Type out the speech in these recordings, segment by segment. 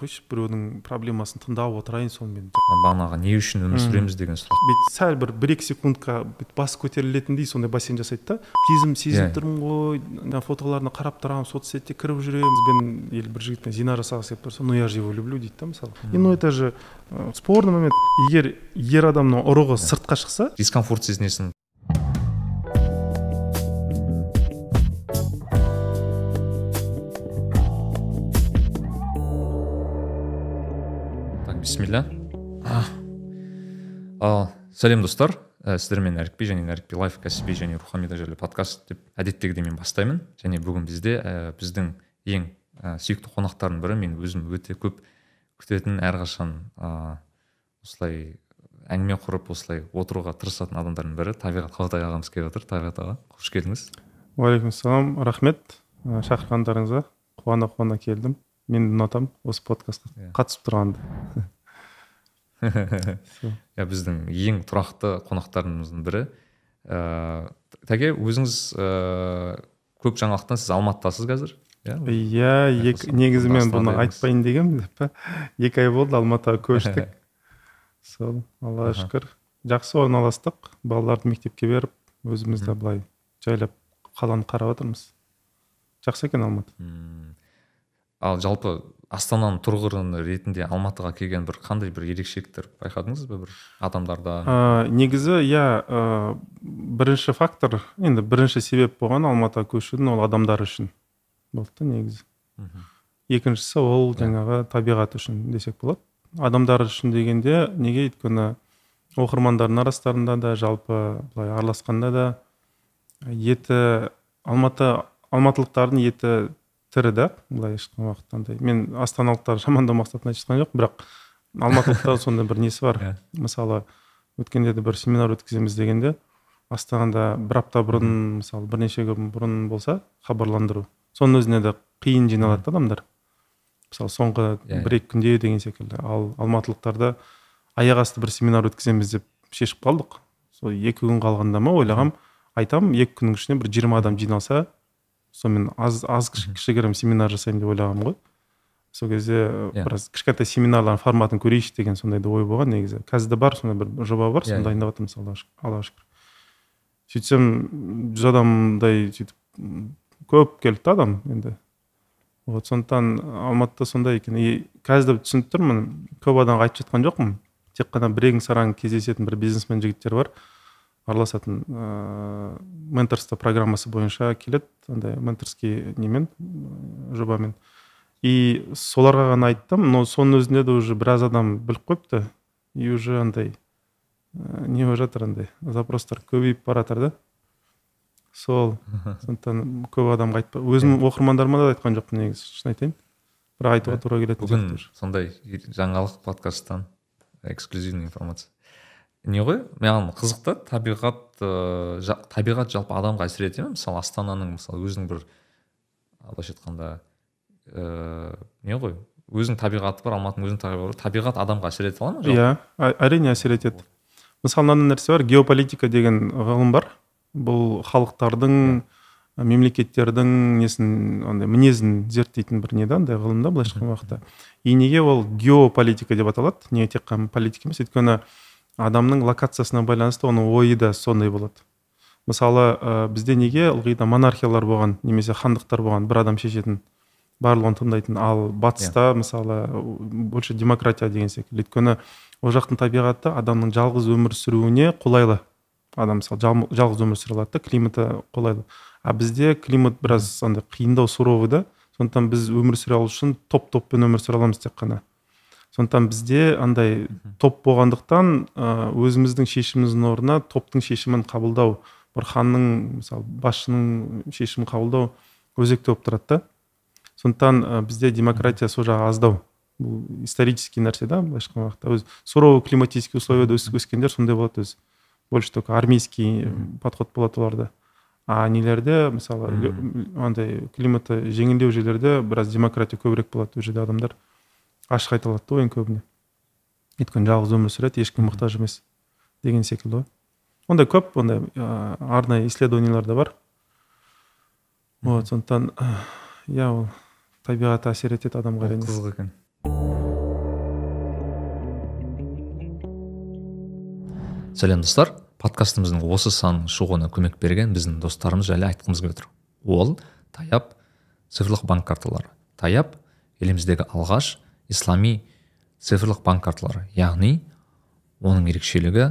қойшы біреудің проблемасын тыңдап отырайын сонымен. Бағанағы не үшін өмір сүреміз деген сұрақ. Бүйтіп сәл бір бір екі секундқа бүйтіп бас көтерілетіндей сондай бассейн жасайды да. Сезім сезініп Иә. тұрмын ғой ана фотоларына қарап тұрамын соцсетте кіріп жүремін бізбен или бір жігітпен зина жасағысы келіп тұрса ну я же его люблю дейді да мысалы. И ну это же э, спорный момент. Егер ер адамның ұрығы сыртқа шықса дискомфорт сезінесің. Бисмилля ал сәлем достар. Ә, сіздермен әрікби және нәрікби лайф кәсіби және рухани тәжірибе подкаст деп әдеттегідей мен бастаймын. Және бүгін бізде ә, біздің ең ә, сүйікті қонақтардың бірі мен өзім өте көп күтетін әрқашан ә, осылай әңгіме құрып осылай отыруға тырысатын адамдардың бірі табиғат қалтай ағамыз келіп отыр. Табиғат аға қош келдіңіз. Уағалейкумассалам рахмет. Э, шақырғандарыңызға қуана қуана келдім. Мен ұнатамын осы подкастқа Иә. қатысып тұрғанды иә біздің ең тұрақты қонақтарымыздың бірі. Ыыы тәке өзіңіз ыыы көп жаңалықтан сіз алматыдасыз қазір? Иә? Иә негізі мен бұны айтпайын дегенмін деп па екі ай болды алматыға көштік. Сол аллаға шүкір. Жақсы орналастық балаларды мектепке беріп өзіміз де былай жайлап қаланы қарап отырмыз. Жақсы екен алматы. Ал жалпы астананың тұрғыны ретінде алматыға келген бір қандай бір ерекшеліктер байқадыңыз ба бір адамдарда? Ә, негізі иә ә, бірінші фактор енді бірінші себеп болған алматыға көшудің ол адамдар үшін болды да негізі. Екіншісі ол Иә. жаңағы табиғат үшін десек болады. Адамдар үшін дегенде неге өйткені оқырмандардың арасында да жалпы былай араласқанда да еті алматы алматылықтардың еті тірі да былай ешқай уақытта андай. Мен астаналықтарды жамандау мақсатында айтып жатқан жоқпын бірақ алматылықтар сондай бір несі бар. Иә. мысалы өткенде де бір семинар өткіземіз дегенде астанада бір апта бұрын мысалы бірнеше күн бұрын болса хабарландыру. Соның өзіне де қиын жиналады да адамдар. Мысалы соңғы Иә, бір екі күнде деген секілді. Ал алматылықтарда аяқ асты бір семинар өткіземіз деп шешіп қалдық. Сол екі күн қалғанда ма ойлағам айтамын екі күннің ішінде бір жиырма адам жиналса сонымен аз аз кіші- кішігірім семинар жасаймын деп ойлағанмын ғой. Сол кезде Иә. біраз кішкентай семинарлардың форматын көрейікші деген сондай да ой болған. Негізі қазір де бар сондай бір жоба бар Иә, соны иә. дайындап жатырмыз аллаға шүкір сөйтсем жүз адамдай сөйтіп көп келді да адам енді. Вот сондықтан алматыда сондай екен. И қазір де түсініп тұрмын көп адамға айтып жатқан жоқпын. Тек қана бірең сараң кездесетін бір бизнесмен жігіттер бар. Араласатын ыыы менторство программасы бойынша келеді андай менторский немен ы, жобамен. И соларға ғана айттым но соның өзінде де уже біраз адам біліп қойыпты. И уже андай ә, не болып жатыр андай запростар көбейіп бара жатыр да. Сол сондықтан көп адамға айтпа өзім оқырмандарыма да айтқан жоқпын негізі шын айтайын. Бірақ айтуға тура келетін бүгін сондай жаңалық подкасттан эксклюзивный информация. Не ғой? Маған қызық та табиғат ыыы жа- табиғат жалпы адамға әсер ете ме? Мысалы астананың мысалы өзінің бір былайша айтқанда ыыы не ғой? Өзінің табиғаты бар алматының өзінің табиғаты бар табиғат адамға әсер ете ала ма? Иә әрине әсер етеді. Мысалы мынандай нәрсе бар геополитика деген ғылым бар. Бұл халықтардың мемлекеттердің несін андай мінезін зерттейтін бір не да андай ғылым да былайша айтқан уақытта. И неге ол геополитика деп аталады? Неге тек қана политика емес өйткені адамның локациясына байланысты оның ойы да сондай болады. Мысалы ә, бізде неге ылғи да монархиялар болған немесе хандықтар болған бір адам шешетін барлығын тыңдайтын. Ал батыста мысалы больше демократия деген секілді. Өйткені ол жақтың табиғаты адамның жалғыз өмір сүруіне қолайлы. Адам мысалы жал- жалғыз өмір сүре алады да климаты қолайлы. А бізде климат біраз андай қиындау суровый да. Сондықтан біз өмір сүре алу үшін топ топпен өмір сүре аламыз тек қана. Сондықтан бізде андай топ болғандықтан өзіміздің шешіміміздің орнына топтың шешімін қабылдау бір ханның мысалы басшының шешімін қабылдау өзекті болып тұрады да. Сондықтан ә, бізде демократия сол жағы аздау. Бұл исторический нәрсе да былайша айтқан уақытта өзі суровый климатический условияда өс- өскендер сондай болады өзі больше только армейский подход болады оларда. А нелерде мысалы андай климаты жеңілдеу жерлерде біраз демократия көбірек болады ол жерде адамдар ашық айта алады да ойын көбіне. Өйткені жалғыз өмір сүреді ешкім мұқтаж емес деген секілді ғой. Ондай көп ондай ә, арнайы исследованиялар да бар. Вот сондықтан иә ол табиғат әсер етеді адамға әрине қызық екен. Сәлем достар. Подкастымыздың осы санының шығуына көмек берген біздің достарымыз жайлы айтқымыз келіп отыр ол таяп цифрлық банк карталары. Таяп еліміздегі алғаш ислами цифрлық банк карталары яғни оның ерекшелігі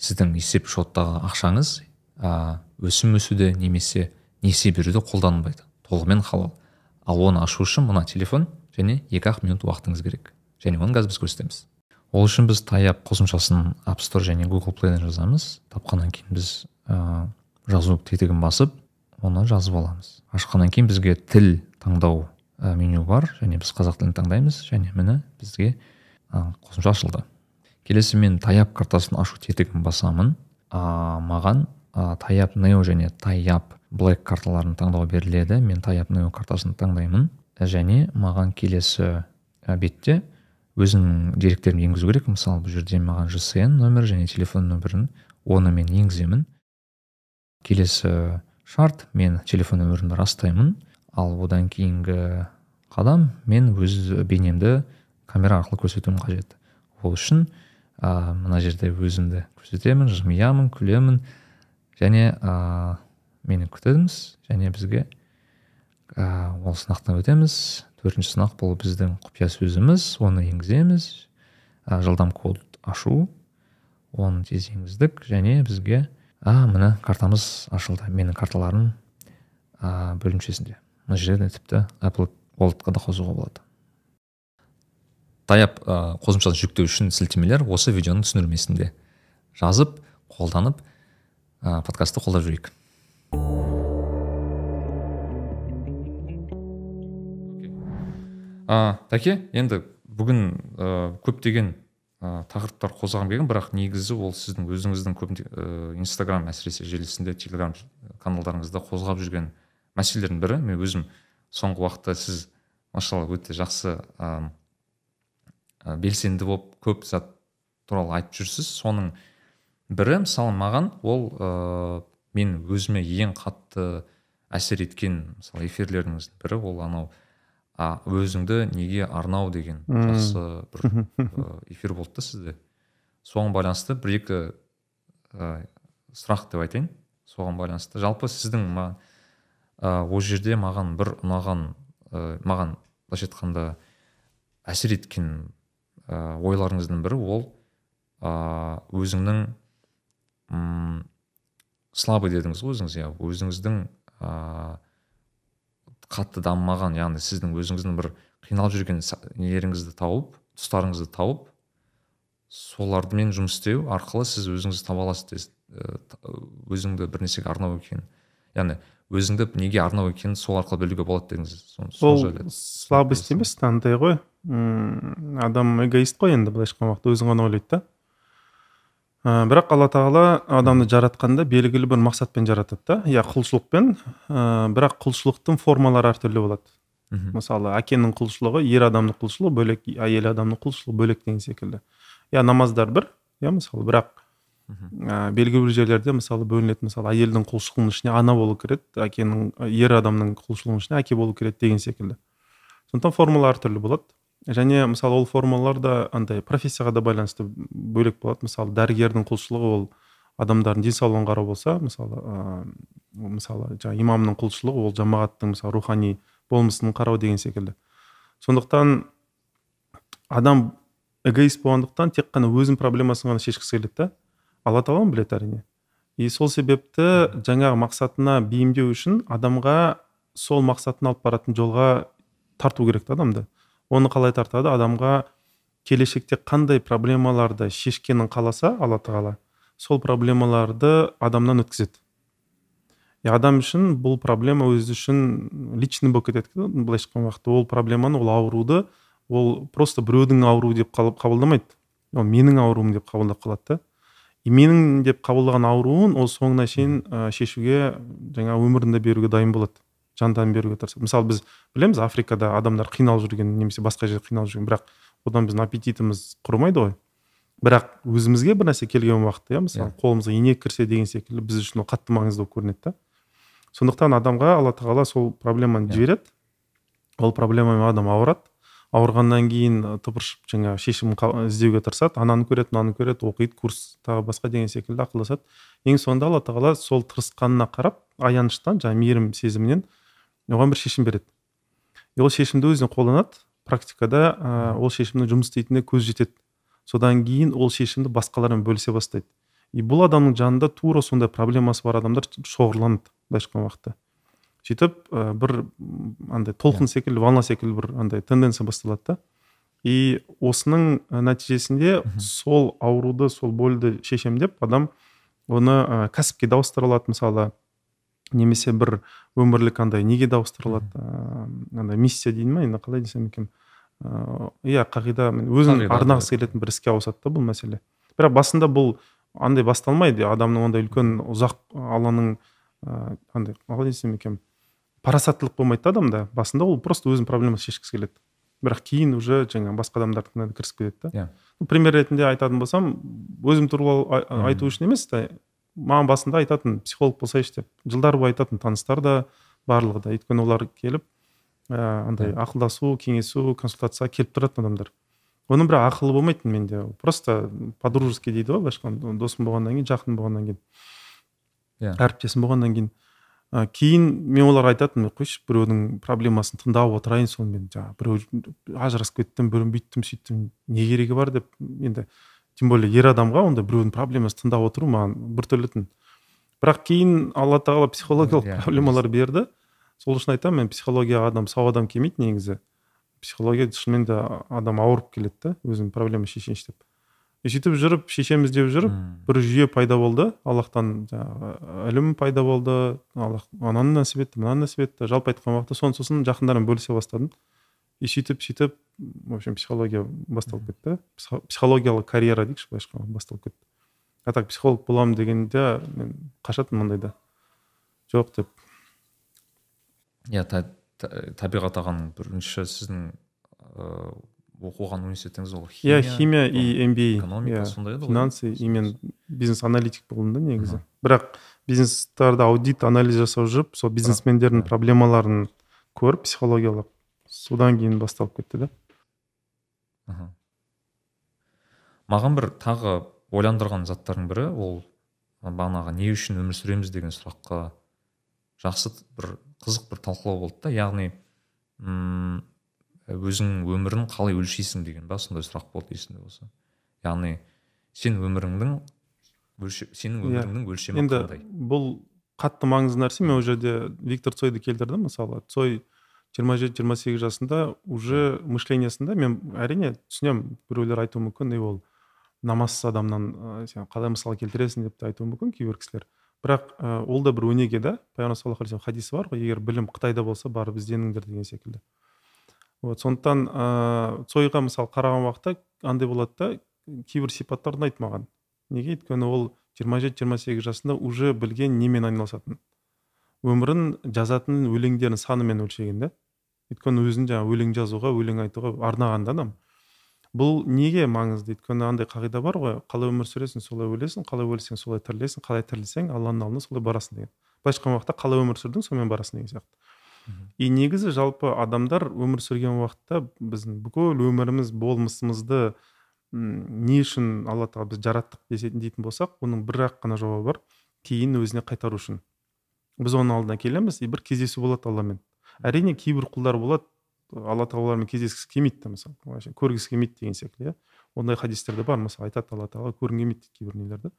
сіздің есеп шоттағы ақшаңыз ә, өсім өсуде немесе несие беруде қолданылмайды толығымен халал. Ал оны ашу үшін мына телефон және екі ақ минут уақытыңыз керек. Және оны қазір біз көрсетеміз. Ол үшін біз таяп қосымшасын app store және google плейден жазамыз. Тапқаннан кейін біз ә, жазу тетігін басып оны жазып аламыз. Ашқаннан кейін бізге тіл таңдау ә, меню бар және біз қазақ тілін таңдаймыз және міне бізге ә, қосымша ашылды. Келесі мен таяп картасын ашу тетігін басамын. Ә, маған ә, таяп нео және таяп блэк карталарын таңдау беріледі. Мен таяп нео картасын таңдаймын. Және маған келесі бетте өзімнің деректерімді енгізу керек. Мысалы бұл жерде маған жсн нөмір және телефон нөмірін оны мен енгіземін. Келесі шарт мен телефон нөмірімді растаймын. Ал одан кейінгі қадам мен өз бейнемді камера арқылы көрсетуім қажет. Ол үшін ә, мына жерде өзімді көрсетемін жымиямын күлемін және ә, мені күтіңіз және бізге ә, ол сынақтан өтеміз. Төртінші сынақ бұл біздің құпия сөзіміз оны енгіземіз. Ә, жылдам код ашу оны тез енгіздік және бізге а міне картамыз ашылды. Менің карталарым ә, бөлімшесінде. Мына жерде тіпті apple walletқа да қосуға болады. Таяп ә, қосымшасын жүктеу үшін сілтемелер осы видеоның түсіндірмесінде жазып қолданып ә, подкастты қолдап жүрейік ә, тәке енді бүгін ә, көптеген ә, тақырыптар қозғағым келген бірақ негізі ол сіздің өзіңіздің көп ә, инстаграм әсіресе желісінде телеграм каналдарыңызда қозғап жүрген мәселелердің бірі. Мен өзім соңғы уақытта сіз машалла өте жақсы ә, белсенді болып көп зат туралы айтып жүрсіз. Соның бірі мысалы маған ол ә, мен өзіме ең қатты әсер еткен мысалы эфирлеріңіздің бірі. Ол анау а өзіңді неге арнау? деген жақсы бір эфир болды да сізде. Соған байланысты бір екі ә, сұрақ деп айтайын. Соған байланысты. Жалпы сіздің ма, ә, ол жерде маған бір ұнаған ә, маған былайша айтқанда әсер еткен ә, ойларыңыздың бірі ол ә, өзіңнің м слабый дедіңіз ғой өзіңіз иә. Өзіңіздің ә, қатты дамымаған яғни сіздің өзіңіздің бір қиналып жүрген нелеріңізді тауып тұстарыңызды тауып солармен жұмыс істеу арқылы сіз өзіңізді таба аласыз өзіңді бір нәрсеге арнау екенін яғни өзіңді неге арнау екенін сол арқылы білуге болады дедіңіз ол слабость емес андай ғой. Адам эгоист қой енді былайша айтқан уақытта өзін ғана ойлайды да. Ә, бірақ алла тағала адамды жаратқанда белгілі бір мақсатпен жаратады да. Иә құлшылықпен. Ә, бірақ құлшылықтың формалары әртүрлі болады. Мхм. Мысалы әкенің құлшылығы ер адамның құлшылығы бөлек әйел адамның құлшылығы бөлек деген секілді. Иә намаздар бір иә мысалы бірақ ә, белгілі бір жерлерде мысалы бөлінеді мысалы әйелдің құлшылығының ішіне ана болу кіреді әкенің ер адамның құлшылығының ішіне әке болу кіреді деген секілді. Сондықтан формула әртүрлі болады. Және мысалы ол формулалар да андай профессияға да байланысты бөлек болады. Мысалы дәрігердің құлшылығы ол адамдардың денсаулығын қарау болса мысалы ә, мысалы жаңағы имамның құлшылығы ол жамағаттың мысалы рухани болмысын қарау деген секілді. Сондықтан адам эгоист болғандықтан тек қана өзінің проблемасын ғана шешкісі келеді да алла тағала біледі әрине? И сол себепті жаңағы мақсатына бейімдеу үшін адамға сол мақсатына алып баратын жолға тарту керек та адамды. Оны қалай тартады? Адамға келешекте қандай проблемаларды шешкенін қаласа алла тағала сол проблемаларды адамнан өткізеді. И адам үшін бұл проблема өзі үшін личный болып кетеді былайша айтқан уақытта ол проблеманы ол ауруды ол просто біреудің ауруы деп қабылдамайды. Ол менің ауруым деп қабылдап қалады да. И менің деп қабылдаған ауруын ол соңына шейін ә, шешуге жаңа өмірін беруге дайын болады жан тәнін беруге тырысады мысалы біз білеміз африкада адамдар қиналып жүрген немесе басқа жерде қиналып жүрген. Бірақ одан біздің аппетитіміз құрымайды ғой. Бірақ өзімізге бір нәрсе келген уақытта иә мысалы yeah. Иә. қолымызға инек кірсе деген секілді біз үшін ол қатты маңызды болып көрінеді да. Сондықтан адамға алла тағала сол проблеманы жібереді. Ол проблемамен адам ауырады. Ауырғаннан кейін тыпыршып жаңағы шешім іздеуге тырысады ананы көреді мынаны көреді оқиды курс тағы басқа деген секілді ақылдасады. Ең соңында алла тағала сол тырысқанына қарап аяныштан жаңағы мейірім сезімінен оған бір шешім береді. И ол шешімді өзіне қолданады практикада ә, ол шешімнің жұмыс істейтініне көз жетеді. Содан кейін ол шешімді басқалармен бөлісе бастайды. И бұл адамның жанында тура сондай проблемасы бар адамдар шоғырланады былайша айтқан уақытта. Сөйтіп ә, бір андай толқын секілді волна секілді бір андай тенденция басталады да. И осының нәтижесінде сол ауруды сол больді шешем деп адам оны ә, кәсіпке дауыстыра алады мысалы. Немесе бір өмірлік андай неге дауыстыра алады ыыы андай миссия дейді ма енді қалай десем екен? Иә қағида өзін арнағысы келетін бір іске ауысады да бұл мәселе. Бірақ басында бұл андай басталмайды. Адамның ондай үлкен ұзақ алланың ыыы андай қалай десем екен? Парасаттылық болмайды да адамда басында ол просто өзінің проблемасын шешкісі келеді. Бірақ кейін уже жаңағы басқа адамдардікіне кірісіп кетеді да. Иә. Пример ретінде айтатын болсам өзім туралы айту үшін емес та маған басында айтатын психолог болсайшы деп жылдар бойы айтатын таныстар да барлығы да. Өйткені олар келіп ә, андай ақылдасу кеңесу консультацияға келіп тұратын адамдар. Оның бірақ ақылы болмайтын менде. Просто по дружески дейді ғой былайша айтқанда. Досым болғаннан кейін жақын болғаннан кейін. Иә. Әріптесім болғаннан кейін. Ә, кейін мен оларға айтатынмын қойшы біреудің проблемасын тыңдап отырайын сонымен жаңағы біреу ажырасып кеттім біреу бүйттім сөйттім не керегі бар деп. Енді тем более ер адамға ондай біреудің проблемасын тыңдап отыру маған біртүрлі тын бірақ кейін алла тағала психологиялық иә, проблемалар берді. Сол үшін айтамын мен психологияға адам сау адам келмейді негізі. Психология шынымен де адам ауырып келеді да өзінің проблема шешейінші деп сөйтіп жүріп шешеміз деп жүріп бір жүйе пайда болды. Аллахтан жаңағы ілім пайда болды. Аллах ананы нәсіп етті мынаны нәсіп етті. Жалпы айтқан уақытта соны сосын жақындармен бөлісе бастадым. И сөйтіп сөйтіп в общем психология басталып кетті. Психологиялық карьера дейікші былайша айтқанда басталып кетті. А так психолог боламын дегенде мен қашатынмын ондайда. Жоқ деп. Иә табиғат ағаның бірінші сіздің ыыы оқыған университетіңіз ол иә химия и мба экономика иә сондай еді ғой финансы бизнес аналитик болдым да негізі. Бірақ бизнестарды аудит анализ жасап жүріп сол бизнесмендердің проблемаларын көріп психологиялық содан кейін басталып кетті да. Маған бір тағы ойландырған заттардың бірі ол бағанағы не үшін өмір сүреміз? деген сұраққа жақсы бір қызық бір талқылау болды да. Яғни м өзіңнің өмірін қалай өлшейсің деген ба? сондай сұрақ болды есімде болса. Яғни сен өміріңнің өлше, сенің Иә. өміріңнің өлшемі енді қандай? бұл қатты маңызды нәрсе. Мен ол жерде виктор цойды келтірдім мысалы. Цой 27-28 жасында уже мышлениясында мен әрине түсінемін біреулер айтуы мүмкін. И ол намазсыз адамнан ә, сен қалай мысал келтіресің деп те айтуы мүмкін кейбір кісілер. Бірақ ә, ол да бір өнеге да. Пайғамбар саллаллаху алейхи хадисі бар ғой. Егер білім қытайда болса барып ізденіңдер деген секілді. Вот сондықтан ыыы цойға мысалы қараған уақытта андай болады да кейбір сипаттар ұнайды маған неге? Өйткені ол 27-28 жасында уже білген немен айналысатын. Өмірін жазатын өлеңдерін санымен өлшеген да. Өйткені өзін жаңағы өлең жазуға өлең айтуға арнаған да адам. Бұл неге маңызды? Өйткені андай қағида бар ғой. Қалай өмір сүресің солай өлесің қалай өлсең солай тірілесің қалай тірілсең алланың алдына солай барасың деген. Былайша айтқан уақытта қалай өмір сүрдің сонымен барасың деген сияқты. И негізі жалпы адамдар өмір сүрген уақытта біздің бүкіл өміріміз болмысымызды не үшін алла тағала бізді жараттық десетін дейтін болсақ оның бір ақ қана жауабы бар кейін өзіне қайтару үшін. Біз оның алдына келеміз и бір кездесу болады алламен. Әрине кейбір құлдар болады алла тағала олармен кездескісі келмейді да мысалы. Көргісі келмейді деген секілді иә. Ондай хадистер де бар мысалы айтады алла тағала көргім келмейді дейді кейбір нелерді.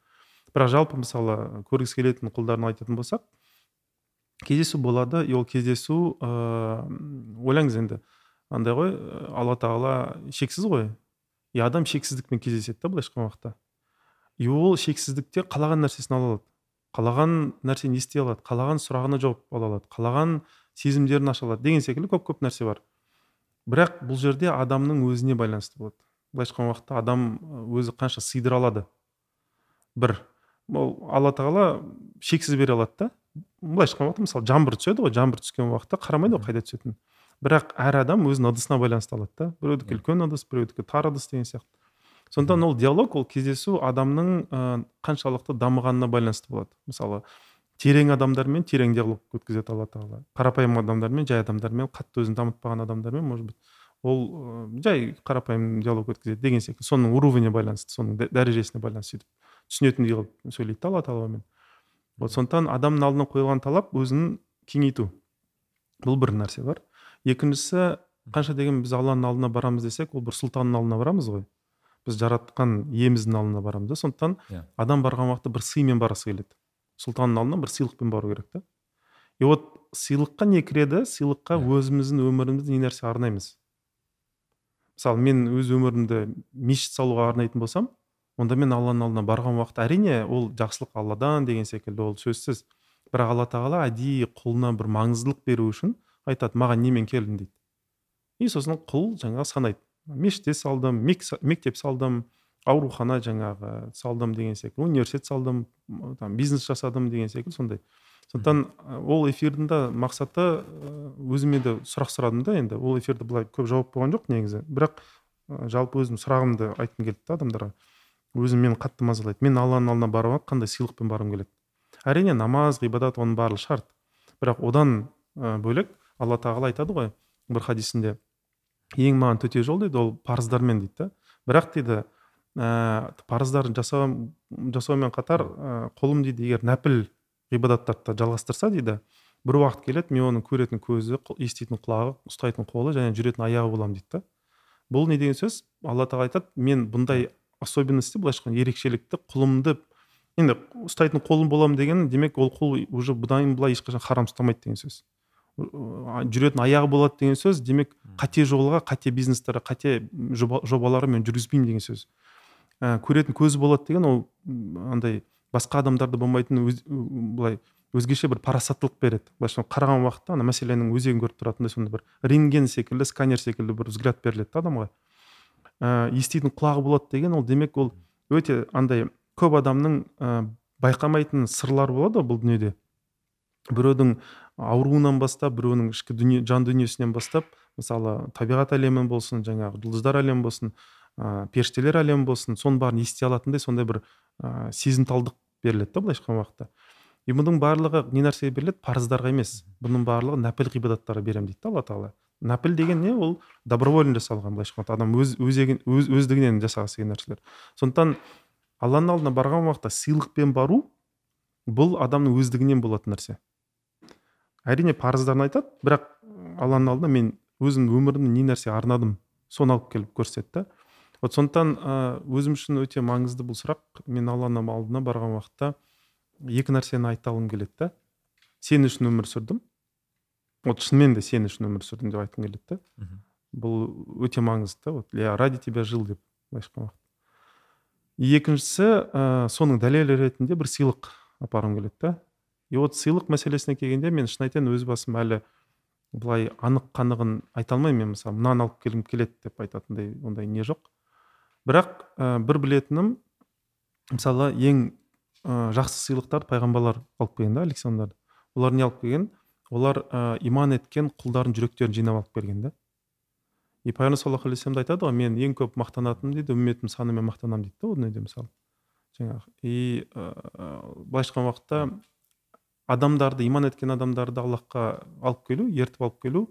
Бірақ жалпы мысалы көргісі келетін құлдарын айтатын болсақ кездесу болады. И ол кездесу ыыы ойлаңыз енді. Андай ғой ә, алла тағала шексіз ғой. И адам шексіздікпен кездеседі да былайша айтқан уақытта. И ол шексіздікте қалаған нәрсесін ала алады. Қалаған нәрсені ести алады. Қалаған сұрағына жауап ала алады. Қалаған сезімдерін аша алады деген секілді көп көп нәрсе бар. Бірақ бұл жерде адамның өзіне байланысты болады. Былайша айтқан уақытта адам өзі қанша сыйдыра алады. Бір ол алла тағала шексіз бере алады да. Былайша айтқан уақытта мысалы жаңбыр түседі ғой жаңбыр түскен уақытта қарамайды ғой қайда түсетінін. Бірақ әр адам өзінің ыдысына байланысты алады да. Біреудікі үлкен ыдыс біреудікі тар ыдыс деген сияқты. Сондықтан ол диалог ол кездесу адамның ә, қаншалықты дамығанына байланысты болады. Мысалы терең адамдармен терең диалог өткізеді алла тағала. Қарапайым адамдармен жай адамдармен қатты өзін дамытпаған адамдармен может быть ол жай қарапайым диалог өткізеді деген секілді соның уровеніне байланысты соның дә- дәрежесіне байланысты сөйтіп түсінетіндей қылып сөйлейді да алла тағаламен вот сондықтан адамның алдына қойылған талап өзін кеңейту. Бұл бір нәрсе бар. Екіншісі қанша деген біз алланың алдына барамыз десек ол бір сұлтанның алдына барамыз ғой. Біз жаратқан иеміздің алдына барамыз да. Сондықтан Иә. адам барған уақытта бір сыймен барғысы келеді. Сұлтанның алдына бір сыйлықпен бару керек та. И вот сыйлыққа не кіреді? Сыйлыққа Иә. өзіміздің өмірімізді не нәрсе арнаймыз. Мысалы мен өз өмірімді мешіт салуға арнайтын болсам онда мен алланың алдына барған уақытта әрине ол жақсылық алладан деген секілді ол сөзсіз. Бірақ алла тағала әдейі құлына бір маңыздылық беру үшін айтады маған немен келдің? дейді. И сосын құл жаңағы санайды. Мешітте салдым мек- мектеп салдым аурухана жаңағы салдым деген секілді университет салдым там бизнес жасадым деген секілді сондай. Сондықтан ол эфирдің да мақсаты өзіме де сұрақ сұрадым да енді. Ол эфирде былай көп жауап болған жоқ негізі. Бірақ жалпы өзім сұрағымды айтқым келді да адамдарға. Өзім мені қатты мазалайды. Мен алланың алдына баруға қандай сыйлықпен барғым келеді. Әрине намаз ғибадат оның барлығы шарт. Бірақ одан бөлек алла тағала айтады ғой бір хадисінде ең маған төте жол дейді ол парыздармен дейді да. Бірақ дейді ә, парыздарын жасау жасаумен қатар ә, қолым дейді егер нәпіл ғибадаттарды да жалғастырса дейді бір уақыт келеді мен оның көретін көзі еститін құлағы ұстайтын қолы және жүретін аяғы боламын дейді да. Бұл не деген сөз? Алла тағала айтады мен бұндай особенностьті былайша айтқанда ерекшелікті құлымды енді ұстайтын қолым боламын деген демек ол құл уже бұдан былай ешқашан харам ұстамайды деген сөз. Жүретін аяғы болады деген сөз демек қате жолға қате бизнестер қате жоба, жобаларды мен жүргізбеймін деген сөз. Ә, көретін көзі болады деген ол андай басқа адамдарда болмайтын өз, былай өзгеше бір парасаттылық береді. Былайша қараған уақытта ана мәселенің өзегін көріп тұратындай сондай бір рентген секілді сканер секілді бір взгляд беріледі да адамға. Ә, еститін құлағы болады деген ол демек ол өте андай көп адамның ә, байқамайтын сырлары болады бұл дүниеде. Біреудің ауруынан бастап біреуінің ішкі дүние жан дүниесінен бастап мысалы табиғат әлемі болсын жаңағы жұлдыздар әлемі болсын ә, періштелер әлемі болсын соның бәрін ести алатындай сондай бір ә, сезімталдық беріледі да былайша айтқан уақытта. И бұның барлығы не нәрсеге беріледі? Парыздарға емес. Бұның барлығы нәпіл ғибадаттарға беремін дейді да алла тағала. Нәпіл деген не? Ол добровольно жасалған былайша айтқанда адам өз өзегін өз, өздігінен жасағысы келген нәрселер. Сондықтан алланың алдына барған уақытта сыйлықпен бару бұл адамның өздігінен болатын нәрсе. Әрине парыздарын айтады бірақ алланың алдына мен өзім өмірімде не нәрсе арнадым соны алып келіп көрсетеді да. Вот сондықтан өзім үшін өте маңызды бұл сұрақ. Мен алланың алдына барған уақытта екі нәрсені айта алғым келеді да. Сен үшін өмір сүрдім вот шынымен де сен үшін өмір сүрдім деп айтқым келеді да бұл өте маңызды да вот. Я ради тебя жил деп былайша айтқан екіншісі ә, соның дәлелі ретінде бір сыйлық апарғым келеді да и вот сыйлық мәселесіне келгенде мен шын айтайын өз басым әлі былай анық қанығын айта алмаймын. Мен мысалы мынаны алып келгім келеді деп айтатындай ондай не жоқ. Бірақ ә, бір білетінім мысалы ең ә, жақсы сыйлықтарды пайғамбарлар алып келген да александрды олар не алып келген? Олар ә, иман еткен құлдардың жүректерін жинап алып келген да. И пайғамбар саллаллаху алейхи вассалам айтады ғой мен ең көп мақтанатыным дейді үмметім санымен мақтанамын дейді да ол дүниеде мысалы жаңағы и ә, былайша айтқан уақытта адамдарды иман еткен адамдарды аллахқа алып келу ертіп алып келу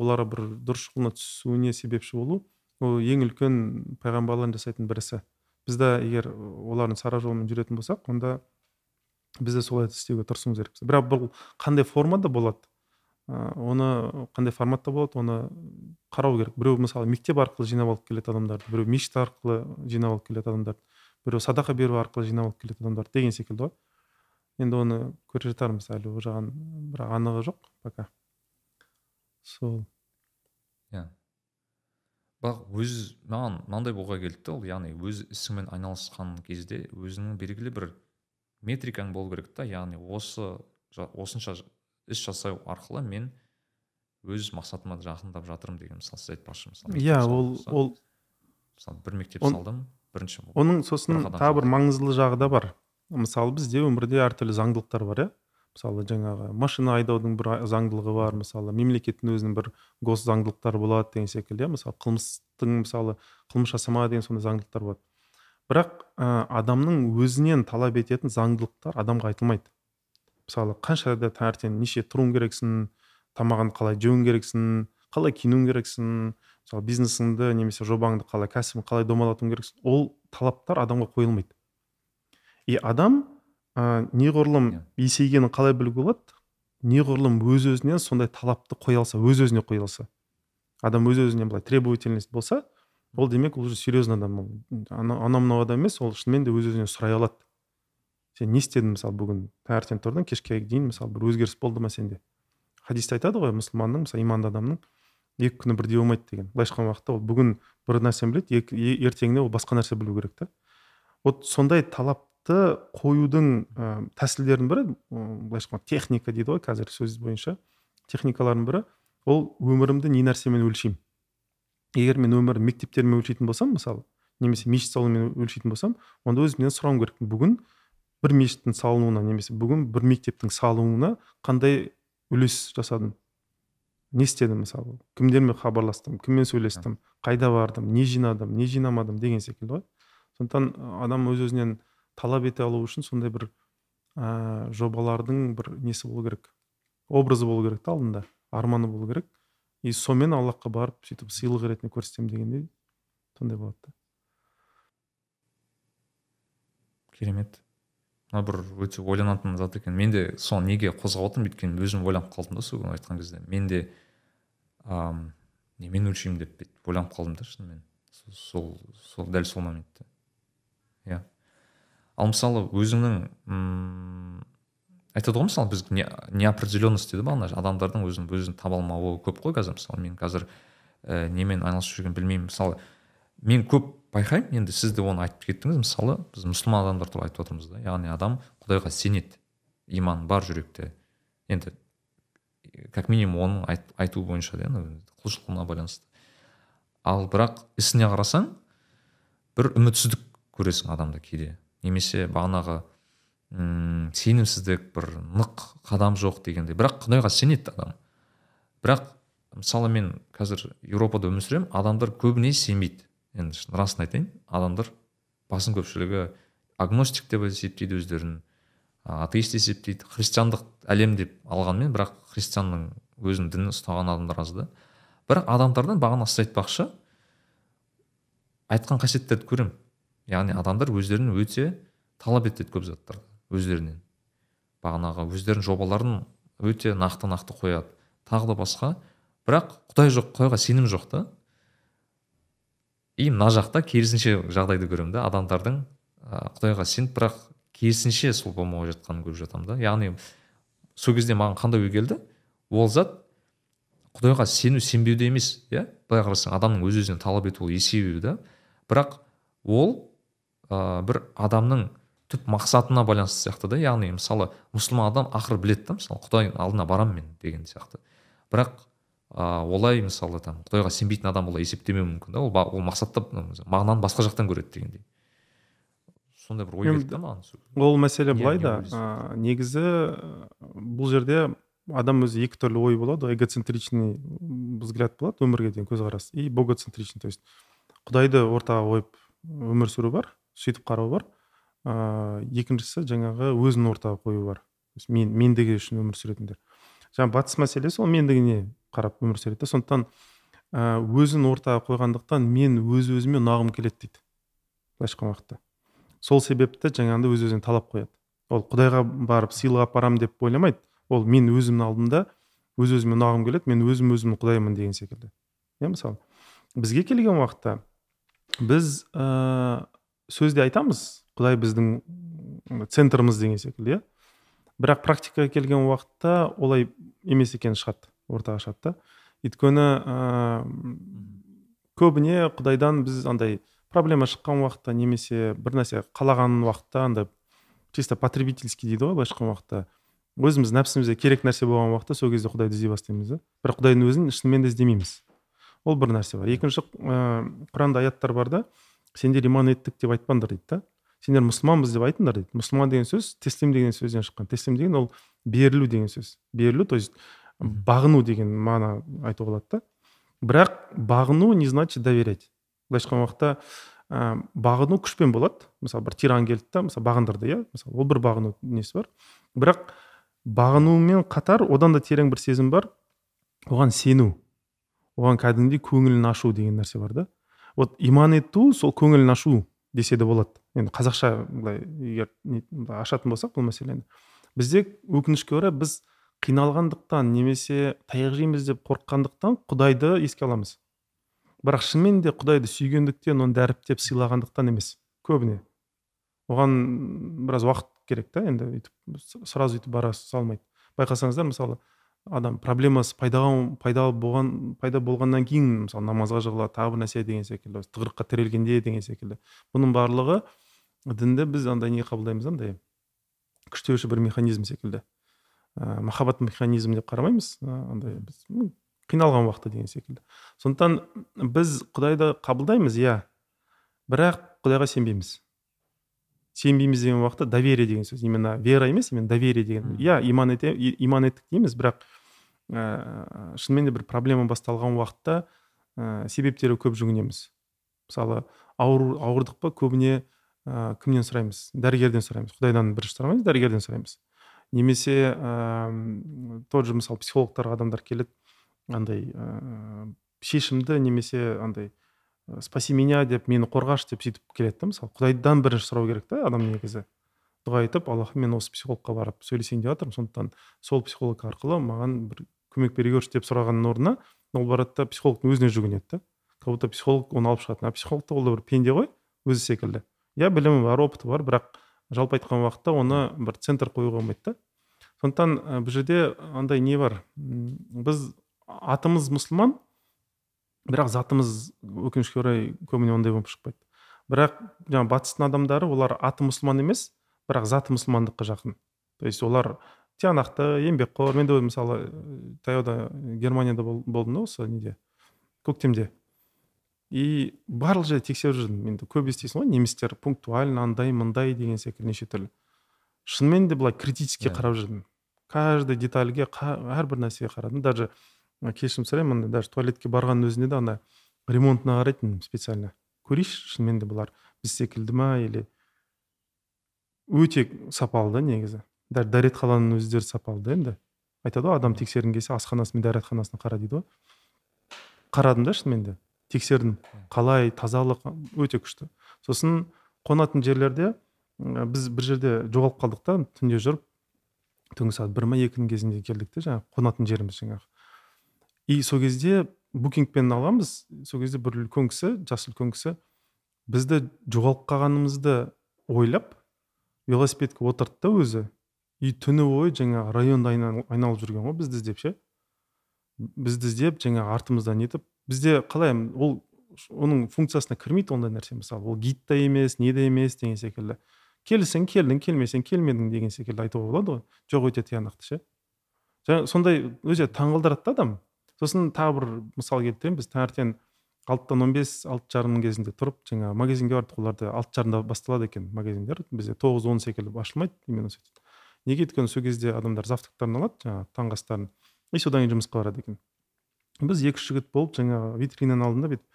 оларға бір дұрыс жолына түсуіне себепші болу ол ең үлкен пайғамбарлардың жасайтын бір ісі біз де егер олардың сара жолымен жүретін болсақ онда біз де солай істеуге тырысуымыз керекпіз. Бірақ бұл қандай формада болады? Оны қандай форматта болады? Оны қарау керек. Біреу мысалы мектеп арқылы жинап алып келеді адамдарды біреу мешіт арқылы жинап алып келеді адамдарды біреу садақа беру арқылы жинап алып келеді адамдарды деген секілді ғой. Енді оны көре жатармыз әлі. Ол жағын бірақ анығы жоқ пока. Сол. Иә. Бірақ өз маған мынандай ойға келді ол яғни өз ісіңмен айналысқан кезде өзіңнің белгілі бір метрикаң болу керек та яғни осы осынша іс жасау арқылы мен өз мақсатыма жақындап жатырмын деген мысалы сіз айтпақшы мысалы. Иә ол ол мысалы бір мектеп он- салдым бірінші оның сосын тағы бір маңыздылы жағы да бар. Мысалы бізде өмірде әртүрлі заңдылықтар бар иә. Мысалы жаңағы машина айдаудың бір заңдылығы бар мысалы мемлекеттің өзінің бір гос заңдылықтары болады деген секілді иә. Мысалы қылмыстың мысалы қылмыс жасама деген сондай заңдылықтар болады. Бірақ ә, адамның өзінен талап ететін заңдылықтар адамға айтылмайды. Мысалы қанша да таңертең неше тұруың керексің тамағыңды қалай жеуің керексің қалай киінуің керексің мысалы бизнесіңді немесе жобаңды қалай кәсібін қалай домалатуың керексің ол талаптар адамға қойылмайды. И адам ә, неғұрлым Иә. есейгенін қалай білуге болады? Неғұрлым өз өзінен сондай талапты қоя алса өз өзіне қоя алса. Адам өз өзінен былай требовательность болса ол демек уже серьезный адам. Ол анау мынау адам емес ол шынымен де өз өзінен сұрай алады. Сен не істедің мысалы бүгін? Таңертең тұрдың кешке дейін мысалы бір өзгеріс болды ма сенде? Хадисте айтады ғой мұсылманның мысалы иманды адамның екі күні бірдей болмайды деген. Былайша айтқан уақытта ол бүгін бір нәрсені біледі ертеңіне ол басқа нәрсе білу керек та. Вот сондай талапты қоюдың ә, тәсілдерінің бірі былайша айтқанда техника дейді ғой қазір сөз бойынша. Техникалардың бірі ол өмірімді не нәрсемен өлшеймін. Егер мен өмірімді мектептермен өлшейтін болсам мысалы немесе мешіт салумен өлшейтін болсам онда өзімнен сұрауым керекпін бүгін бір мешіттің салынуына немесе бүгін бір мектептің салынуына қандай үлес жасадым? Не істедім мысалы? Кімдермен хабарластым? Кіммен сөйлестім? Қайда бардым? Не жинадым? Не жинамадым деген секілді ғой. Сондықтан адам өз өзінен талап ете алу үшін сондай бір ә, жобалардың бір несі болу керек? Образы болу керек та алдында? Арманы болу керек? И сонымен аллахқа барып сөйтіп сыйлық ретінде көрсетемін дегендей сондай болады да керемет. Мына бір өте ойланатын зат екен. Мен де соны неге қозғап отырмын? Өйткені өзім ойланып қалдым да сол күні айтқан кезде. Мен де ам, немен өлшеймін деп бүйтіп ойланып қалдым да шынымен. Сол, сол дәл сол моментте. Иә. Ал мысалы өзіңнің айтады ғой мысалы біз не, неопределенность дейді ба ана адамдардың өзін өзін таба алмауы көп қой қазір. Мысалы мен қазір ә, немен айналысып жүргенін білмеймін. Мысалы мен көп байқаймын енді сіз де оны айтып кеттіңіз. Мысалы біз мұсылман адамдар туралы айтып отырмыз да. Яғни адам құдайға сенеді. Иманы бар жүректе. Енді как минимум оның айт, айтуы бойынша да құлшылығына байланысты. Ал бірақ ісіне қарасаң бір үмітсіздік көресің адамда кейде. Немесе бағанағы м сенімсіздік бір нық қадам жоқ дегендей. Бірақ құдайға сенеді адам. Бірақ мысалы мен қазір еуропада өмір сүремін адамдар көбіне сенбейді. Енді расын айтайын адамдар басым көпшілігі агностик деп есептейді өздерін атеист есептейді. Христиандық әлем деп алғанмен бірақ христианның өзінің дінін ұстаған адамдар аз да. Бірақ адамдардан бағана сіз айтпақшы айтқан қасиеттерді көремін. Яғни адамдар өздерін өте талап етеді көп заттарды. Өздерінен. Бағанағы өздерінің жобаларын өте нақты нақты қояды. Тағы да басқа бірақ құдай жоқ құдайға сенім жоқ та. И мына жақта керісінше жағдайды көремін да адамдардың құдайға сеніп бірақ керісінше сол болмай жатқанын көріп жатамын да. Яғни сол кезде маған қандай ой келді? Ол зат құдайға сену сенбеуде емес иә? Былай қарасаң адамның өз өзіне талап ету ол есею да. Бірақ ол ә, бір адамның түп мақсатына байланысты сияқты да. Яғни мысалы мұсылман адам ақыры біледі да мысалы құдай алдына барамын мен деген сияқты. Бірақ ә, олай мысалы там құдайға сенбейтін адам олай есептемеуі мүмкін да. Ол, ол мақсатты мағынаны басқа жақтан көреді дегендей. Сондай бір ой келді да маған ол мәселе Не- былай не да. ә, негізі ә, бұл жерде адам өзі екі түрлі ой болады. Эгоцентричный взгляд болады өмірге деген көзқарас и богоцентричный. То есть құдайды ортаға қойып өмір сүру бар сөйтіп қарау бар. Ыыы екіншісі жаңағы өзін ортаға қою бар. Мен мендігі үшін өмір сүретіндер. Жаңа батыс мәселесі ол мендігіне қарап өмір сүреді да сондықтан ә, өзін ортаға қойғандықтан мен өз өзіме ұнағым келеді дейді. Былайша айтқан уақытта сол себепті жаңағындай өз өзіне талап қояды. Ол құдайға барып сыйлық апарамын деп ойламайды. Ол мен өзімнің алдымда өз өзіме ұнағым келеді мен өзім өзімнің құдайымын деген секілді. Иә мысалы. Бізге келген уақытта біз ә, сөзде айтамыз құдай біздің центріміз деген секілді иә? Бірақ практикаға келген уақытта олай емес екені шығады ортаға шығады да өйткені ә, көбіне құдайдан біз андай проблема шыққан уақытта немесе бір нәрсе қалаған уақытта андай чисто потребительский дейді ғой былайша уақытта. Өзіміз нәпсімізге керек нәрсе болған уақытта сол кезде құдайды іздей бастаймыз да. Бірақ құдайдың өзін шынымен де іздемейміз. Ол бір нәрсе бар. Екінші ыыы құранда аяттар бар да сендер иман еттік деп айтпаңдар дейді да. Сендер мұсылманбыз деп айтыңдар дейді. Мұсылман деген сөз теслим деген сөзден шыққан. Теслим деген ол берілу деген сөз. Берілу то есть бағыну деген мағына айтуға болады да. Бірақ бағыну не значит доверять. Былайша айтқан уақытта ә, бағыну күшпен болады. Мысалы бір тиран келді да мысалы бағындырды иә? Мысалы ол бір бағыну несі бар. Бірақ бағынумен қатар одан да терең бір сезім бар. Оған сену оған кәдімгідей көңілін ашу деген нәрсе бар да. Вот иман ету сол көңілін ашу десе де болады. Енді қазақша былай егер ашатын болсақ бұл мәселені бізде өкінішке орай біз қиналғандықтан немесе таяқ жейміз деп қорыққандықтан құдайды еске аламыз. Бірақ шынымен де құдайды сүйгендіктен оны дәріптеп сыйлағандықтан емес көбіне. Оған біраз уақыт керек та енді өйтіп сразу өйтіп бара салмайды. Байқасаңыздар мысалы адам проблемасы пайда, пайда болған пайда болғаннан кейін мысалы намазға жығылады тағы бір нәрсе деген секілді тығырыққа тірелгенде деген секілді. Бұның барлығы дінді біз андай не қабылдаймыз андай күштеуші бір механизм секілді. Ә, махаббат механизм деп қарамаймыз андай біз қиналған уақытта деген секілді. Сондықтан біз құдайды қабылдаймыз иә. Бірақ құдайға сенбейміз. Сенбейміз деген уақытта доверие деген сөз именно вера емес именно доверие деген. Иә иман ете иман еттік дейміз бірақ ә, шынымен де бір проблема басталған уақытта ә, себептері көп жүгінеміз. Мысалы ауыр ауырдық па көбіне ә, кімнен сұраймыз? Дәрігерден сұраймыз. Құдайдан бірінші сұрамаймыз дәрігерден сұраймыз. Немесе ә, тот же мысалы психологтарға адамдар келеді андай ә, шешімді немесе андай спаси меня деп мені қорғашы деп сөйтіп келеді да мысалы. Құдайдан бірінші сұрау керек та адам негізі. Дұға айтып аллахым мен осы психологқа барып сөйлесейін деп жатырмын сондықтан сол психолог арқылы маған бір көмек бере көрші деп сұрағанның орнына ол барады да психологтың өзіне жүгінеді да. Как будто психолог оны алып шығатын. А психолог та ол да бір пенде ғой өзі секілді. Иә білімі бар опыты бар бірақ жалпы айтқан уақытта оны бір центр қоюға болмайды да. Сондықтан бұл жерде андай не бар. Біз атымыз мұсылман бірақ затымыз өкінішке орай көбіне ондай болып шықпайды. Бірақ жаңағы батыстың адамдары олар аты мұсылман емес бірақ заты мұсылмандыққа жақын. То есть олар тиянақты еңбекқор мен де мысалы таяуда германияда болдым да осы неде көктемде. И барлық жерде тексеріп жүрдім. Енді көп естисің ғой немістер пунктуально андай мындай деген секілді неше түрлі. Шынымен де былай критически қарап жүрдім. Каждый детальге әрбір нәрсеге қарадым. Даже кешірім сұраймын андай даже туалетке барғанның өзінде де ана ремонтына қарайтынмын специально. Көрейінші шынымен де бұлар біз секілді ма или өте сапалы да негізі. Даже дәретхананың өздері сапалы да енді. Айтады ғой адам тексергің келсе асханасы мен дәретханасына қара дейді ғой. Қарадым да шынымен де. Тексердім. Қалай тазалық өте күшті. Сосын қонатын жерлерде біз бір жерде жоғалып қалдық та түнде жүріп түнгі сағат бір ма екінің кезінде келдік те жаңағы қонатын жеріміз жаңағы. И сол кезде букингпен алғанбыз сол кезде бір үлкен кісі жас үлкен кісі бізді жоғалып қалғанымызды ойлап велосипедке отырды да өзі. И түні бойы жаңағы районды айналып жүрген ғой бізді іздеп ше. Бізді іздеп жаңағы артымыздан нетіп бізде қалай ол оның функциясына кірмейді ондай нәрсе мысалы. Ол гид та емес не де емес деген секілді. Келсең келдің келмесең келмедің деген секілді айтуға болады ғой. Жоқ өте тиянақты ше. Жаңа сондай өзі таңғалдырады да адам. Сосын тағы бір мысал келтіремін біз таңертең алтыдан он бес алты жарымның кезінде тұрып жаңағы магазинге бардық. Оларда алты жарымда басталады екен магазиндер. Бізде тоғыз он секілді ашылмайды именно сөйтіп неге? Өйткені сол кезде адамдар завтрактарын алады жаңағы таңғы астарын и содан кейін жұмысқа барады екен. Біз екі үш жігіт болып жаңағы витринаның алдында бүйтіп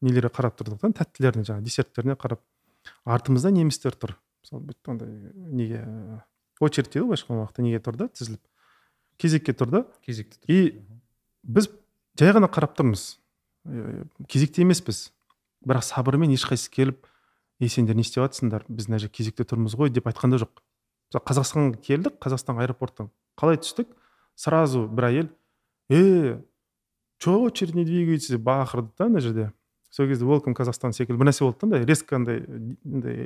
нелерге қарап тұрдық та тәттілеріне жаңағы десерттеріне қарап артымызда немістер тұр. Мысалы бүйтіп андай неге очередь дейді ғой былайша айтқан уақытта неге тұр да тізіліп. Кезекке тұр да. Кезекте тұр. И біз жай ғана қарап тұрмыз. Кезекте емеспіз. Бірақ сабырмен ешқайсысы келіп ей сендер не істеп жатсыңдар біз мына жерде кезекте тұрмыз ғой деп айтқан да жоқ қазақстанға келдік қазақстан аэропорттан қалай түстік? Сразу бір әйел е че очередь не двигается деп бақырды да ана жерде. Сол кезде welcome казахстан секілді бір нәрсе болды да андай резко андай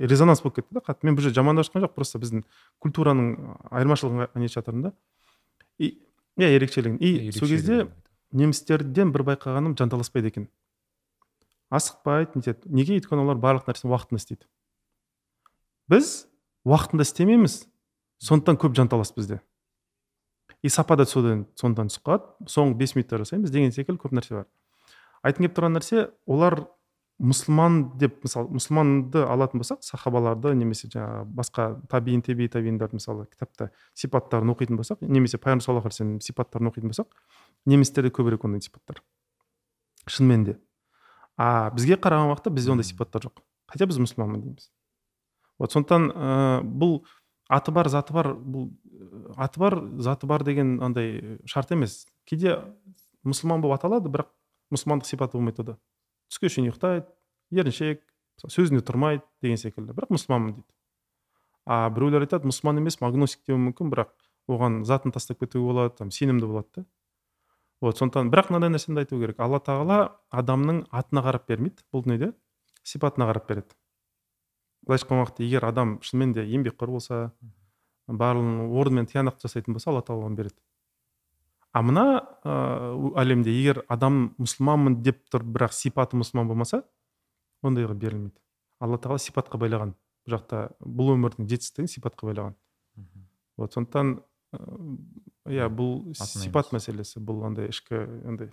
резонанс болып кетті да қатты. Мен бұл жерде жамандап жатқан жоқ просто біздің культураның айырмашылығын нетіп жатырмын да и иә ерекшелігін. И сол кезде немістерден бір байқағаным жанталаспайды екен. Асықпайды нетеді неге өйткені олар барлық нәрсені уақытында істейді? Біз уақытында істемейміз сондықтан көп жанталас бізде. И сапа да содан сондықтан түсіп қалады соңғы бес минутта жасаймыз деген секілді көп нәрсе бар. Айтқым келіп тұрған нәрсе олар мұсылман деп мысалы мұсылманды алатын болсақ сахабаларды немесе жаңағы басқа табиин теби табииндарды мысалы кітапта сипаттарын оқитын болсақ немесе пайғамбар саллаллаху алейhi сипаттарын оқитын болсақ немістерде көбірек ондай сипаттар. Шынымен де. А бізге қараған уақытта бізде ондай сипаттар жоқ. Хотя біз мұсылманмын дейміз. Вот сондықтан ә, бұл аты бар заты бар бұл аты бар заты бар деген андай шарт емес. Кейде мұсылман болып аталады бірақ мұсылмандық сипаты болмайды ода түске шейін ұйықтайды еріншек сөзінде тұрмайды деген секілді. Бірақ мұсылманмын дейді. А біреулер айтады мұсылман емеспін агностик деуі мүмкін бірақ оған затын тастап кетуге болады там сенімді болады да. Вот сондықтан бірақ мынандай нәрсені айту керек. Алла тағала адамның атына қарап бермейді бұл дүниеде сипатына қарап береді. Былайша айтқан уақытта егер адам шынымен де еңбекқор болса барлығын орнымен тиянақты жасайтын болса алла тағала оған береді. А мына ә, әлемде егер адам мұсылманмын деп тұр бірақ сипаты мұсылман болмаса ондайға берілмейді. Алла тағала сипатқа байлаған. Бұл жақта бұл өмірдің жетістігін сипатқа байлаған. Вот сондықтан иә бұл сипат мәселесі бұл андай ішкі андай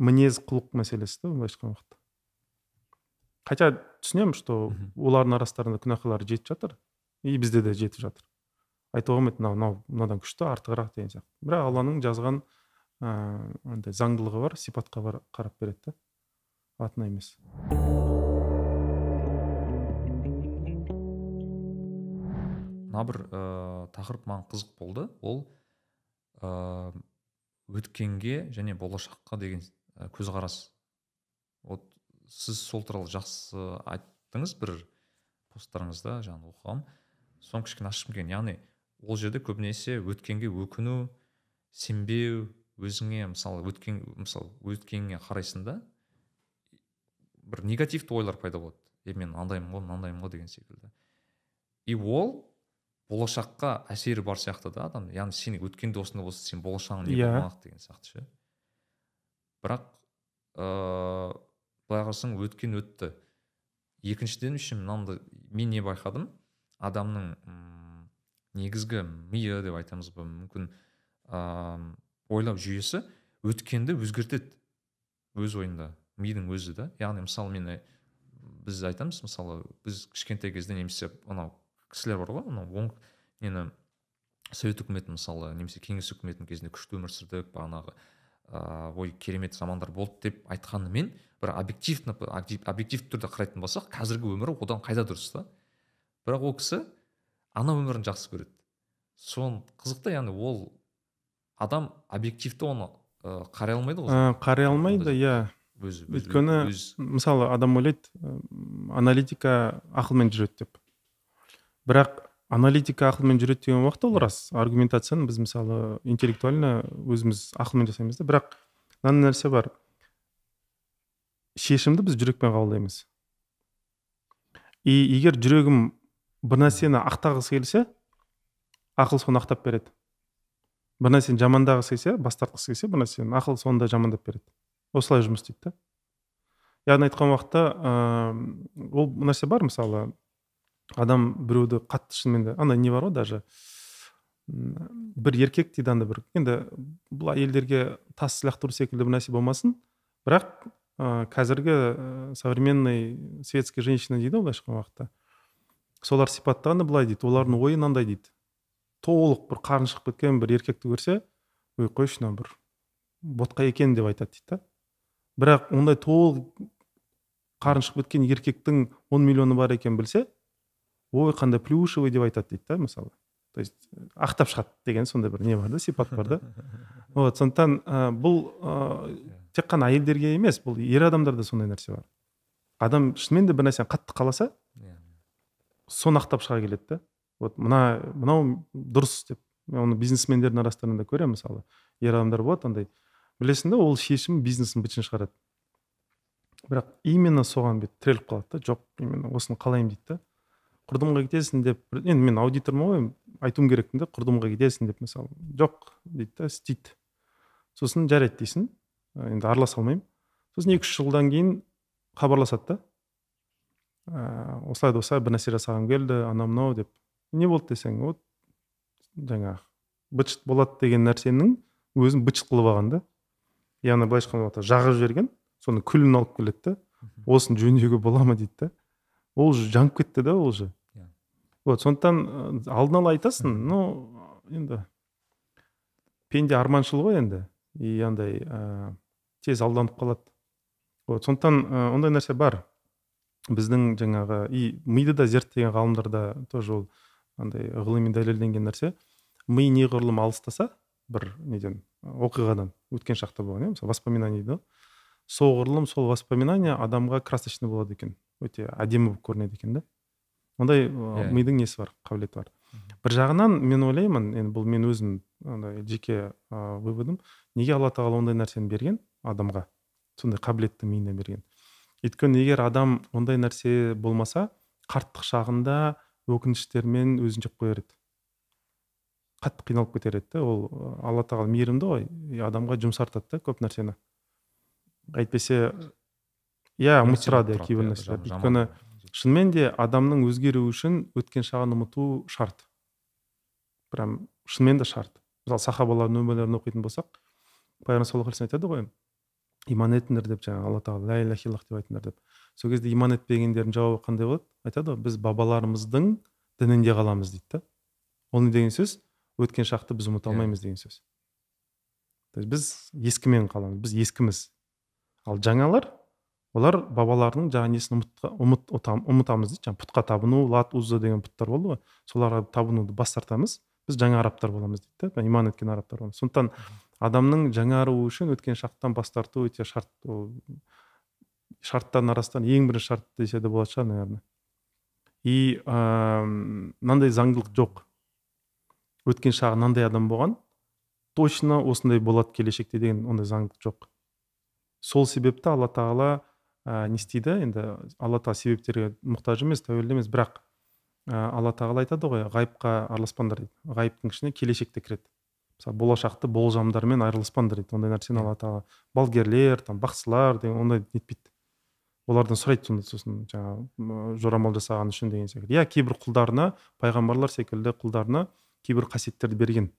мінез құлық мәселесі да былайша айтқан уақытта. Хотя түсінемін что олардың арасында күнәһарлар жетіп жатыр и бізде де жетіп жатыр. Айтуға болмайды мынау мынау мынадан күшті артығырақ деген сияқты. Бірақ алланың жазған ыыы андай заңдылығы бар сипатқа бар, қарап береді да атына емес. Мына бір ә, тақырып маған қызық болды. Ол ә, өткенге және болашаққа деген көзқарас. Вот сіз сол туралы жақсы айттыңыз бір посттарыңызда жаңағы оқығанмын соны кішкене ашқым келген. Яғни ол жерде көбінесе өткенге өкіну сенбеу өзіңе мысалы өткен мысалы өткеніңе қарайсың да бір негативті ойлар пайда болады. Е мен андаймын ғой мынандаймын ғой деген секілді. И ол болашаққа әсері бар сияқты да адам яғни сен өткенде осындай болса сен болашағың не yeah. Иә. болмақ деген сияқты ше бірақ ыыы былай қарасаң өткен өтті екіншіден үшін мынандай мен не байқадым адамның м негізгі миы деп айтамыз ба мүмкін ыыы ойлау жүйесі өткенді өзгертеді өз ойында мидың өзі да яғни мысалы мен біз айтамыз мысалы біз кішкентай кезде немесе анау кісілер бар ғой анау оң нені совет үкіметін мысалы немесе кеңес үкіметінің кезінде күшті өмір сүрдік бағанағы ыыы ой керемет замандар болды деп айтқанымен бір объективно объективті түрде қарайтын болсақ қазіргі өмірі одан қайда дұрыс та? Бірақ ол кісі ана өмірін жақсы көреді. Соны қызық та яғни ол адам объективті оны қарай алмайды ғой қарай алмайды иә. Өйткені мысалы адам ойлайды аналитика ақылмен жүреді деп. Бірақ аналитика ақылмен жүреді деген уақытта ол рас. Аргументацияны біз мысалы интеллектуально өзіміз ақылмен жасаймыз да. Бірақ мынандай нәрсе бар. Шешімді біз жүрекпен қабылдаймыз. И егер жүрегім бір нәрсені ақтағысы келсе ақыл соны ақтап береді. Бір нәрсені жамандағысы келсе бас тартқысы келсе бір нәрсені ақыл соны да жамандап береді. Осылай жұмыс істейді да. Яғни айтқан уақытта ыыы ол нәрсе бар мысалы адам біреуді қатты шынымен де андай не бар ғой даже бір еркек дейді андай бір енді бұл әйелдерге тас лақтыру секілді бір нәрсе болмасын. Бірақ ә, қазіргі ә, современный светский женщина дейді ғой былайша айтқан уақытта. Солар сипаттағанда былай дейді олардың ойы мынандай дейді. Толық бір қарын шығып кеткен бір еркекті көрсе ой қойшы мынау бір ботқа екен деп айтады дейді да. Бірақ ондай толық қарын шығып кеткен еркектің он миллионы бар екенін білсе ой қандай плюшевый деп айтады дейді да мысалы. То есть ақтап шығады деген сондай бір не бар да сипат бар да. Вот сондықтан ә, бұл ә, тек қана әйелдерге емес бұл ер адамдарда сондай нәрсе бар. Адам шынымен де бір нәрсені қатты қаласа иә. соны ақтап шыға келеді да. Вот мына мынау дұрыс деп. Мен оны бизнесмендердің арасында көремін мысалы. Ер адамдар болады андай. Білесің да ол шешім бизнесін бытын шығарады. Бірақ именно соған бүйтіп тіреліп қалады да. Жоқ именно осыны қалаймын дейді да. Құрдымға кетесің деп енді мен аудитормын ғой айтуым керекпін да құрдымға кетесің деп мысалы жоқ дейді да істейді. Сосын жарайды дейсің енді араласа алмаймын. Сосын екі үш жылдан кейін хабарласады да. Ыыы осылай да осылай бір нәрсе жасағым келді анау мынау деп. Не болды десең вот жаңағы быт болады деген нәрсенің өзін быт қылып алған да. Яғни былайша айтқанда жағып жіберген соның күлін алып келеді да. Осыны жөндеуге бола ма дейді да. Ол уже жанып кетті да ол уже иә. вот сондықтан алдын ала айтасың. Ну енді пенде арманшыл ғой енді. И андай ә, тез алданып қалады. Вот сондықтан ә, ондай нәрсе бар. Біздің жаңағы и миды да зерттеген ғалымдарда тоже ол андай ғылыми дәлелденген нәрсе. Ми неғұрлым алыстаса бір неден оқиғадан өткен шақта болған иә мысалы воспоминание дейді ғой. Соғұрлым сол воспоминание адамға красочный болады екен. Өте әдемі болып көрінеді екен да. Ондай Иә. мидың несі бар қабілеті бар? Бір жағынан мен ойлаймын енді бұл мен өзім андай жеке ыыы выводым. Неге алла тағала ондай нәрсені берген адамға? Сондай қабілетті миына берген. Өйткені егер адам ондай нәрсе болмаса қарттық шағында өкініштермен өзін жеп қояр еді. Қатты қиналып кетер еді ол алла тағала мейірімді ғой адамға жұмсартады да көп нәрсені. Әйтпесе иә ұмыттырады иә кейбір нәрселерді өйткені шынымен де адамның өзгеруі үшін өткен шағын ұмыту шарт. Прям шынымен де шарт. Мысалы сахабалардың өмірлерін оқитын болсақ пайғамбар саллаллаху алейхи айтады ғой иман етіңдер деп жаңағы алла тағала ля иляха иллаллах деп айтыңдар деп. Сол кезде иман етпегендердің жауабы қандай болады? Айтады ғой біз бабаларымыздың дінінде қаламыз дейді да. Ол не деген сөз? Өткен шақты біз ұмыта Иә. алмаймыз деген сөз. То есть біз ескімен қаламыз біз ескіміз. Ал жаңалар олар бабаларының жаңағы несін ұмытқа, ұмыт, ұтам- ұмытамыз дейді. Жаңағы пұтқа табыну лат узза деген пұттар болды ғой. Соларға табынуды бас тартамыз біз жаңа арабтар боламыз дейді да иман еткен арабтар боламыз. Сондықтан адамның жаңаруы үшін өткен шақтан бас тарту өте шарт ол шарттардың арасынан ең бірінші шарт десе де болатын шығар наверное. И мынандай заңдылық жоқ. Өткен шағы мынандай адам болған точно осындай болады келешекте деген ондай заңдылық жоқ. Сол себепті алла тағала ә, не істейді. Енді алла тағала себептерге мұқтаж емес тәуелді емес. Бірақ ә, алла тағала айтады ғой ғайыпқа араласпаңдар дейді. Ғайыптың ішіне келешек те кіреді. Мысалы болашақты болжамдармен айырылыспаңдар дейді. Ондай нәрсені алла тағала балгерлер там бақсылар деген ондай нетпейді. Олардан сұрайды сонда сосын жаңағы жорамал жасаған үшін деген секілді иә кейбір құлдарына пайғамбарлар секілді құлдарына кейбір қасиеттерді берген.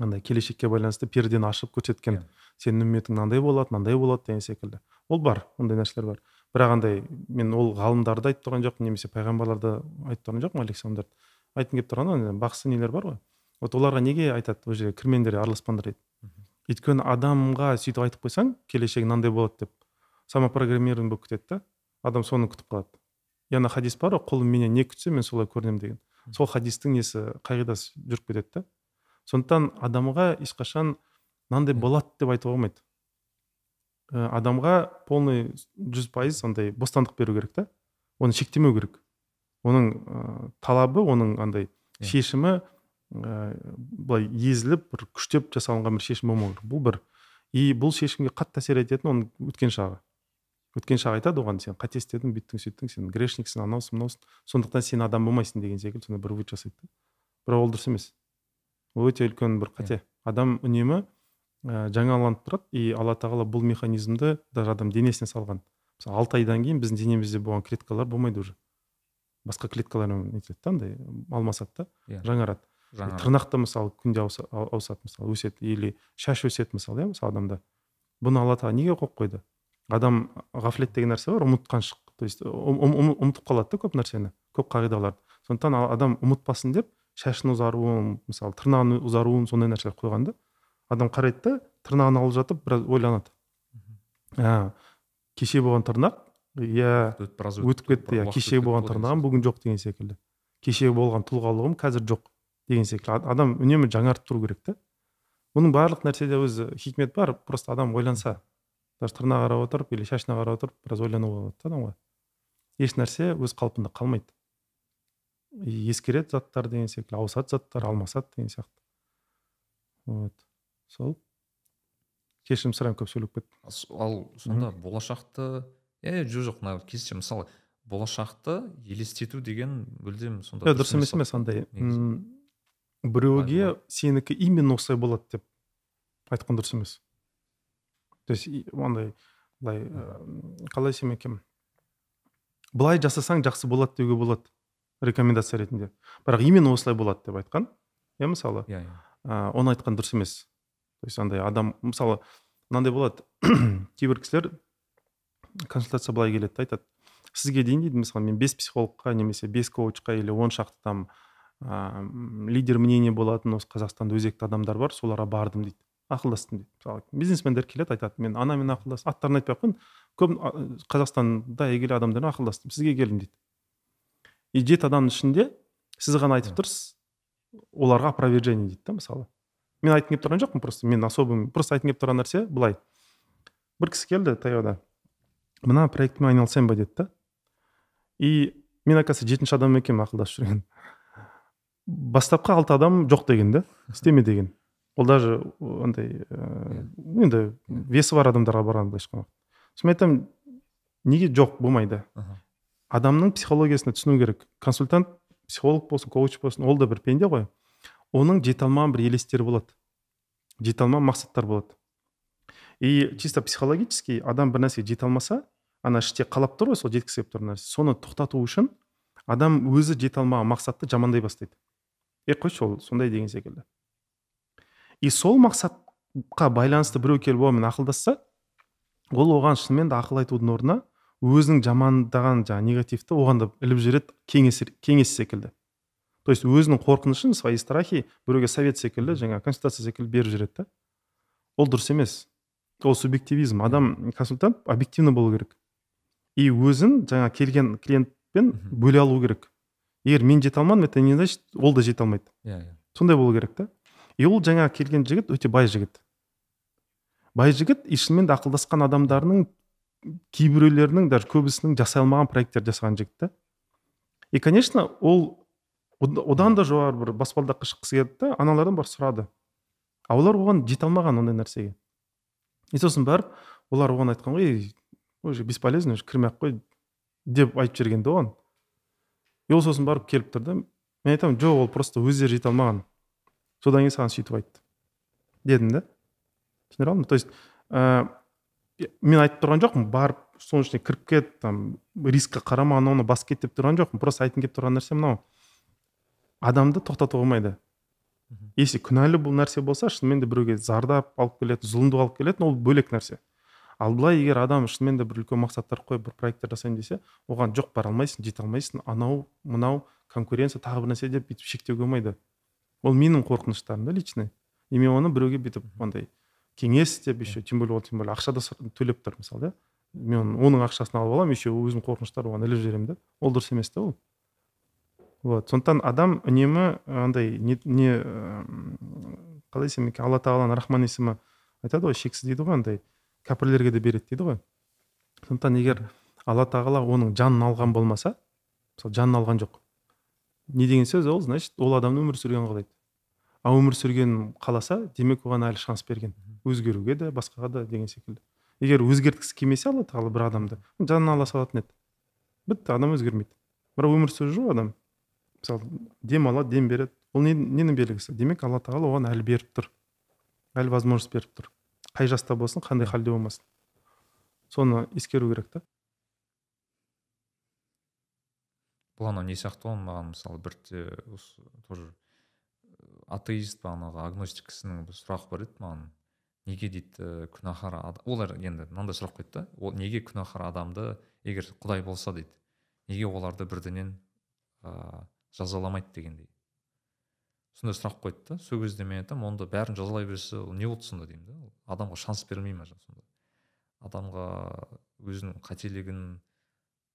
Андай келешекке байланысты пердені ашып көрсеткен Иә. сенің үмметің мынандай болады мынандай болады деген секілді. Ол бар ондай нәрселер бар. Бірақ андай мен ол ғалымдарды айтып тұрған жоқпын немесе пайғамбарларды айтып тұрған жоқпын алейхисаламдарды айтқым келіп тұрғаны бақсы нелер бар ғой. Вот оларға неге айтады ол жерге кірмеңдер араласпаңдар дейді. Өйткені адамға сөйтіп айтып қойсаң келешегі мынандай болады деп. Самопрограммирование болып кетеді да адам соны күтіп қалады. И ана хадис бар ғой құлым менен не күтсе мен солай көрінемін деген. Сол хадистің несі қағидасы жүріп кетеді да. Сондықтан адамға ешқашан мынандай болады деп айтуға болмайды. Ә, адамға полный жүз пайыз андай бостандық беру керек та. Оны шектемеу керек. Оның ә, талабы оның андай Иә. шешімі ә, былай езіліп бір күштеп жасалынған бір шешім болмау керек. Бұл бір. И бұл шешімге қатты әсер ететін оның өткен шағы. Өткен шағы айтады оған сен қате істедің бүйттің сөйттің сен грешниксің анаусың мынаусың сондықтан сен адам болмайсың деген секілді сондай бір вывод жасайды да. Бірақ ол дұрыс емес. Өте үлкен бір қате. Адам үнемі ә, жаңаланып тұрады и алла тағала бұл механизмді даже адам денесіне салған. Мысалы алты айдан кейін біздің денемізде болған клеткалар болмайды уже. Басқа клеткалармен нетеді да андай алмасады да Иә. жаңарады. Жаңа тырнақ та мысалы күнде ауса- ауысады мысалы өседі или шаш өседі мысалы иә мысалы адамда. Бұны алла тағала неге қойып қойды? Адам ғафлет деген нәрсе бар ұмытқаншылық. То есть ұм- ұм- ұм- ұмытып қалады да көп нәрсені көп қағидаларды. Сондықтан адам ұмытпасын деп шашының ұзаруын мысалы тырнағының ұзаруын сондай нәрселер қойған да. Адам қарайды да тырнағын алып жатып біраз ойланады. А кеше болған тырнақ иә өтіп біраз өтіп кетті иә өтіп болған тырнағым бүгін жоқ деген секілді. Кешегі болған тұлғалығым қазір жоқ деген секілді. Адам үнемі жаңарып тұру керек та. Бұның барлық нәрседе өзі хикмет бар просто адам ойланса даже тырнағына қарап отырып или шашына қарап отырып біраз ойлануға болады да адамға. Еш нәрсе өз қалпында қалмайды. Ескереді заттар деген секілді ауысады заттар алмасады деген сияқты. Вот. Сол кешірім сұраймын көп сөйлеп кеттім Ал сонда болашақты е жоқ жоқ мына керісінше мысалы болашақты елестету деген мүлдем сонда иә дұрыс емес емес андай біреуге сенікі именно осылай болады деп айтқан дұрыс емес. То есть андай былай қалай десем екен? Былай жасасаң жақсы болады деуге болады. Рекомендация ретінде. Бірақ именно осылай болады деп айтқан. Иә мысалы иә иә. ә, оны айтқан дұрыс емес. То есть андай адам мысалы мынандай болады. Кейбір кісілер консультация былай келеді айтады. Сізге дейін дейді мысалы мен бес психологқа немесе бес коучқа или он шақты там ә, лидер мнение болатын осы қазақстанда өзекті адамдар бар соларға бардым дейді. Ақылдастым дейді мысалы бизнесмендер келеді айтады. Мен анамен ақылдастым аттарын айтпай ақ қояйын. Көп қазақстанда әйгілі адамдармен ақылдастым. Сізге келдім дейді. И жеті адамның ішінде сіз ғана айтып тұрсыз оларға опровержение дейді да мысалы. Мен айтқым келіп тұрған жоқпын просто мен особым просто айтқым келіп тұрған нәрсе былай. Бір кісі келді таяуда. Мына проектімен айналысайын ба? деді да. И мен оказывается жетінші адам екенмін ақылдасып жүрген. Бастапқы алты адам жоқ деген да істеме деген. Ол даже андай ә, енді весі бар адамдарға барған былайша айтқанда сосын мен айтамын неге жоқ болмайды? Адамның психологиясына түсіну керек. Консультант психолог болсын коуч болсын ол да бір пенде ғой. Оның жете алмаған бір елестері болады. Жете алмаған мақсаттар болады. И чисто психологически адам бір нәрсеге жете алмаса ана іште қалап тұр ғой сол жеткісі келіп тұрған нәрсе. Соны тоқтату үшін адам өзі жете алмаған мақсатты жамандай бастайды. Е қойшы ол сондай деген секілді. И сол мақсатқа байланысты біреу келіп онымен ақылдасса ол оған шынымен де ақыл айтудың орнына өзінің жамандаған жаңағы негативті оған да іліп жібереді кеңес, кеңес секілді. То есть өзінің қорқынышын свои страхи біреуге совет секілді жаңағы консультация секілді беріп жібереді да. Ол дұрыс емес. Ол субъективизм. Адам консультант объективно болу керек. И өзін жаңа келген клиентпен бөле алу керек. Егер мен жете алмадым это не значит ол да жете алмайды. Иә иә. Сондай болу керек та. И ол жаңа келген жігіт өте бай жігіт. Бай жігіт и шынымен де ақылдасқан адамдарының кейбіреулерінің даже көбісінің жасай алмаған проекттер жасаған жігіт та и конечно ол одан да жоғары бір баспалдаққа шыққысы келді да аналардан барып сұрады. А олар оған жете алмаған ондай нәрсеге. И сосын барып олар оған айтқан ғой уже бесполезно уже кірмей ақ қой деп айтып жіберген да оған. И ол сосын барып келіп тұр да мен айтамын жоқ ол просто өздері жете алмаған содан кейін саған сөйтіп айтты. Дедім да түсіндіре алдым. То есть ә, мен айтып тұрған жоқпын барып соның ішіне кіріп кет там рискқа қарама анауны басып кет деп тұрған жоқпын просто айтқым келіп тұрған нәрсе мынау. Адамды тоқтатуға болмайды. Если күнәлі бұл нәрсе болса шынымен де біреуге зардап алып келетін зұлымдық алып келетін ол бөлек нәрсе. Ал былай егер адам шынымен де бір үлкен мақсаттар қойып бір проекттер жасаймын десе оған жоқ бара алмайсың жете алмайсың анау мынау конкуренция тағы бір нәрсе деп бүйтіп шектеуге болмайды. Ол менің қорқыныштарым да личный. И мен оны біреуге бүйтіп андай кеңес деп еще тем более ол тем более ақша да төлеп тұр мысалы да. Мен оның ақшасын алып аламын еще өзімнің қорқыныштар оған іліп жіберемін да. Ол дұрыс емес та ол. Вот сондықтан адам үнемі андай не, не қалай десем екен алла тағаланың рахман есімі айтады ғой шексіз дейді ғой андай кәпірлерге де береді дейді ғой. Сондықтан егер алла тағала оның жанын алған болмаса мысалы жанын алған жоқ. Не деген сөз ол значит ол адамның өмір сүргенін қалайды ал өмір сүргенін қаласа демек оған әлі шанс берген. Өзгеруге де басқаға да деген секілді. Егер өзгерткісі келмесе алла тағала бір адамды жанын ала салатын еді. Бітті адам өзгермейді. Бірақ өмір сүріп жүр адам. Мысалы дем алады дем береді. Ол не, ненің белгісі? Демек алла тағала оған әлі беріп тұр. Әлі возможность беріп тұр. Қай жаста болсын қандай халде болмасын. Соны ескеру керек та. Бұл анау не сияқты ғой маған мысалы бір осы тоже атеист бағанағы агностик кісінің бір сұрағы бар еді маған. Неге дейді күнәһар олар енді мынандай сұрақ қойды да ол неге күнәһар адамды егер құдай болса дейді неге оларды бірденен ыыы жазаламайды дегендей. Сондай сұрақ қойды да сол кезде мен айтамын онда бәрін жазалай берсе ол не болды сонда деймін да адамға шанс берілмей ма сонда? Адамға өзінің қателігін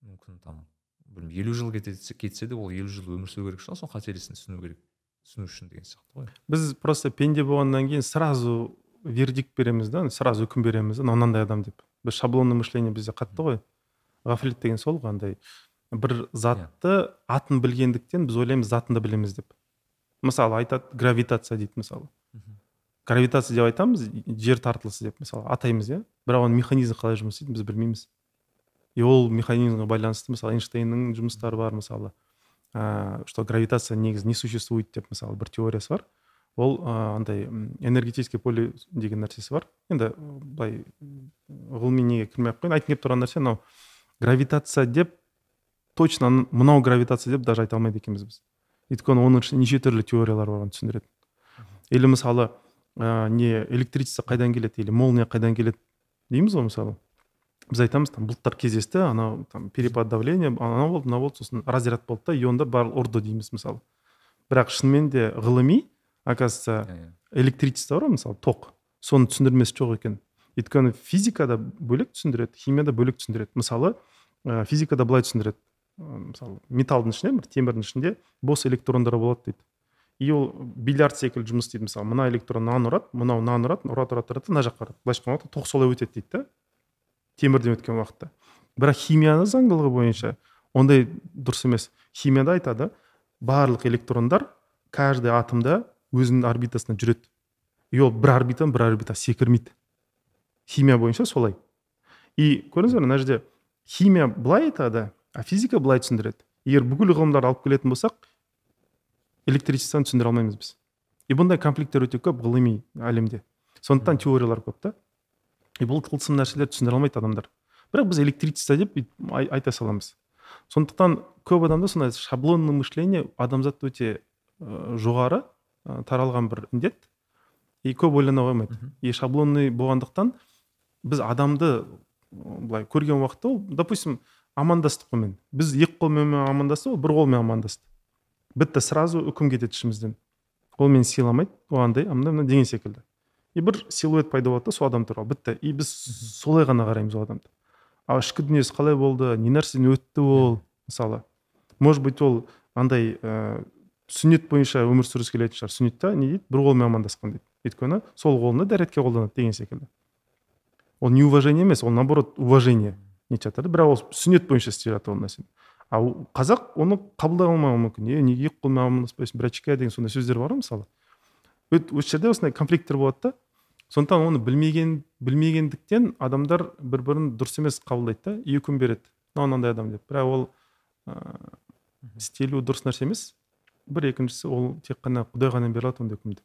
мүмкін там білмеймін елу жыл кетсе де ол елу жыл өмір сүру керек шығар сол қателесін түсіну керек түсіну үшін деген сияқты ғой. Біз просто пенде болғаннан кейін сразу вердикт береміз да сразу үкім береміз. Да мынандай адам деп. Біз шаблонный мышление бізде қатты ғой. Ғафлет деген сол ғой андай. Бір затты атын білгендіктен біз ойлаймыз затын да білеміз деп. Мысалы айтады гравитация дейді мысалы. Гравитация деп айтамыз жер тартылысы деп мысалы атаймыз иә. Бірақ оның механизмі қалай жұмыс істейді біз білмейміз. И ол механизмге байланысты мысалы эйнштейннің жұмыстары бар мысалы ә, что гравитация негізі не существует деп мысалы бір теориясы бар. Ол андай энергетический поле деген нәрсесі бар. Енді былай ғылыми неге кірмей ақ қояйын? Айтқым келіп тұрған нәрсе мынау гравитация деп точно мынау гравитация деп даже айта алмайды екенбіз біз. Өйткені оның ішінде неше түрлі теориялар бар оны түсіндіреді или мысалы ә, не электричество қайдан келеді или молния қайдан келеді дейміз ғой мысалы. Біз айтамыз там бұлттар кездесті анау там перепад давления анау болды мынау болды сосын разряд болды да иондар барлығы ұрды дейміз мысалы. Бірақ шынымен де ғылыми оказывается иә, иә. электричество бар ғой мысалы ток. Соның түсіндірмесі жоқ екен. Өйткені физикада бөлек түсіндіреді химияда бөлек түсіндіреді. Мысалы ә, физикада былай түсіндіреді. Мысалы металдың ішінде бір темірдің ішінде бос электрондар болады дейді. И ол бильярд секілді жұмыс істейді. Мысалы мына электрон мынаны ұрады мынау мынаны ұрады ұрады ұрады ұрады мына жаққа ұрады. Былайша айтқан тоқ солай өтеді дейді да темірден өткен уақытта. Бірақ химияны заңдылығы бойынша ондай дұрыс емес. Химияда айтады барлық электрондар каждый атомда өзінің орбитасында жүреді. И ол бір орбитадан бір орбита секірмейді. Химия бойынша солай. И көрдіңіз бе мына жерде химия былай айтады а физика былай түсіндіреді. Егер бүкіл ғылымдарды алып келетін болсақ электричествоны түсіндіре алмаймыз біз. И бұндай конфликттер өте көп ғылыми әлемде. Сондықтан теориялар көп та. И бұл тылсым нәрселерді түсіндіре алмайды адамдар. Бірақ біз электричество деп айта саламыз. Сондықтан көп адамда сондай шаблонный мышление адамзатта өте ә, жоғары. Ә, таралған бір індет. И көп ойлана қоймайды и шаблонный болғандықтан біз адамды былай көрген уақытта ол допустим амандастық қолмен біз екі қолмен амандасты ол бір қолмен амандасты бітті сразу үкім кетеді ішімізден. Ол мені сыйламайды оғандай мына мына деген секілді. И бір силуэт пайда болады да сол адам туралы. Бітті. И біз солай ғана қараймыз ол адамды. Ал ішкі дүниесі қалай болды не нәрседен өтті ол мысалы. Может быть ол андай ә, сүннет бойынша өмір сүргісі келетін шығар. Сүннетта не дейді? Бір қолмен амандасқан дейді. Өйткені сол қолында дәретке қолданады деген секілді. Ол неуважение емес ол наоборот уважение нетіп жатыр да бірақ ол сүннет бойынша істеп жатыр ол нәрсені. Ал қазақ оны қабылдай алмауы мүмкін. Е неге екі қолмен амандаспайсың брачка деген сондай сөздер бар ғой мысалы. Осы жерде осындай конфликттер болады да. Сондықтан оны білмеген білмегендіктен адамдар бір бірін дұрыс емес қабылдайды да. И үкім береді. Мынау мынандай адам деп. Бірақ ол ыыы істелуі дұрыс нәрсе емес. Бір екіншісі ол тек қана құдай ғана бере алады ондай үкімді.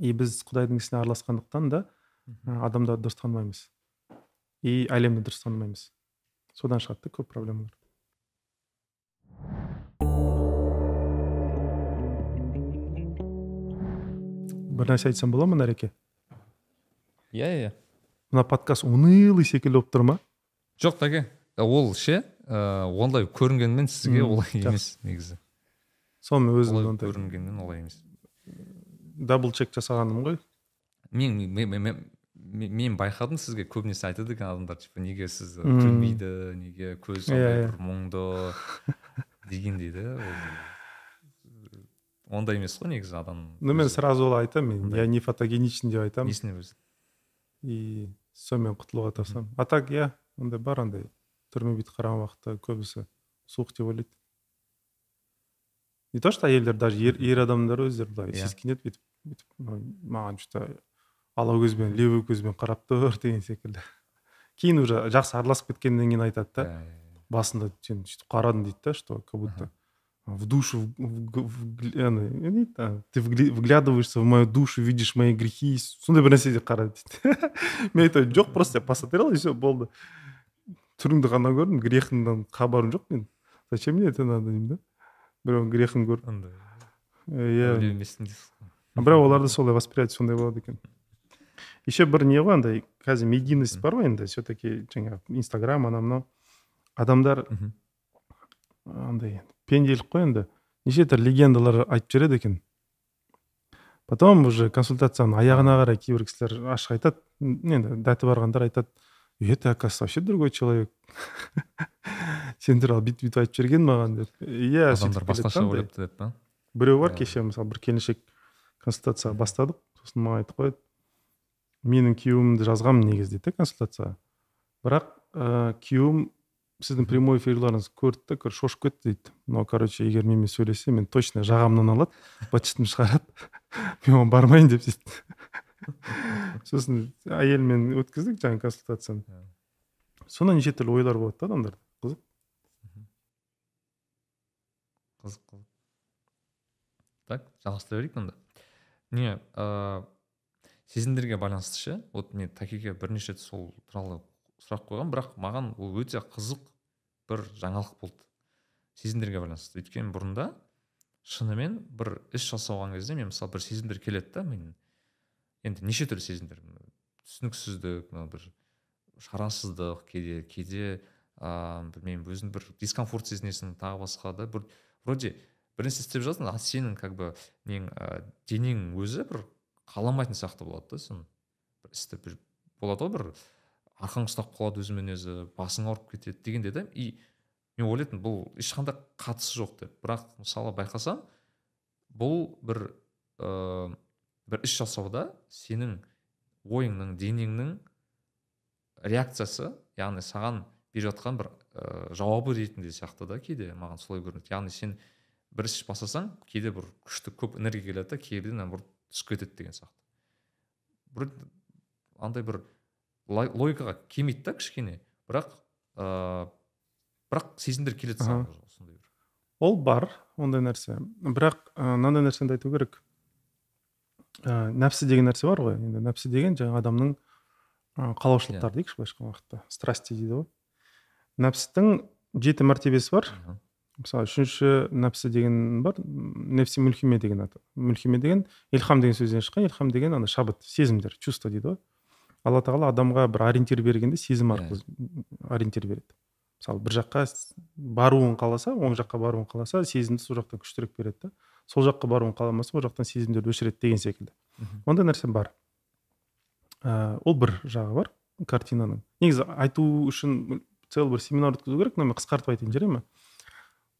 И біз құдайдың ісіне араласқандықтан да адамдарды дұрыс танымаймыз. И әлемді дұрыс танымаймыз. Содан шығады да көп проблемалар. Бір нәрсе айтсам бола ма нәреке иә иә мына подкаст унылый секілді болып тұр ма? Жоқ тәке ол ше ыыы ондай көрінгенмен сізге олай емес негізі. Соны өзім олай ондай көрінгенмен олай емес. Дабл чек жасағаным ғой. Мен мен, мен, мен, мен байқадым сізге көбінесе айтады екен адамдар типа неге сіз күлмейді неге көзі Иә, сондай иә. бір мұңды дегендей да ондай емес қой негізі адам ну мен сразу олай айтамын мен я не фотогеничный деп айтамын несіне өзі? И сонымен құтылуға тырысамын. А так иә ондай бар андай түрме бүйтіп қараған уақытта көбісі суық деп ойлайды. Не то что әйелдер даже ер, ер адамдар өздері былай Иә. сескенеді бүйтіп бүйтіп «Ой, маған что то ала көзбен левый көзбен қарап тұр деген секілді. Кейін уже жақсы араласып кеткеннен кейін айтады да Иә, иә, иә. басында сен сөйтіп қарадың дейді да что как будто в душу ты вглядываешься в мою душу видишь мои грехи сондай бір нәрсе деп қарады дейді. Мен айтамын жоқ просто я посмотрел и все болды түріңді ғана көрдім грехыңнан хабарым жоқ мен зачем мне это надо? деймін да. Біреудің грехін көріп андай. Иә. Бірақ оларда солай восприятие сондай болады екен. Еще бір не ғой андай қазір медийность бар ғой енді все таки жаңағы инстаграм анау мынау. Адамдар андай пенделік қой енді. Неше түрлі легендалар айтып жібереді екен. Потом уже консультацияның аяғына қарай кейбір кісілер ашық айтады. Енді дәті барғандар айтады. «Е, ты оказывается вообще другой человек сен туралы бүйтіп бүйтіп айтып жіберген маған деп. Иә адамдар басқаша ойлапты деп па біреу бар Иә. кеше мысалы бір келіншек консультацияға бастадық. Сосын маған айтып қояды. Менің күйеуімді жазғанмын негізі дейді да консультацияға бірақ ыыы күйеуім сіздің прямой эфирлеріңізді көрді да короче шошып кетті дейді. Мынау короче егер менімен сөйлессе мен точно жағамнан алады бытшытымды шығарады. Мен оған бармайын деп сөйтті сосын әйелімен өткіздік жаңағы консультацияны. Иә. сонда неше түрлі ойлар болады да адамдарда қызық қызық қызық так жалғастыра берейік онда не ыыы сезімдерге байланысты ше вот мен такеге бірнеше рет сол туралы сұрақ қойғанмын бірақ маған ол өте қызық бір жаңалық болды сезімдерге байланысты өйткені бұрында шынымен бір іс жасалған кезде мен мысалы бір сезімдер келеді да мен енді неше түрлі сезімдер түсініксіздік мына бір шарасыздық кейде кейде ыыы білмеймін өзің бір дискомфорт сезінесің тағы басқа да бір вроде бір нәрсе істеп жатырсың а сенің как бы нең ә, денең өзі бір қаламайтын сияқты болады да сен бір істі бір болады ғой бір арқаң ұстап қалады өзімен өзі басың ауырып кетеді дегендей да и мен ойлайтынмын бұл ешқандай қатысы жоқ деп. Бірақ мысалы байқасам бұл бір ыыы бір іс жасауда сенің ойыңның денеңнің реакциясы яғни саған беріп жатқан бір ә, жауабы ретінде сияқты да кейде маған солай көрінеді. Яғни сен бір іс бастасаң кейде бір күшті көп энергия келеді да кейбірде наоборот түсіп кетеді деген сияқты. Бір андай бір логикаға келмейді да кішкене. Бірақ ыыы бірақ сезімдер келеді саған сондай бір. Ол бар ондай нәрсе. Бірақ мынандай нәрсені айту керек. Ә, нәпсі деген нәрсе бар ғой. Енді нәпсі деген жаңағы адамның қалаушылықтары yeah. Иә. дейікші былайша айтқан уақытта? Страсти дейді ғой. Нәпсістің жеті мәртебесі бар. Мысалы үшінші нәпсі деген бар нефси мүлхиме деген аты. Мүлхиме деген илхам деген сөзден шыққан. Илхам деген ана шабыт сезімдер чувство дейді ғой. Алла тағала адамға бір ориентир бергенде сезім иә. арқылы ориентир береді. Мысалы бір жаққа баруын қаласа оң жаққа баруын қаласа сезімді сол жақтан күштірек береді да. Сол жаққа баруын қаламаса ол жақтан сезімдерді өшіреді деген секілді. Ондай нәрсе бар. Ә, ол бір жағы бар картинаның. Негізі айту үшін целый бір семинар өткізу керек но мен қысқартып айтайын жарай ма?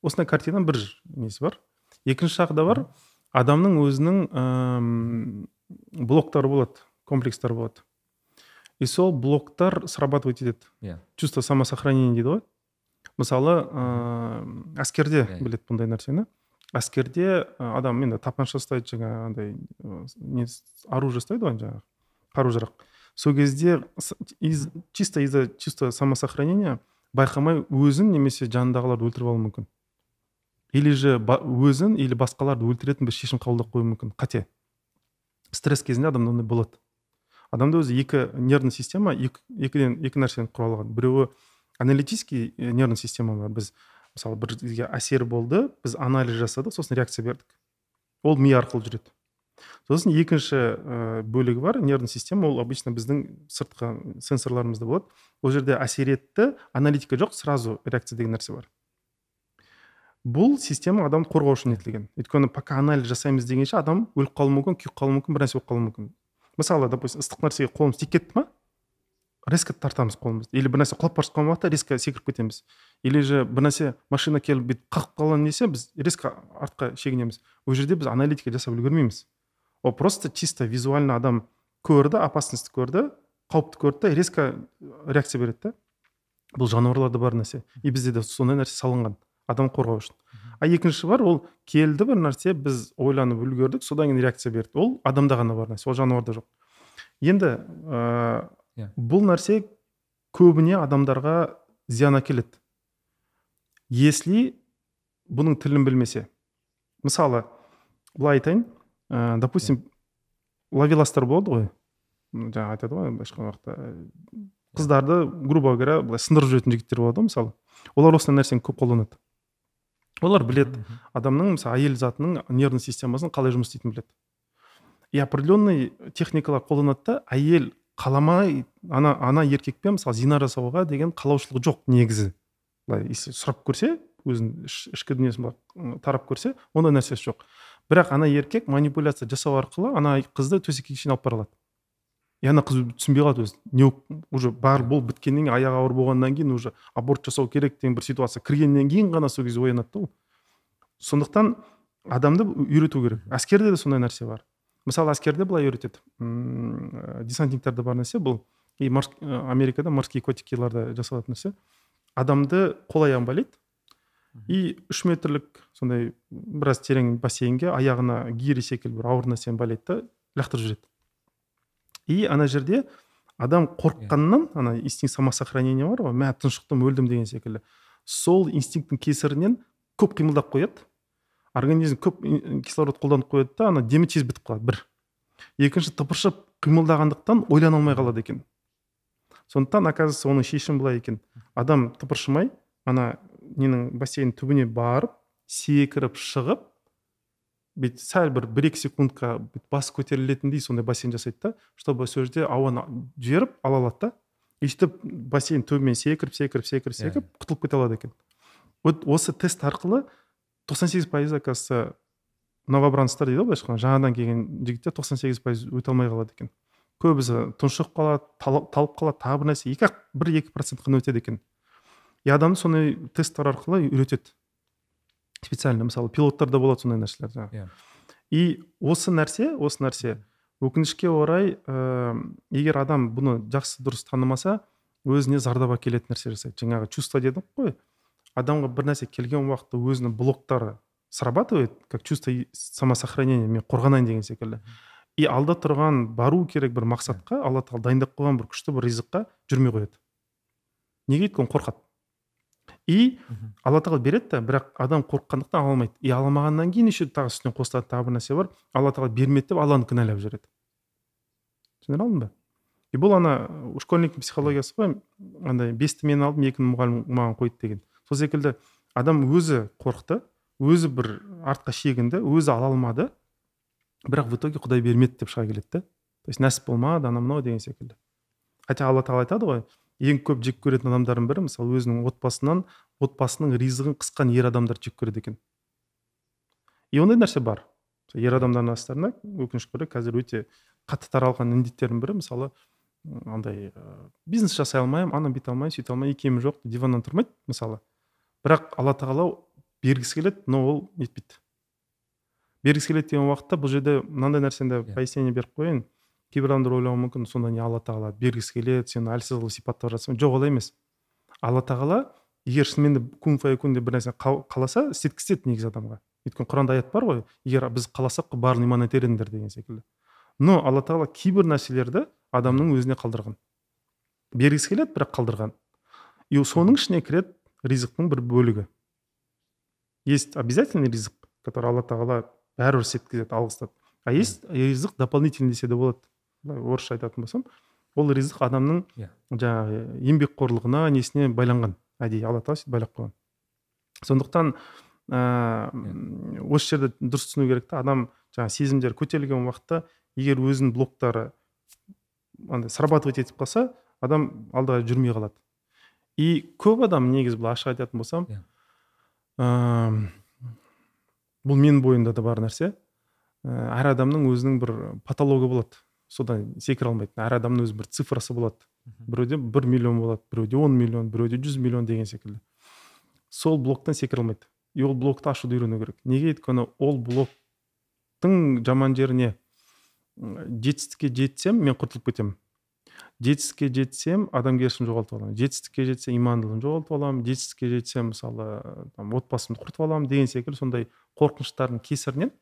Осындай картинаның бір несі бар. Екінші жағы да бар. Адамның өзінің ә, блоктары болады комплекстары болады. И сол блоктар срабатывать етеді. Иә. Чувство самосохранения дейді ғой. Мысалы ыыы ә, әскерде біледі бұндай нәрсені. Әскерде адам енді тапанша ұстайды жаңағы андай не оружие ұстайды ғой жаңағы. Қару жарақ сол кезде из, чисто из за чисто самосохранения байқамай өзін немесе жанындағыларды өлтіріп алуы мүмкін. Или же өзін или басқаларды өлтіретін бір шешім қабылдап қоюы мүмкін. Қате. Стресс кезінде адамда ондай болады. Адамда өзі екі нервный система екі, екіден екі нәрседен құралған біреуі аналитический э, нервный система бар. Біз мысалы бір бізге әсер болды біз анализ жасадық сосын реакция бердік. Ол ми арқылы жүреді. Сосын екінші ә, бөлігі бар нервный система ол обычно біздің сыртқы сенсорларымызда болады. Ол жерде әсер етті аналитика жоқ сразу реакция деген нәрсе бар. Бұл система адамды қорғау үшін етілген. Өйткені пока анализ жасаймыз дегенше адам өліп қалуы мүмкін күйіп қалуы мүмкін бір нәрсе болып қалуы мүмкін. Мысалы допустим ыстық нәрсеге қолымыз тиіп кетті ма резко тартамыз қолымызды. Или бір нәрсе құлап бара жатқан уақытта резко секіріп кетеміз. Или же бір нәрсе машина келіп бүйтіп қағып қалған десе біз резко артқа шегінеміз. Ол жерде біз аналитика жасап үлгермейміз. Ол просто чисто визуально адам көрді опасностьті көрді қауіпті көрді да резко реакция береді да. Бұл жануарларда бар нәрсе. И бізде де сондай нәрсе салынған. Адам қорғау үшін. А екінші бар ол келді бір нәрсе біз ойланып үлгердік содан кейін реакция берді. Ол адамда ғана бар нәрсе ол жануарда жоқ. Енді ә, yeah. бұл нәрсе көбіне адамдарға зиян әкеледі. Если бұның тілін білмесе. Мысалы былай айтайын ә, допустим ловеластар болады ғой жаңағы айтады ғой былайша айтқан уақытта қыздарды грубо говоря былай сындырып жүретін жігіттер болады ғой мысалы олар осындай нәрсені көп қолданады. Олар біледі. Адамның мысалы әйел затының нервный системасын қалай жұмыс істейтінін біледі. И определенный техникалар қолданады да әйел қаламай ана ана еркекпен мысалы зина жасауға деген қалаушылығы жоқ негізі. Былай сұрап көрсе өзінің ішкі дүниесін тарап көрсе ондай нәрсесі жоқ. Бірақ ана еркек манипуляция жасау арқылы ана қызды төсекке шейін алып бара алады. И ана қыз түсінбей қалады өзі. Не уже бар бұл біткеннен кейін аяғы ауыр болғаннан кейін уже аборт жасау керек деген бір ситуация кіргеннен кейін ғана сол кезде оянады да ол. Сондықтан адамды үйрету керек. Әскерде де сондай нәрсе бар. Мысалы әскерде былай үйретеді. М десантниктарда бар нәрсе бұл. И америкада морские котикиларда жасалатын нәрсе. Адамды қол аяғын байлайды. И үш метрлік сондай біраз терең бассейнге аяғына гири секілді бір ауыр нәрсені байлайды да лақтырып жібереді и ана жерде адам қорыққаннан ана инстинкт самосохранения бар ғой мә тұншықтым өлдім деген секілді. Сол инстинкттің кесірінен көп қимылдап қояды. Организм көп кислород қолданып қояды да ана демі тез бітіп қалады бір. Екінші тыпыршып қимылдағандықтан ойлана алмай қалады екен. Сондықтан оказывается оның шешімі былай екен. Адам тыпыршымай ана ненің бассейн түбіне барып секіріп шығып бүйтіп сәл бір бір екі секундқа басы көтерілетіндей сондай бассейн жасайды да чтобы сол жерде ауаны жіберіп ала алады да и сөйтіп бассейн түбімен секіріп секіріп секіріп иә. секіріп құтылып кете алады екен. Вот осы тест арқылы тоқсан сегіз пайыз оказывается новобранецтар дейді ғой былайша айтқанда жаңадан келген жігіттер тоқсан сегіз пайыз өте алмай қалады екен. Көбісі тұншығып қалады талып қалады тағы бір нәрсе екі ақ бір екі процент қана өтеді екен. И адамды сондай тесттер арқылы үйретеді. Специально мысалы пилоттарда болады сондай нәрселер жаңағы yeah. Иә. и осы нәрсе осы нәрсе өкінішке орай ә, егер адам бұны жақсы дұрыс танымаса өзіне зардап әкелетін нәрсе жасайды. Жаңағы чувство дедік қой. Адамға бір нәрсе келген уақытта өзінің блоктары срабатывает как чувство самосохранения мен қорғанайын деген секілді. И алда тұрған бару керек бір мақсатқа алла тағала дайындап қойған бір күшті бір ризыққа жүрмей қояды. Неге өйткені қорқады? И алла тағала береді да бірақ адам қорыққандықтан ала алмайды. И ала алмағаннан кейін еще тағы үстіне қосылатын тағы бір нәрсе бар. Алла тағала бермеді деп алланы кінәлап жібереді. Түсіндіре алдым ба? И бұл ана школьниктің психологиясы ғой андай бесті мен алдым екіні мұғалім маған қойды деген. Сол секілді адам өзі қорықты өзі бір артқа шегінді өзі ала алмады. Бірақ в итоге құдай бермеді деп шыға келеді да то есть нәсіп болмады анау мынау деген секілді. Хотя алла тағала айтады ғой ең көп жек көретін адамдардың бірі мысалы өзінің отбасынан отбасының ризығын қысқан ер адамдарды жек көреді екен. И ондай нәрсе бар. Ер адамдардың арасында өкінішке орай қазір өте қатты таралған індеттердің бірі мысалы андай бизнес жасай алмаймын ана бүйте алмаймын сөйте алмаймын икемім жоқ диваннан тұрмайды мысалы. Бірақ алла тағала бергісі келеді но ол нетпейді. Бергісі келеді деген уақытта бұл жерде мынандай нәрсені де пояснение беріп қояйын. Кейбір адамдар ойлауы мүмкін сонда не алла тағала бергісі келеді сені әлсіз қылып сипаттап жатсың жоқ олай емес. Алла тағала егер шынымен де кун фаякун деп бір нәрсе қаласа істеткісі келеді негізі адамға. Өйткені құранда аят бар ғой егер біз қаласақ барын иман етер едіңдер деген секілді. Но алла тағала кейбір нәрселерді адамның өзіне қалдырған. Бергісі келеді бірақ қалдырған. И соның ішіне кіреді ризықтың бір бөлігі. Есть обязательный ризық который алла тағала бәрібір істеткізеді алғыстап а есть ризық дополнительный десе де болады. Орысша айтатын болсам ол ризық адамның yeah. Иә. жаңағы еңбекқорлығына несіне байланған әдейі алла тағала сөйтіп байлап қойған сондықтан ыыы ә, осы жерде дұрыс түсіну керек та адам жаңағы сезімдері көтерілген уақытта егер өзінің блоктары андай срабатывать етіп қалса адам алдыға жүрмей қалады и көп адам негізі бұл ашық айтатын болсам yeah. Иә. бұл менің бойымда да бар нәрсе ә, әр адамның өзінің бір патологы болады содан секіре алмайтын. Әр адамның өз бір цифрасы болады. Біреуде бір миллион болады біреуде он миллион біреуде жүз миллион деген секілді. Сол блоктан секіре алмайды. И ол блокты ашуды үйрену керек. Неге? Өйткені ол блоктың жаман жері не жетістікке жетсем мен құртылып кетемін. Жетістікке жетсем адамгершілігімді жоғалтып аламын. Жетістікке жетсем имандылығымды жоғалтып аламын. Жетістікке жетсем мысалы там отбасымды құртып аламын деген секілді сондай қорқыныштардың кесірінен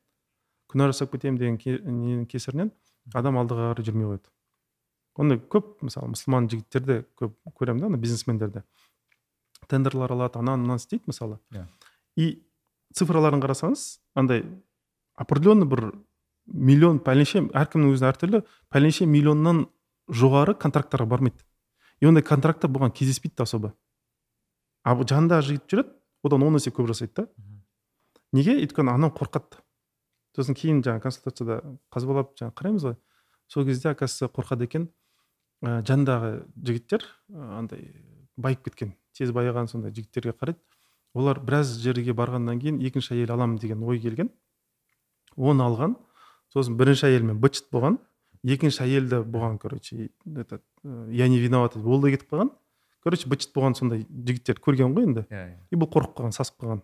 күнә жасап кетемін деген кесірінен адам алдыға қарай жүрмей қояды. Ондай көп мысалы мұсылман жігіттерде көп көремін да ана бизнесмендерді. Тендерлар алады ананы мынаны істейді мысалы. Yeah. Иә. и цифраларын қарасаңыз андай определенный бір миллион пәленше әркімнің өзі әртүрлі пәленше миллионнан жоғары контракттарға бармайды. И ондай контракттар бұған кездеспейді да особо. А жанындағы жігіт жүреді одан он есе көп жасайды да. Неге? Өйткені анау қорқады. Сосын кейін жаңағы консультацияда қазбалап жаңағы қараймыз ғой. Сол кезде оказывается қорқады екен ә, жанындағы жігіттер андай байып кеткен тез байыған сондай жігіттерге қарайды. Олар біраз жерге барғаннан кейін екінші әйел аламын деген ой келген. Оны алған сосын бірінші әйелмен быт болған екінші әйелді бұған короче этот я не виноват ол да кетіп қалған. Короче быт болған сондай жігіттер көрген ғой енді. Yeah, yeah. и бұл қорқып қалған сасып қалған.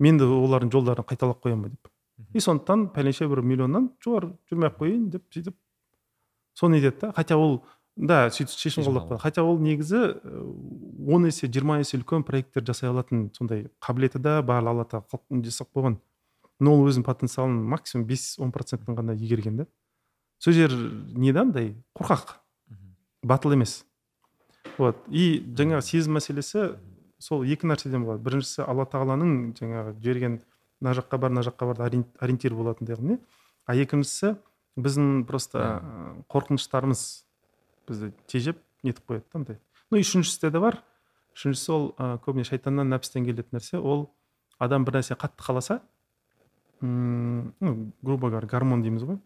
Мен де олардың жолдарын қайталап қоямын ба деп. И сондықтан пәленше бір миллионнан жоғары жүрмей ақ қояйын деп сөйтіп соны нетеді да хотя ол да сөйтіп шешім қояды хотя ол негізі он есе жиырма есе үлкен проекттер жасай алатын сондай қабілеті да бар алла тағала жасап қойған но ол өзінің потенциалын максимум бес он процентін ғана игерген да сол жер не да андай қорқақ батыл емес вот и жаңағы сезім мәселесі сол екі нәрседен болады біріншісі алла тағаланың жаңағы жіберген мына жаққа бар мына жаққа бар ориентир болатындай не? А екіншісі біздің просто қорқыныштарымыз бізді тежеп нетіп қояды да андай ну үшіншісі де бар. Үшіншісі ол ә, көбіне шайтаннан нәпістен келетін нәрсе. Ол адам бір нәрсе қатты қаласа м ну грубо говоря гормон дейміз ғой.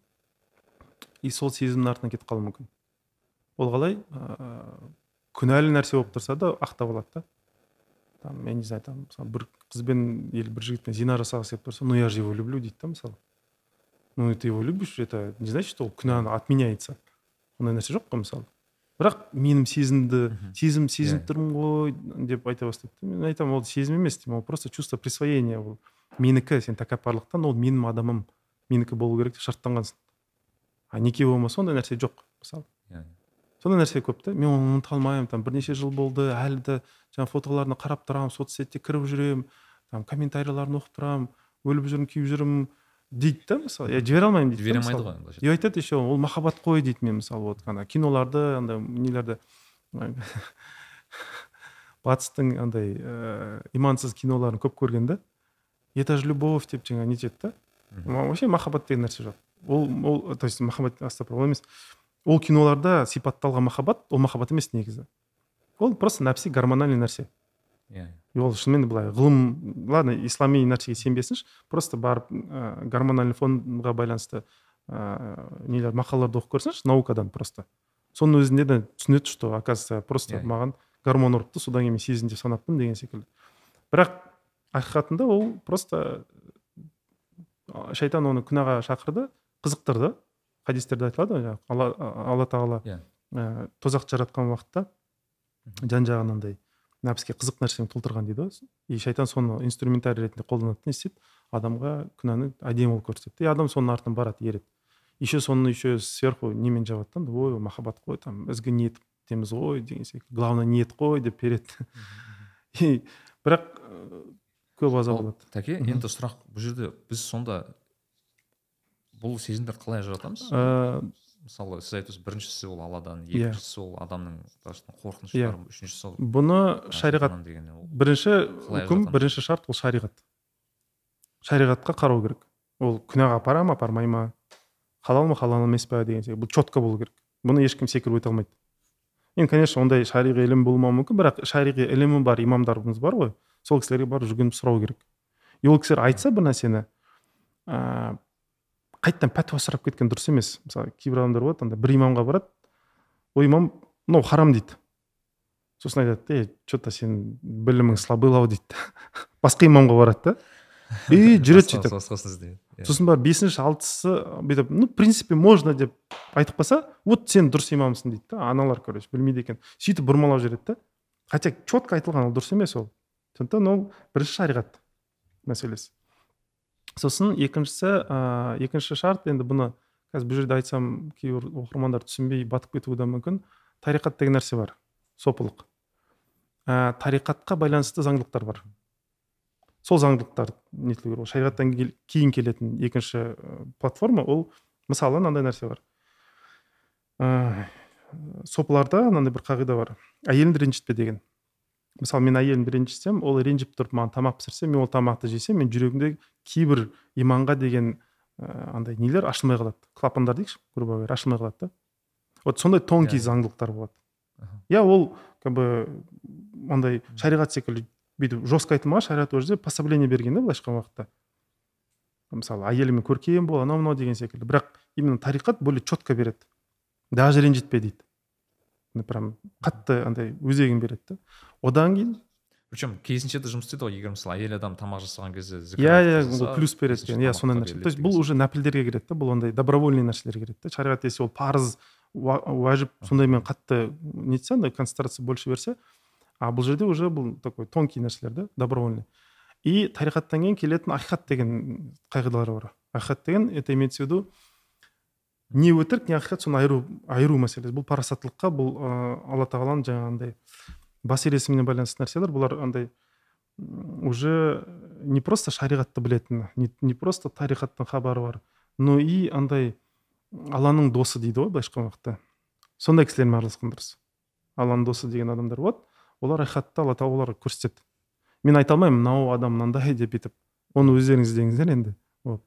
И сол сезімнің артынан кетіп қалуы мүмкін. Ол қалай? Ыыы күнәлі нәрсе болып тұрса да ақтап алады да. Там я не знаю там мысалы бір қызбен или бір жігітпен зина жасағысы келіп тұрса ну я же его люблю дейді да мысалы. Ну ты его любишь это не значит что ол күнәні отменяется. Ондай нәрсе жоқ қой мысалы. Бірақ менің сезімді сезім сезініп иә. тұрмын ғой деп айта бастайды мен айтамын ол сезім емес деймін ол просто чувство присвоения ол менікі сен тәкаппарлықтан ол менің адамым менікі болу керек деп шарттанғансың а неке болмаса ондай нәрсе жоқ мысалы. Иә. Сондай нәрсе көп та. Мен оны ұмыта алмаймын там бірнеше жыл болды әлі де жаңағы фотоларына қарап тұрамын соцсетте кіріп жүремін там комментарийларын оқып тұрамын өліп жүрмін күйіп жүрмін дейді да мысалы. Я жібере алмаймын дейді жібере алмайды ғой и айтады еще ол махаббат қой дейді мен мысалы вот ана киноларды андай нелерді батыстың андай ыыы имансыз киноларын көп көрген да это же любовь деп жаңағы нетеді да вообще махаббат деген нәрсе жоқ. Ол ол то есть махаббат ол емес. Ол киноларда сипатталған махаббат ол махаббат емес негізі. Ол просто нәпси гормональный нәрсе. Иә. И ол шынымен былай ғылым ладно ислами нәрсеге сенбесінші просто барып ә, гормональный фонға байланысты ә, нелер мақалаларды оқып көрсінші наукадан просто. Соның өзінде де түсінеді что оказывается просто иә. маған гормон ұрыпты содан кейін мен сездім деп санаппын деген секілді. Бірақ ақиқатында ол просто шайтан оны күнәға шақырды қызықтырды. Хадистерде айтылады ғой жаңағы алла, алла тағала иә. ә, тозақты жаратқан уақытта жан жағын андай нәпсіге қызық нәрсемен толтырған дейді ғой. И шайтан соны инструментарий ретінде қолданады не істейді? Адамға күнәні әдемі қылып көрсетеді. И адам соның артынан барады ереді. Еще соны еще сверху немен жабады да ой махаббат қой там ізгі ниет етеміз ғой деген секілді главное ниет қой деп береді. И бірақ көп аза болады тәке енді сұрақ бұл жерде. Біз сонда бұл сезімдерді қалай ажыратамыз? Ә, мысалы сіз айтып біріншісі ол алладан Иә. екіншісі ол адамның қорқынышы Иә. бар үшіншісі ол бұны шариғат бірінші үкім бірінші шарт ол шариғат. Шариғатқа қарау керек. Ол күнәға апара ма апармай ма? Халал ма халал емес па деген секілді бұл четко болу керек. Бұны ешкім секіріп өте алмайды. Енді конечно ондай шариғи ілім болмауы мүмкін бірақ шариғи ілімі бар имамдарымыз бар ғой. Сол кісілерге барып жүгініп сұрау керек. И ол кісілер айтса бір нәрсені ыыы қайтадан пәтуа сұрап кеткен дұрыс емес. Мысалы кейбір адамдар болады андай бір имамға барады ол имам мынау харам дейді. Сосын айтады е че то сен білімің слабый дейді. Басқа имамға барады да. И жүреді сөйтіп. иә. сосын барып бесінші алтысы бүйтіп ну в принципе можно деп айтып қалса вот сен дұрыс имамсың дейді да аналар короче білмейді екен. Сөйтіп бұрмалап жібереді да. Хотя четко айтылған ол дұрыс емес ол. Сондықтан ол бірінші шариғат мәселесі. Сосын екіншісі ә, екінші шарт енді бұны қазір бұл жерде айтсам кейбір оқырмандар түсінбей батып кетуі де мүмкін. Тариқат деген нәрсе бар сопылық. Ә, тариқатқа байланысты заңдылықтар бар. Сол заңдылықтар нетілу керек ол шариғаттан кейін келетін екінші платформа ол мысалы мынандай нәрсе бар. Ә, сопыларда мынандай бір қағида бар. Әйеліңді ренжітпе деген. Мысалы мен әйелімді ренжітсем ол ренжіп тұрып маған тамақ пісірсе мен ол тамақты жесем мен жүрегімде кейбір иманға деген ә, андай нелер ашылмай қалады. Клапандар дейікші грубо говоря ашылмай қалады да. Вот сондай тонкий Иә. заңдылықтар болады. Иә ол как бы андай шариғат секілді бүйтіп жестко айтылмаған шариғат ол жерде пособление берген да былайша айтқан уақытта. Мысалы әйелімен көркем бол анау мынау деген секілді. Бірақ именно тариқат более четко береді. Даже ренжітпе дейді. Прям қатты андай өзегін береді да. Одан кейін причем керісінше де жұмыс істейді ғой. Егер мысалы әйел адам тамақ жасаған кезде иә иә ол плюс береді екен иә сондай нәрсе. то есть бұл уже нәпілдерге кіреді да бұл андай добровольный нәрселерге кіреді да. Шариғат десе ол парыз уәжіп сондаймен қатты нетсе андай концентрация больше берсе а бұл жерде уже бұл такой тонкий нәрселер да добровольный. И тариқаттан кейін келетін ақиқат деген қағидалар бар. Ақиқат деген это имеется в виду не өтірік не ақиқат соны айыру айыру мәселесі. Бұл парасаттылыққа бұл ыыы алла тағаланың жаңағындай басир есіміне байланысты нәрселер. Бұлар андай уже не просто шариғатты білетін не, не просто тариқаттың хабары бар но и андай алланың досы дейді ғой былайша айтқан уақытта сондай кісілермен араласқан дұрыс. Алланың досы деген адамдар болады. Олар ақиқатты алла тағала оларға көрсетеді. Мен айта алмаймын мынау адам мынандай деп бүйтіп. Оны өздеріңіз іздеңіздер енді. Вот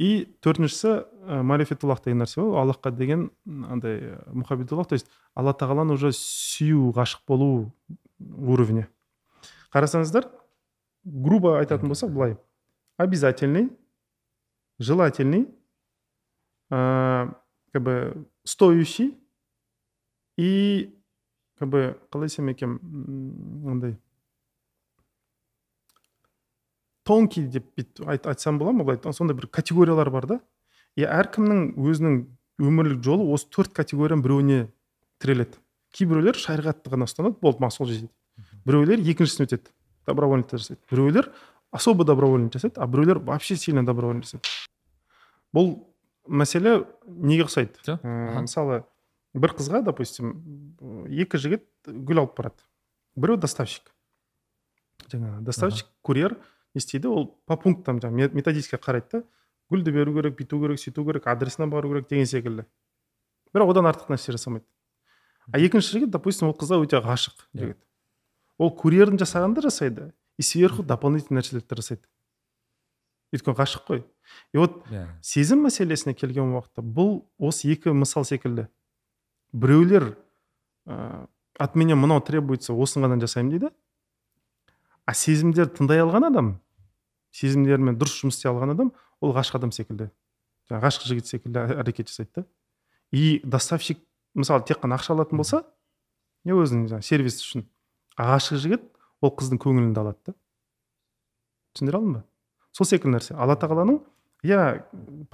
и төртіншісі ә, марифетуллах деген нәрсе ғой аллахқа деген андай мұхаббетуллах то есть алла тағаланы уже сүю ғашық болу уровені қарасаңыздар грубо айтатын болсақ былай. Обязательный желательный ә, как бы стоящий и как бы қалай айтсам екен андай тонкий деп бүйтіп айт, айтсам бола ма былай? Сондай бір категориялар бар да. И әркімнің өзінің өмірлік жолы осы төрт категорияның біреуіне тіреледі. Кейбіреулер шариғатты ғана ұстанады болды маған сол жетеді біреулер екіншісін өтеді добровольно жасайды. Біреулер особо добровольно жасайды а біреулер вообще сильно добровольно жасайды. Бұл мәселе неге ұқсайды? Ә, мысалы бір қызға допустим екі жігіт гүл алып барады. Біреу доставщик. Жаңағы доставщик курьер не істейді. Ол по пунктам жаңағы методически қарайды да. Гүлді беру керек бүйту керек сөйту керек адресіне бару керек деген секілді. Бірақ одан артық нәрсе жасамайды. А екінші жігіт допустим ол қызға өте ғашық жігіт. Ол курьердің жасағанын да жасайды и сверху дополнительный нәрселерді жасайды. Өйткені ғашық қой. И вот иә. сезім мәселесіне келген уақытта бұл осы екі мысал секілді. Біреулер ә, от меня мынау требуется осыны ғана жасаймын дейді. А сезімдерді тыңдай алған адам сезімдерімен дұрыс жұмыс істей алған адам ол ғашық адам секілді. Жаңағы ғашық жігіт секілді әрекет жасайды да. И доставщик мысалы тек қана ақша алатын болса не өзінің жаңағы сервис үшін. А ғашық жігіт ол қыздың көңілін де алады да. Түсіндіре алдым ба? Сол секілді нәрсе. Алла тағаланың иә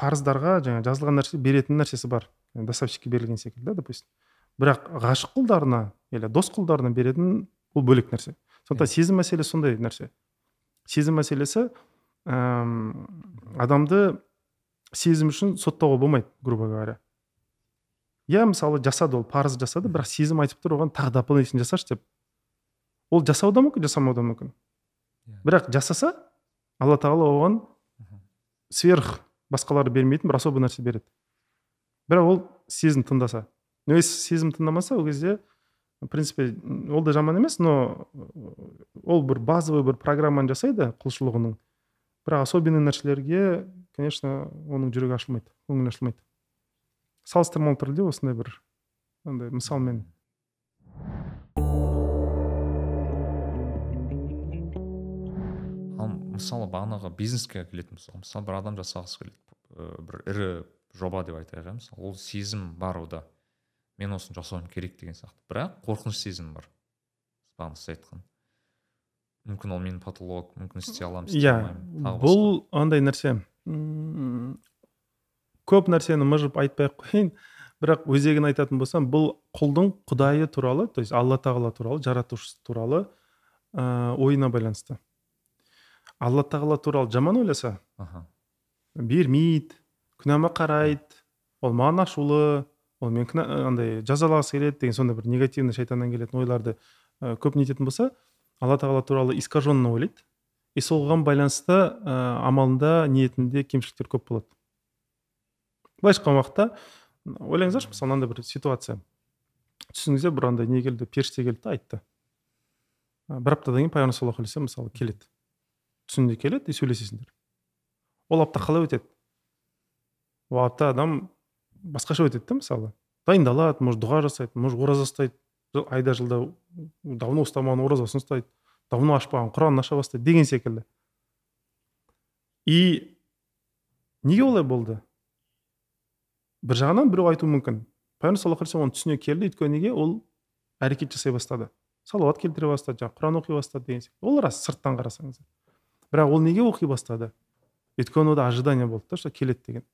парыздарға жаңа жазылған нәрсе беретін нәрсесі бар. Доставщикке берілген секілді да допустим. Бірақ ғашық құлдарына или дос құлдарына беретін бұл бөлек нәрсе. Сондықтан сезім мәселесі сондай нәрсе. Сезім мәселесі әм, адамды сезім үшін соттауға болмайды грубо говоря. Иә мысалы жасады ол парыз жасады бірақ сезім айтып тұр оған тағы дополнительно жасашы деп. Ол жасауы да мүмкін жасамауы да мүмкін. Бірақ жасаса алла тағала оған сверх басқалары бермейтін бір особый нәрсе береді. Бірақ ол сезім тыңдаса но если сезім тыңдамаса ол кезде в принципе ол да жаман емес но ол бір базовый бір программаны жасайды құлшылығының бірақ особенный нәрселерге конечно оның жүрегі ашылмайды көңілі ашылмайды. Салыстырмалы түрде осындай бір андай мысалмен. Ал мысалы бағанағы бизнеске келетін болсақ мысалы бір адам жасағысы келеді бір ірі жоба деп айтайық иә мысалы ол сезім бар ода. Мен осыны жасауым керек деген сияқты. Бірақ қорқыныш сезімі бар. Бағана сіз айтқан мүмкін ол менің потолок мүмкін істей аламын істей иә алмаймын бұл андай нәрсе. М, көп нәрсені мыжып айтпай ақ қояйын. Бірақ өзегін айтатын болсам бұл құлдың құдайы туралы то есть алла тағала туралы жаратушысы туралы ә, ойына байланысты. Алла тағала туралы жаман ойласа аха. бермейді күнәма қарайды ол маған ашулы ол мен күнә андай жазалағысы келеді деген сондай бір негативный шайтаннан келетін ойларды ә, көп нететін болса алла тағала туралы искаженно ойлайды. И соған байланысты ә, амалында ниетінде кемшіліктер көп болады. Былайша айтқан уақытта ойлаңыздаршы мысалы мынандай бір ситуация. Түсіңізде бір андай не келді періште келді да айтты бір аптадан кейін пайғамбар саллаллаху алейхи мысалы келеді. Түсіңде келеді и сөйлесесіңдер. Ол апта қалай өтеді? Ол апта адам басқаша өтеді да мысалы. Дайындалады может дұға жасайды может ораза ұстайды. Айда жылда давно ұстамаған оразасын ұстайды давно ашпаған құранын аша бастайды деген секілді. И неге олай болды? Бір жағынан біреу айтуы мүмкін. Пайғамбар саллаллаху алейхи вассалам оны түсіне келді өйткені неге? Ол әрекет жасай бастады. Салауат келтіре бастады жаңағы құран оқи бастады деген секілді. Ол рас сырттан қарасаңыз. Бірақ ол неге оқи бастады? Өйткені ода ожидание болды да что келеді деген.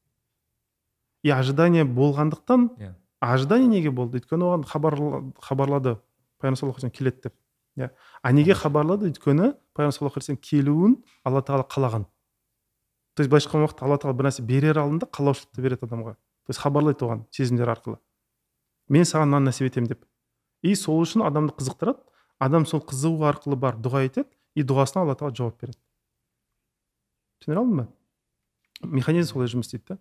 И ожидание болғандықтан Иә. ожидание неге болды? Өйткені оған хабарла- хабарлады пайғамбар саллаллаху алейхи келеді деп. Иә. А неге хабарлады? Өйткені пайғамбар саллаллаху алейхи келуін алла тағала қалаған. То есть былайша айтқан уақытта алла тағала бір нәрсе берер алдында қалаушылықты береді адамға. То есть хабарлайды оған сезімдер арқылы. Мен саған мынаны нәсіп етемін деп. И сол үшін адамды қызықтырады. Адам сол қызығу арқылы барып дұға етеді и дұғасына алла тағала жауап береді. Түсіндіре алдым ба? Механизм солай жұмыс істейді да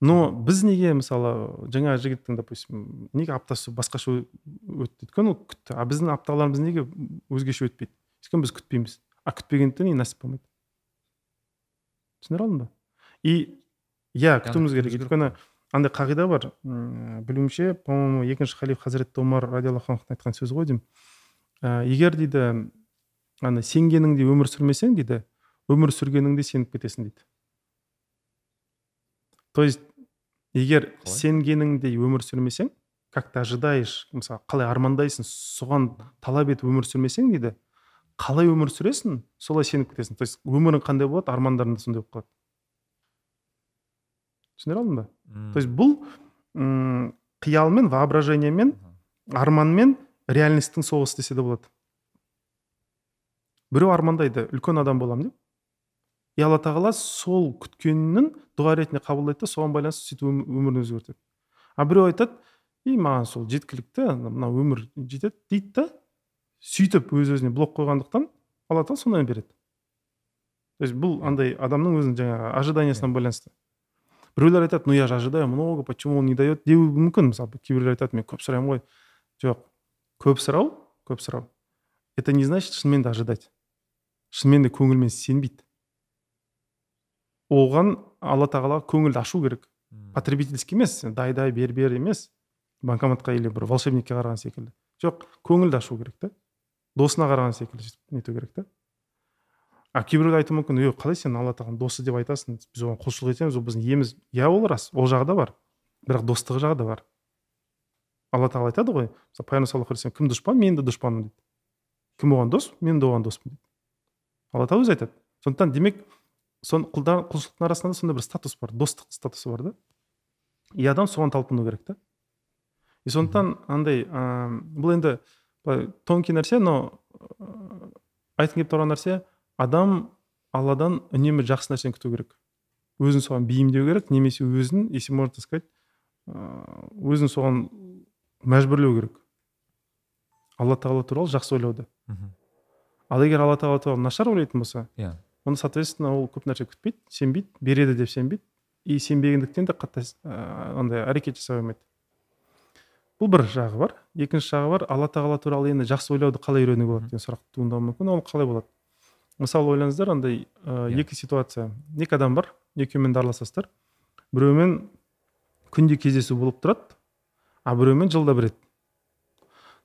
но біз неге мысалы жаңа жігіттің допустим неге аптасы басқаша өтті өйткені ол күтті а біздің апталарымыз неге өзгеше өтпейді? Өйткені біз күтпейміз. А күтпегендіктен и нәсіп болмайды. Түсіндіре алдым ба? И иә күтуіміз керек. өйткені андай қағида бар. Білуімше по моему екінші халиф хазіретті омар радиаллаху анхтың айтқан сөзі ғой деймін. Ә, егер дейді ана сенгеніңде өмір сүрмесең дейді өмір сүргеніңде сеніп кетесің дейді. То есть егер Қалай? сенгеніңдей өмір сүрмесең как ты ожидаешь мысалы қалай армандайсың соған талап етіп өмір сүрмесең дейді қалай өмір сүресің солай сеніп кетесің то есть өмірің қандай болады армандарың да сондай болып қалады. Түсіндіре алдым ба? То есть бұл м, қиялмен воображениемен арманмен реальностьтің соғысы десе де болады. Біреу армандайды үлкен адам боламын деп. И алла тағала сол күткенін дұға ретінде қабылдайды да соған байланысты сөйтіп өм- өмірін өзгертеді. А біреу айтады и маған сол жеткілікті мына өмір жетеді дейді да сөйтіп өз өзіне блок қойғандықтан алла тағала сондайын береді. То есть бұл андай адамның өзінің жаңағы ожиданиясына байланысты. Біреулер айтады ну я же ожидаю много почему он не дает? деуі мүмкін мысалы кейбіреулер айтады мен көп сұраймын ғой жоқ көп сұрау көп сұрау это не значит шынымен де ожидать. Шынымен де көңілмен сенбейді. Оған алла тағала көңілді ашу керек. Потребительский емес дай дай бер бер емес банкоматқа или бір волшебникке қараған секілді. Жоқ көңілді ашу керек та досына қараған секілді нету керек та а кейбіреулер айтуы мүмкін е қалай сен алла тағаланың досы деп айтасың? Біз оған құлшылық етеміз ол біздің иеміз иә ол рас ол жағы да бар. Бірақ достығы жағы да бар. Алла тағала айтады ғой мысалы пайғамбар саллаллаху кім дұшпан мен де дұшпанмын дейді. Кім оған дос мен де оған доспын дейді. Алла тағала өзі айтады. Сондықтан демек сон құлдар құлшылықтың арасында сондай бір статус бар достық статусы бар да. И адам соған талпыну керек та. И сондықтан андай ә, бұл енді былай тонкий нәрсе но айтқым келіп тұрған нәрсе адам алладан үнемі жақсы нәрсені күту керек. Өзін соған бейімдеу керек немесе өзін если можно так сказать өзін соған мәжбүрлеу керек. Алла тағала туралы жақсы ойлауды ал егер алла тағала туралы нашар ойлайтын болса иә. Онда соответственно ол көп нәрсе күтпейді сенбейді береді деп сенбейді. И сенбегендіктен де қатты андай әрекет жасай алмайды. Бұл бір жағы бар. Екінші жағы бар алла тағала туралы енді жақсы ойлауды қалай үйренуге болады деген сұрақ туындауы мүмкін. Ол қалай болады? Мысалы ойлаңыздар андай ә, екі ситуация. Екі адам бар екеуімен де араласасыздар. Біреумен күнде кездесу болып тұрады а біреумен жылда бір рет.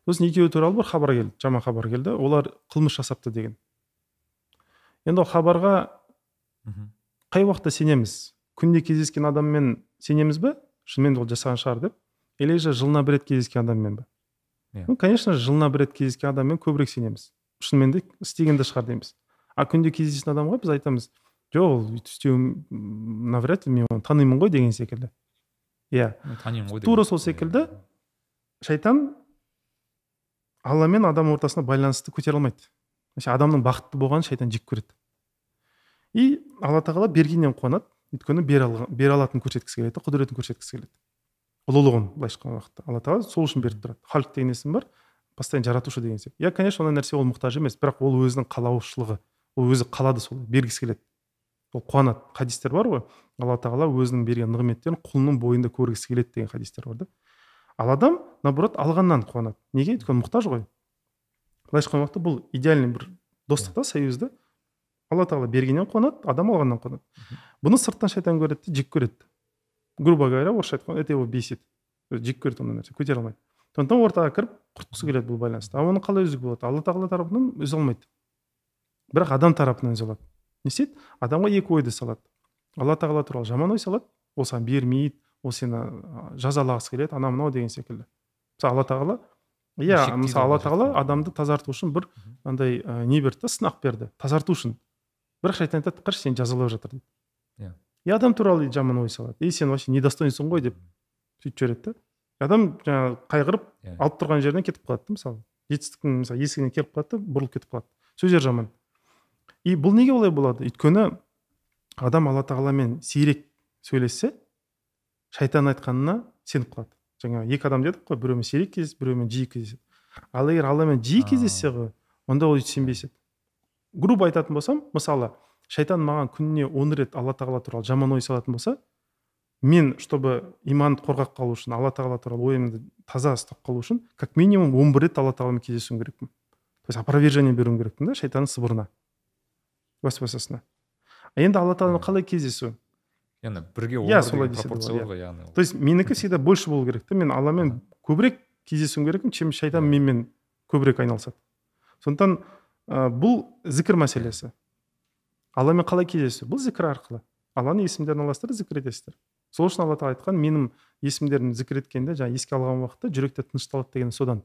Сосын екеуі туралы бір хабар келді жаман хабар келді. Олар қылмыс жасапты деген. Енді ол хабарға қай уақытта сенеміз? Күнде кездескен адаммен сенеміз бе? Шынымен ол жасаған шығар деп. Или же жылына бір рет кездескен адаммен ба иә. Ну конечно жылына бір рет кездескен адаммен көбірек сенеміз. Шынымен де істеген де шығар дейміз. А күнде кездесетін адамға біз айтамыз жоқ ол өйтіп істеуі навряд ли мен оны танимын ғой деген секілді. Иә. Танимын ғой тура сол секілді. шайтан алла мен адам ортасында байланысты көтере алмайды. Адамның бақытты болғанын шайтан жек көреді. И алла тағала бергеннен қуанады. Өйткені бере, бере алатынын көрсеткісі келеді құдіретін көрсеткісі келеді. Ұлылығын былайша айтқан уақытта. Алла тағала сол үшін беріп тұрады. Халық деген есім бар постоянно жаратушы деген сияқты иә конечно ондай нәрсе ол мұқтаж емес бірақ ол өзінің қалаушылығы ол өзі қалады солай бергісі келеді. Ол қуанады. Хадистер бар ғой. Алла тағала өзінің берген нығметтерін құлының бойында көргісі келеді деген хадистер бар да. Ал адам наоборот алғаннан қуанады. Неге? Өйткені мұқтаж ғой. Былайша айтқан уақытта бұл идеальный бір достық та союз да. Алла тағала бергеннен қуанады адам алғаннан қуанады. Бұны сырттан шайтан көреді де жек көреді грубо говоря орысша айтқанда это его бесит. Жек көреді ондай нәрсе көтере алмайды. Сондықтан ортаға кіріп құртқысы келеді бұл байланысты. Ал оны қалай үзуге болады? Алла тағала тарапынан үзе алмайды. Бірақ адам тарапынан үзе алады. Не істейді? Адамға екі ойды салады. Алла тағала туралы жаман ой салады. Ол саған бермейді ол сені жазалағысы келеді анау мынау деген секілді. Мысалы алла тағала иә мысалы алла тағала адамды тазарту үшін бір андай ә, не берді да сынақ берді. Тазарту үшін. Бірақ шайтан айтады қарашы сені жазалап жатыр дейді. Иә. И адам туралы жаман ой салады. И сен вообще недостойнсың ғой деп сөйтіп жібереді да адам жаңағы қайғырып иә. алып тұрған жерінен кетіп қалады да мысалы. Жетістіктің мысалы есігіне келіп қалады да бұрылып кетіп қалады. Сөздер жаман. И бұл неге олай болады? Өйткені адам алла тағаламен сирек сөйлессе шайтан айтқанына сеніп қалады. Жаңағы екі адам дедік қой біреумен сирек кездесіп біреумен жиі кездеседі. Ал егер алламен жиі кездессе ғой онда ол сенбес еді грубо айтатын болсам мысалы шайтан маған күніне он рет алла тағала туралы жаман ой салатын болса мен чтобы иманды қорғап қалу үшін алла тағала туралы ойымды таза ұстап қалу үшін как минимум он бір рет алла тағаламен кездесуім керекпін то есть опровержение беруім керекпін да шайтанның сыбырына уәсуасасына енді алла тағаламен қалай кездесу? Яғни бірге Иә, солай ғой яғни то есть менікі всегда больше болу керек та мен алламен көбірек кездесуім керекпін чем шайтан менімен көбірек айналысады. Сондықтан ә, бұл зікір мәселесі. Алламен қалай кездесу? Бұл зікір арқылы. Алланың есімдерін аласыздар зікір етесіздер. Сол үшін алла тағала айтқан менің есімдерімді зікір еткенде жаңағы еске алған уақытта жүректе тынышталады деген содан.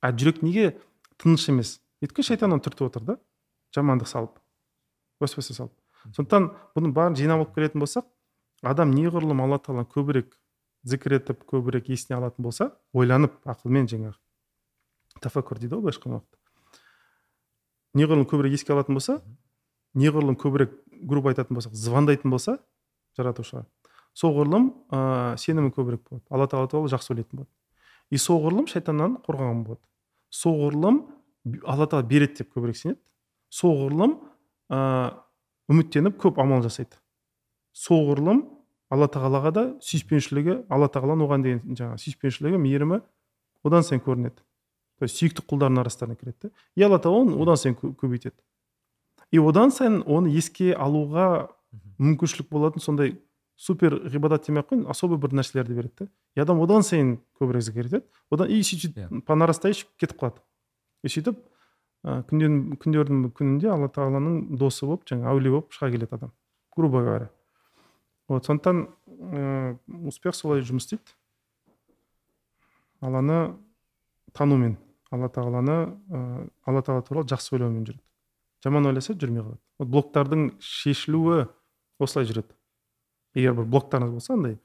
А жүрек неге тыныш емес? Өйткені шайтан оны түртіп отыр да. Жамандық салып. Уәсуаса салып. Сондықтан бұның бәрін жинап алып келетін болсақ адам неғұрлым алла тағаланы көбірек зікір етіп көбірек есіне алатын болса ойланып ақылмен жаңағы. Тафаккур дейді ғой былайша айтқан уақытта. Неғұрлым көбірек еске алатын болса неғұрлым көбірек грубо айтатын болсақ звондайтын болса жаратушыға соғұрлым ә, сенімі көбірек болады. Алла тағала туралы жақсы ойлайтын болады. И соғұрлым шайтаннан қорғаған болады. Соғұрлым алла тағала береді деп көбірек сенеді. Соғұрлым ә, үміттеніп көп амал жасайды. Соғұрлым алла тағалаға да сүйіспеншілігі алла тағаланың оған деген жаңағы сүйіспеншілігі мейірімі одан сайын көрінеді. То есть сүйікті құлдарының арасына кіреді да и алла тағала оны одан сайын көбейтеді. И одан сайын оны еске алуға мүмкіншілік болатын сондай супер ғибадат демей ақ қояйын особый бір нәрселерді береді да и адам одан сайын көбірек зікір етеді. Одан и сөйтіп yeah. по нарастающей кетіп қалады. И сөйтіп ә, күндердің күнінде алла тағаланың досы болып жаңағы әулие болып шыға келеді адам грубо говоря. Вот сондықтан ә, успех солай жұмыс істейді. Алланы танумен алла тағаланы ә, алла тағала туралы жақсы ойлаумен жүреді. Жаман ойласа жүрмей қалады. Вот блоктардың шешілуі осылай жүреді. Егер бір блоктарыңыз болса андай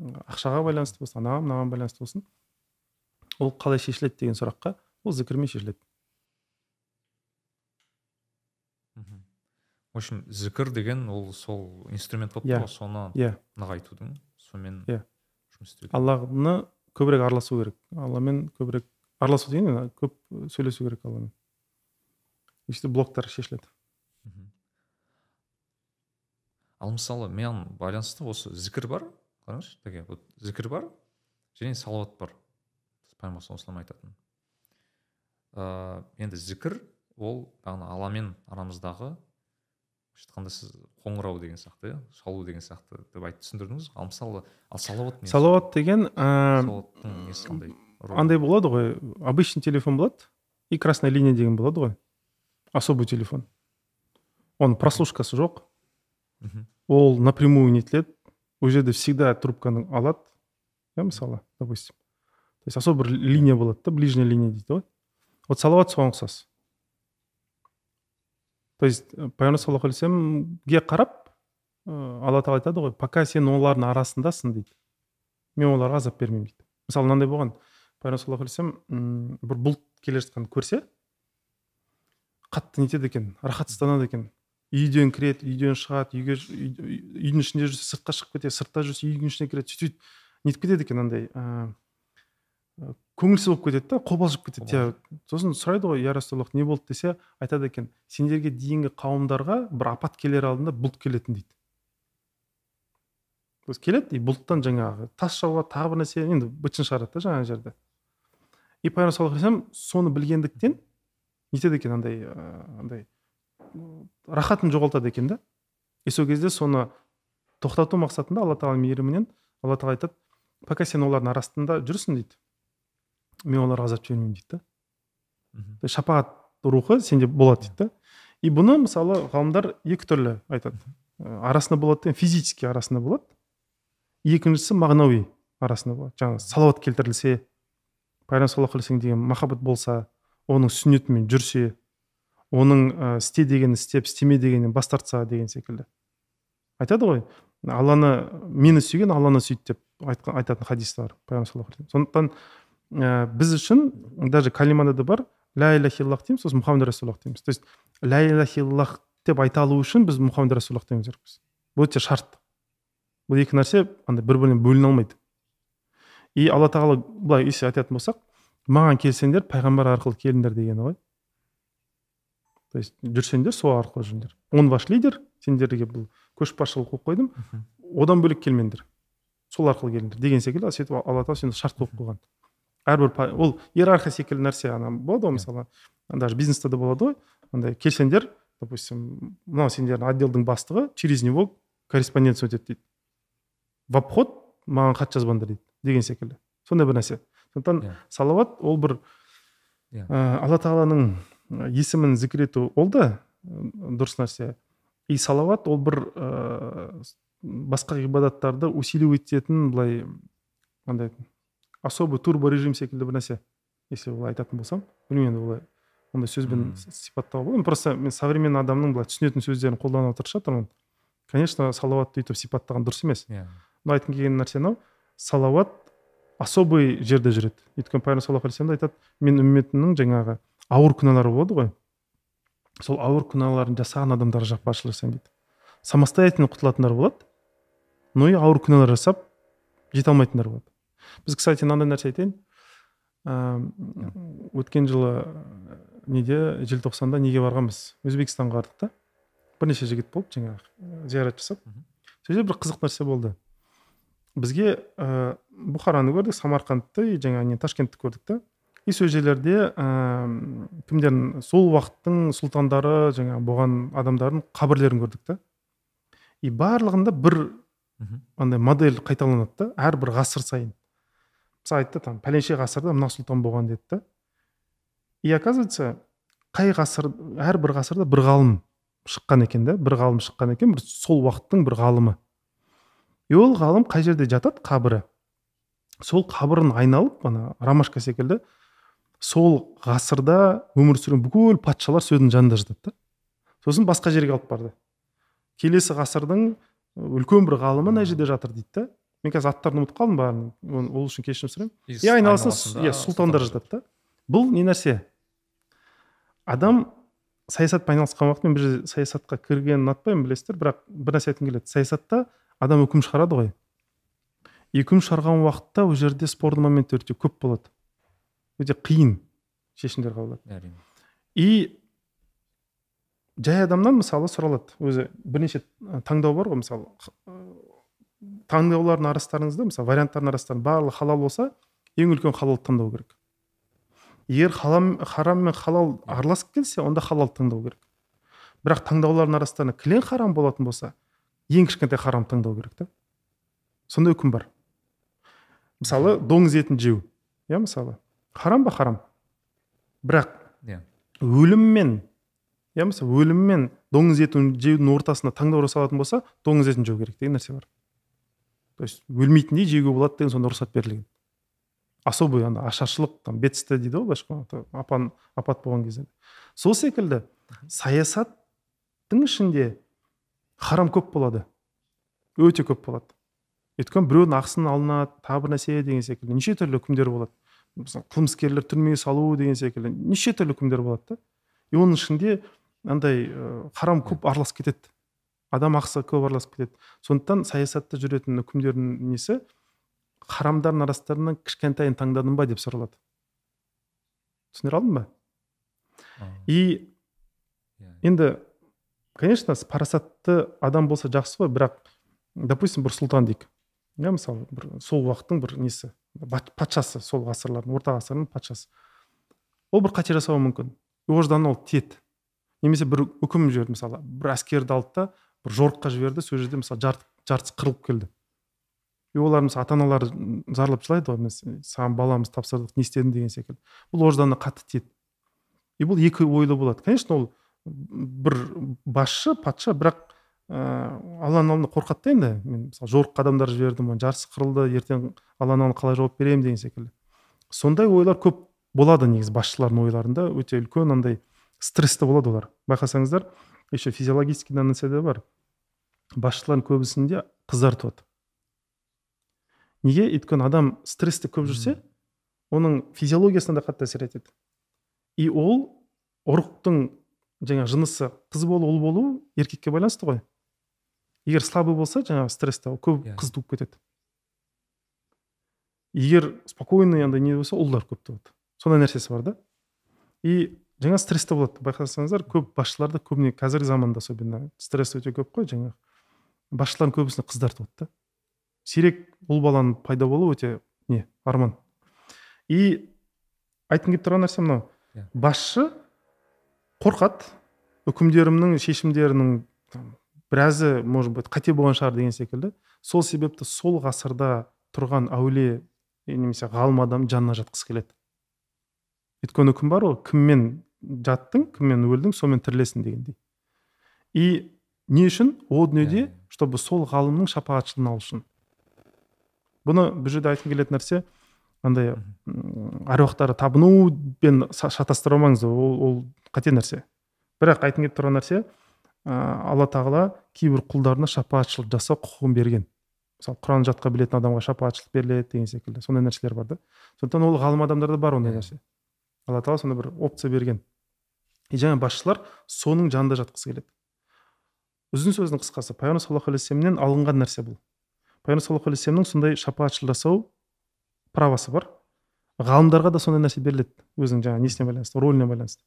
ақшаға байланысты болсын анаған мынаған байланысты болсын ол қалай шешіледі деген сұраққа ол зікірмен шешіледі. В общем зікір деген ол сол инструмент болып тұр ғой соны иә. нығайтудың сонымен иә. жұмыс істеу алланы көбірек араласу керек. Алламен көбірек араласу деген көп сөйлесу керек алламен и сөйтіп блоктар шешіледі ал мысалы маған байланысты осы зікір бар қараңызшы теге вот зікір бар және салауат бар пайғамбар саллаллаху айтатын ыыы енді зікір ол бағана алламен арамыздағы былайша айтқанда сіз қоңырау деген сияқты иә шалу деген сияқты деп айтып түсіндірдіңіз ал мысалы ал салауат салауат деген ыыы салауаттың несі қандай андай болады ғой обычный телефон болады и красная линия деген болады ғой особый телефон оның прослушкасы жоқ мхм ол напрямую нетіледі ол жерде всегда трубканы алады иә мысалы допустим то есть особый бір линия болады да ближняя линия дейді ғой вот салауат соған ұқсас то есть пайғамбар саллаллаху алейхи вассаламге қарап ыыы алла тағала айтады ғой пока сен олардың арасындасың дейді мен оларға азап бермеймін дейді мысалы мынандай болған Пайғамбар саллаллаху алейхи бір бұлт келе жатқанды көрсе қатты нетеді екен рахатсызданады екен. Үйден кіреді үйден шығады үйге үйдің ішінде жүрсе сыртқа шығып кетеді сыртта жүрсе үйдің ішіне кіреді сөйтіп нетіп кетеді екен андай ыыы көңілсіз болып кетеді да қобалжып кетеді. Иә сосын сұрайды ғой я расулаллах не болды? десе айтады екен сендерге дейінгі қауымдарға бір апат келер алдында бұлт келетін дейді. То есть келеді и бұлттан жаңағы тас жауады тағы бір нәрсе енді бытшын шығарады да жаңағы жерде. И пайғамбар саллаллаху алейхи соны білгендіктен нетеді екен андай андай рахатын жоғалтады екен да. И сол кезде соны тоқтату мақсатында алла тағала мейірімінен алла тағала айтады пока сен олардың арасында жүрсің дейді. Мен оларға азап жібермеймін дейді да. Шапағат рухы сенде болады дейді да. И бұны мысалы ғалымдар екі түрлі айтады. Арасында болады деген физически арасында болады. Екіншісі мағынауи арасында болады. Жаңағы салауат келтірілсе пайғамбар саллаллаху алейhi деген махаббат болса оның сүннетімен жүрсе оның істе дегенін істеп істеме дегеннен бас тартса деген секілді. Айтады ғой алланы мені сүйген алланы сүйді деп айтқан, айтатын хадис бар пайғамбар сондықтан ә, біз үшін даже калимада да бар ля иляха иллах дейміз сосын мұхаммед расулаллах дейміз. То есть ля иляха иллах деп айта алу үшін біз мұхаммед расулаллах деуіміз керекпіз бұл өте шарт. Бұл екі нәрсе андай бір бірінен бөліне алмайды. И алла тағала былай если айтатын болсақ маған келсеңдер пайғамбар арқылы келіңдер дегені ғой. То есть жүрсеңдер сол арқылы жүріңдер. Он ваш лидер сендерге бұл көшбасшылық қойып қойдым. Одан бөлек келмеңдер. Сол арқылы келіңдер. Деген секілді сөйтіп алла тағала сондай шарт қойып қойған. Әрбір ол иерархия секілді нәрсе ана болады ғой мысалы. Даже бизнесте де болады ғой. Андай келсеңдер допустим мынау сендердің отделдің бастығы через него корреспонденция өтеді дейді. В обход маған хат жазбаңдар дейді. Деген секілді. Сондай бір нәрсе. Сондықтан yeah. салауат ол бір yeah. ә, алла тағаланың есімін зікір ету ол да дұрыс нәрсе. И салауат ол бір ә, басқа ғибадаттарды усиливать ететін былай андай особый турбо режим секілді бір нәрсе. Если олай айтатын болсам. Білмеймін енді олай ондай сөзбен сипаттауға болады просто мен современный адамның былай түсінетін сөздерін қолданып отырып жатырмын конечно салауатты өйтіп сипаттаған дұрыс емес. Иә. Но айтқым келген нәрсе мынау салауат особый жерде жүреді. Өйткені пайғамбар саллаллаху алейхи айтады мен үмметімнің жаңағы ауыр күнәлары болады ғой сол ауыр күнәларын жасаған адамдарға жаппаршылық жасаймын дейді. Самостоятельно құтылатындар болады но и ауыр күнәлар жасап жете алмайтындар болады. Біз кстати мынандай нәрсе айтайын. Өткен жылы неде желтоқсанда неге барғанбыз? Өзбекстанға бардық та. Бірнеше жігіт болып жаңағы зиярат жасап. Сол жерде бір қызық нәрсе болды. Бізге ә, бұхараны көрдік самарқандты жаңағы не ташкентті көрдік та. И сол жерлерде ә, кімдердің сол уақыттың сұлтандары жаңағы болған адамдардың қабірлерін көрдік та. И барлығында бір андай модель қайталанады да әрбір ғасыр сайын. Мысалы айтты там пәленше ғасырда мына сұлтан болған деді да и оказывается қай ғасыр әрбір ғасырда бір ғалым шыққан екен да бір ғалым шыққан екен бір сол уақыттың бір ғалымы. И ол ғалым қай жерде жатады? Қабірі. Сол қабірін айналып ана ромашка секілді сол ғасырда өмір сүрген бүкіл патшалар сол жанында жатады да. Сосын басқа жерге алып барды. Келесі ғасырдың үлкен бір ғалымы мына жерде жатыр дейді да. Мен қазір аттарын ұмытып қалдым бәрін ол үшін кешірім сұраймын. И айналасында иә сұлтандар жатады да. Бұл не нәрсе? Адам саясатпен айналысқан уақыт мен бір саясатқа кіргенін ұнатпаймын білесіздер. Бірақ бір нәрсе айтқым келеді. Саясатта адам үкім шығарады ғой. Үкім шығарған уақытта ол жерде спорный моменттер өте көп болады. Өте қиын шешімдер қабылдады. Әрине. И жай адамнан мысалы сұралады. Өзі бірнеше таңдау бар ғой мысалы таңдаулардың арастарыңызда мысалы варианттардың арасында барлығы халал болса ең үлкен халалды таңдау керек. Егер халам, харам мен халал араласып келсе онда халал таңдау керек. Бірақ таңдаулардың арасында кілең харам болатын болса ең кішкентай харам таңдау керек та сондай үкім бар. Мысалы доңыз етін жеу. Иә мысалы. Харам ба харам? Бірақ иә. өлім мен иә мысалы өлім мен доңыз етін жеудің ортасына таңдау жасалатын болса доңыз етін жеу керек деген нәрсе бар. То есть өлмейтіндей жеуге болады деген сонда рұқсат берілген. Особый ана ашаршылық там бедствие дейді ғой былайша айтқанда апат болған кезде. Сол секілді саясаттың ішінде харам көп болады. Өте көп болады. Өйткені біреудің ақысын алынады тағы бір нәрсе деген секілді неше түрлі үкімдер болады. Мысалы қылмыскерлер түрмеге салу деген секілді неше түрлі үкімдер болады да. И оның ішінде андай харам көп араласып кетеді. Адам ақысы көп араласып кетеді. Сондықтан саясатта жүретін үкімдердің несі? Харамдардың арасынан кішкентайын таңдадың ба деп сұралады. Түсіндіре алдым ба? И енді конечно парасатты адам болса жақсы ғой бірақ допустим бір сұлтан дейік. Иә мысалы бір сол уақыттың бір несі? Патшасы сол ғасырлардың орта ғасырдың патшасы. Ол бір қате жасауы мүмкін. Жерден ол тиеді. Немесе бір үкім жіберді мысалы бір әскерді алды да бір жорыққа жіберді сол жерде мысалы жарты, жартысы қырылып келді. И олар мысалы ата аналары зарлап жылайды ғой саған баламызды тапсырдық не істедің деген секілді. Бұл ожданына қатты тиеді. И бұл екі ойлы болады. Конечно ол бір басшы патша бірақ ыыы алланың алдында қорқады да енді. Мен мысалы жорыққа адамдар жібердім жарысы қырылды ертең алланың алдында қалай жауап беремін деген секілді. Сондай ойлар көп болады негізі басшылардың ойларында. Өте үлкен андай стрессте болады олар. Байқасаңыздар еще физиологический нәрсе де бар. Басшылардың көбісінде қыздар туады неге? Өйткені адам стрессте көп жүрсе оның физиологиясына да қатты әсер етеді. И ол ұрықтың жаңа жынысы қыз болу ұл болу еркекке байланысты ғой егер слабый болса жаңағы стрессте көп yeah. Иә. қыз туып кетеді егер спокойный андай не болса ұлдар көп туады сондай нәрсесі бар да и жаңа стрессте болады байқасаңыздар көп басшыларда көбіне қазіргі заманда особенно стресс өте көп қой жаңағы басшылардың көбісіне қыздар туады да сирек ұл баланың пайда болуы өте не арман и айтқым келіп тұрған нәрсе мынау иә. басшы қорқады. Үкімдерімнің шешімдерінің біразы может быть қате болған шығар деген секілді. Сол себепті сол ғасырда тұрған әулие немесе ғалым адам жанына жатқысы келеді. Өйткені үкім бар ғой кіммен жаттың кіммен өлдің сонымен тірілесің дегендей. И не үшін? О дүниеде чтобы сол ғалымның шапағатшылығын алу үшін. Бұны бұл жерде айтқым келетін нәрсе андай әруақтарды табынумен шатастыра алмаңыз ол, ол қате нәрсе. Бірақ айтқым келіп тұрған нәрсе ә, алла тағала кейбір құлдарына шапағатшылық жасау құқығын берген. Мысалы құран жатқа білетін адамға шапағатшылық беріледі деген секілді. Сондай нәрселер бар да. Сондықтан ол ғалым адамдарда бар ондай нәрсе. Алла тағала сондай бір опция берген. И жаңа басшылар соның жанында жатқысы келеді. Ұзын сөздің қысқасы пайғамбар саллаллаху алейхи алынған нәрсе бұл. Пайғамбар саллаллаху алейхи сондай шапағатшыл жасау правосы бар. Ғалымдарға да сондай нәрсе беріледі өзінің жаңағы несіне байланысты роліне байланысты.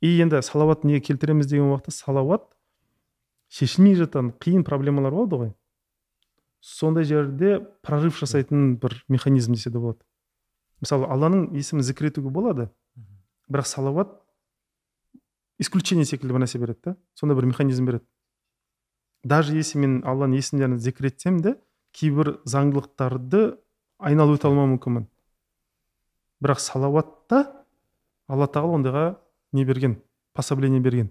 И енді салауат неге келтіреміз деген уақытта салауат шешілмей жатқан қиын проблемалар болады ғой. Сондай жерде прорыв жасайтын бір механизм десе де болады. Мысалы алланың есімін зікір етуге болады бірақ салауат исключение секілді бір нәрсе береді да сондай бір механизм береді. Даже если мен алланың есімдерін зікір етсем де кейбір заңдылықтарды айналып өте алмауым мүмкінмін бірақ салауатта алла тағала ондайға не берген пособление берген.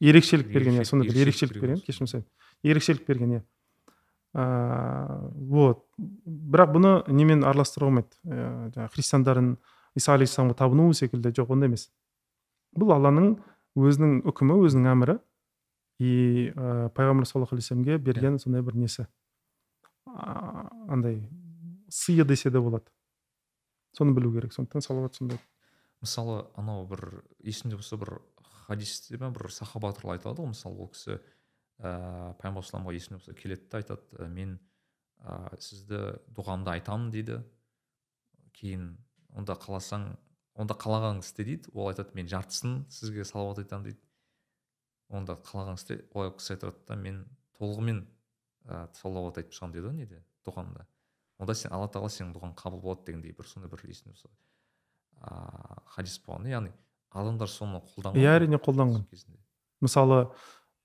Ерекшелік берген иә сондай бір ерекшелік берген кешірім сұраймын. Ерекшелік берген иә. Вот. Бірақ бұны немен араластыруға болмайды ыыы жаңағы христиандардың иса алейхисаламға табыну секілді жоқ ондай емес. Бұл алланың өзінің үкімі өзінің әмірі и ә, пайғамбар саллаллаху алейхи берген сондай бір несі? Андай сыйы десе де болады. Соны білу керек сондықтан салауат сондай. Мысалы анау бір есімде болса бір хадисте ма бір сахаба туралы айтады ғой мысалы ол кісі ыыы пайғамбар саламға есімде болса келеді да айтады мен ә, сізді дұғамды айтамын дейді. Кейін онда қаласаң онда қалағаныңды істе дейді. Ол айтады мен жартысын сізге салауат айтамын дейді. Онда қалағаныңды істе ол кісі айтады да мен толығымен ә, салауат айтып шығамын дейді ғой неде дұғамда. Онда сен алла тағала сенің дұғаң қабыл болады дегендей бір сондай бір есімде болса ыыы хадис болған. Яғни адамдар соны қолданған иә әрине қолданған. мысалы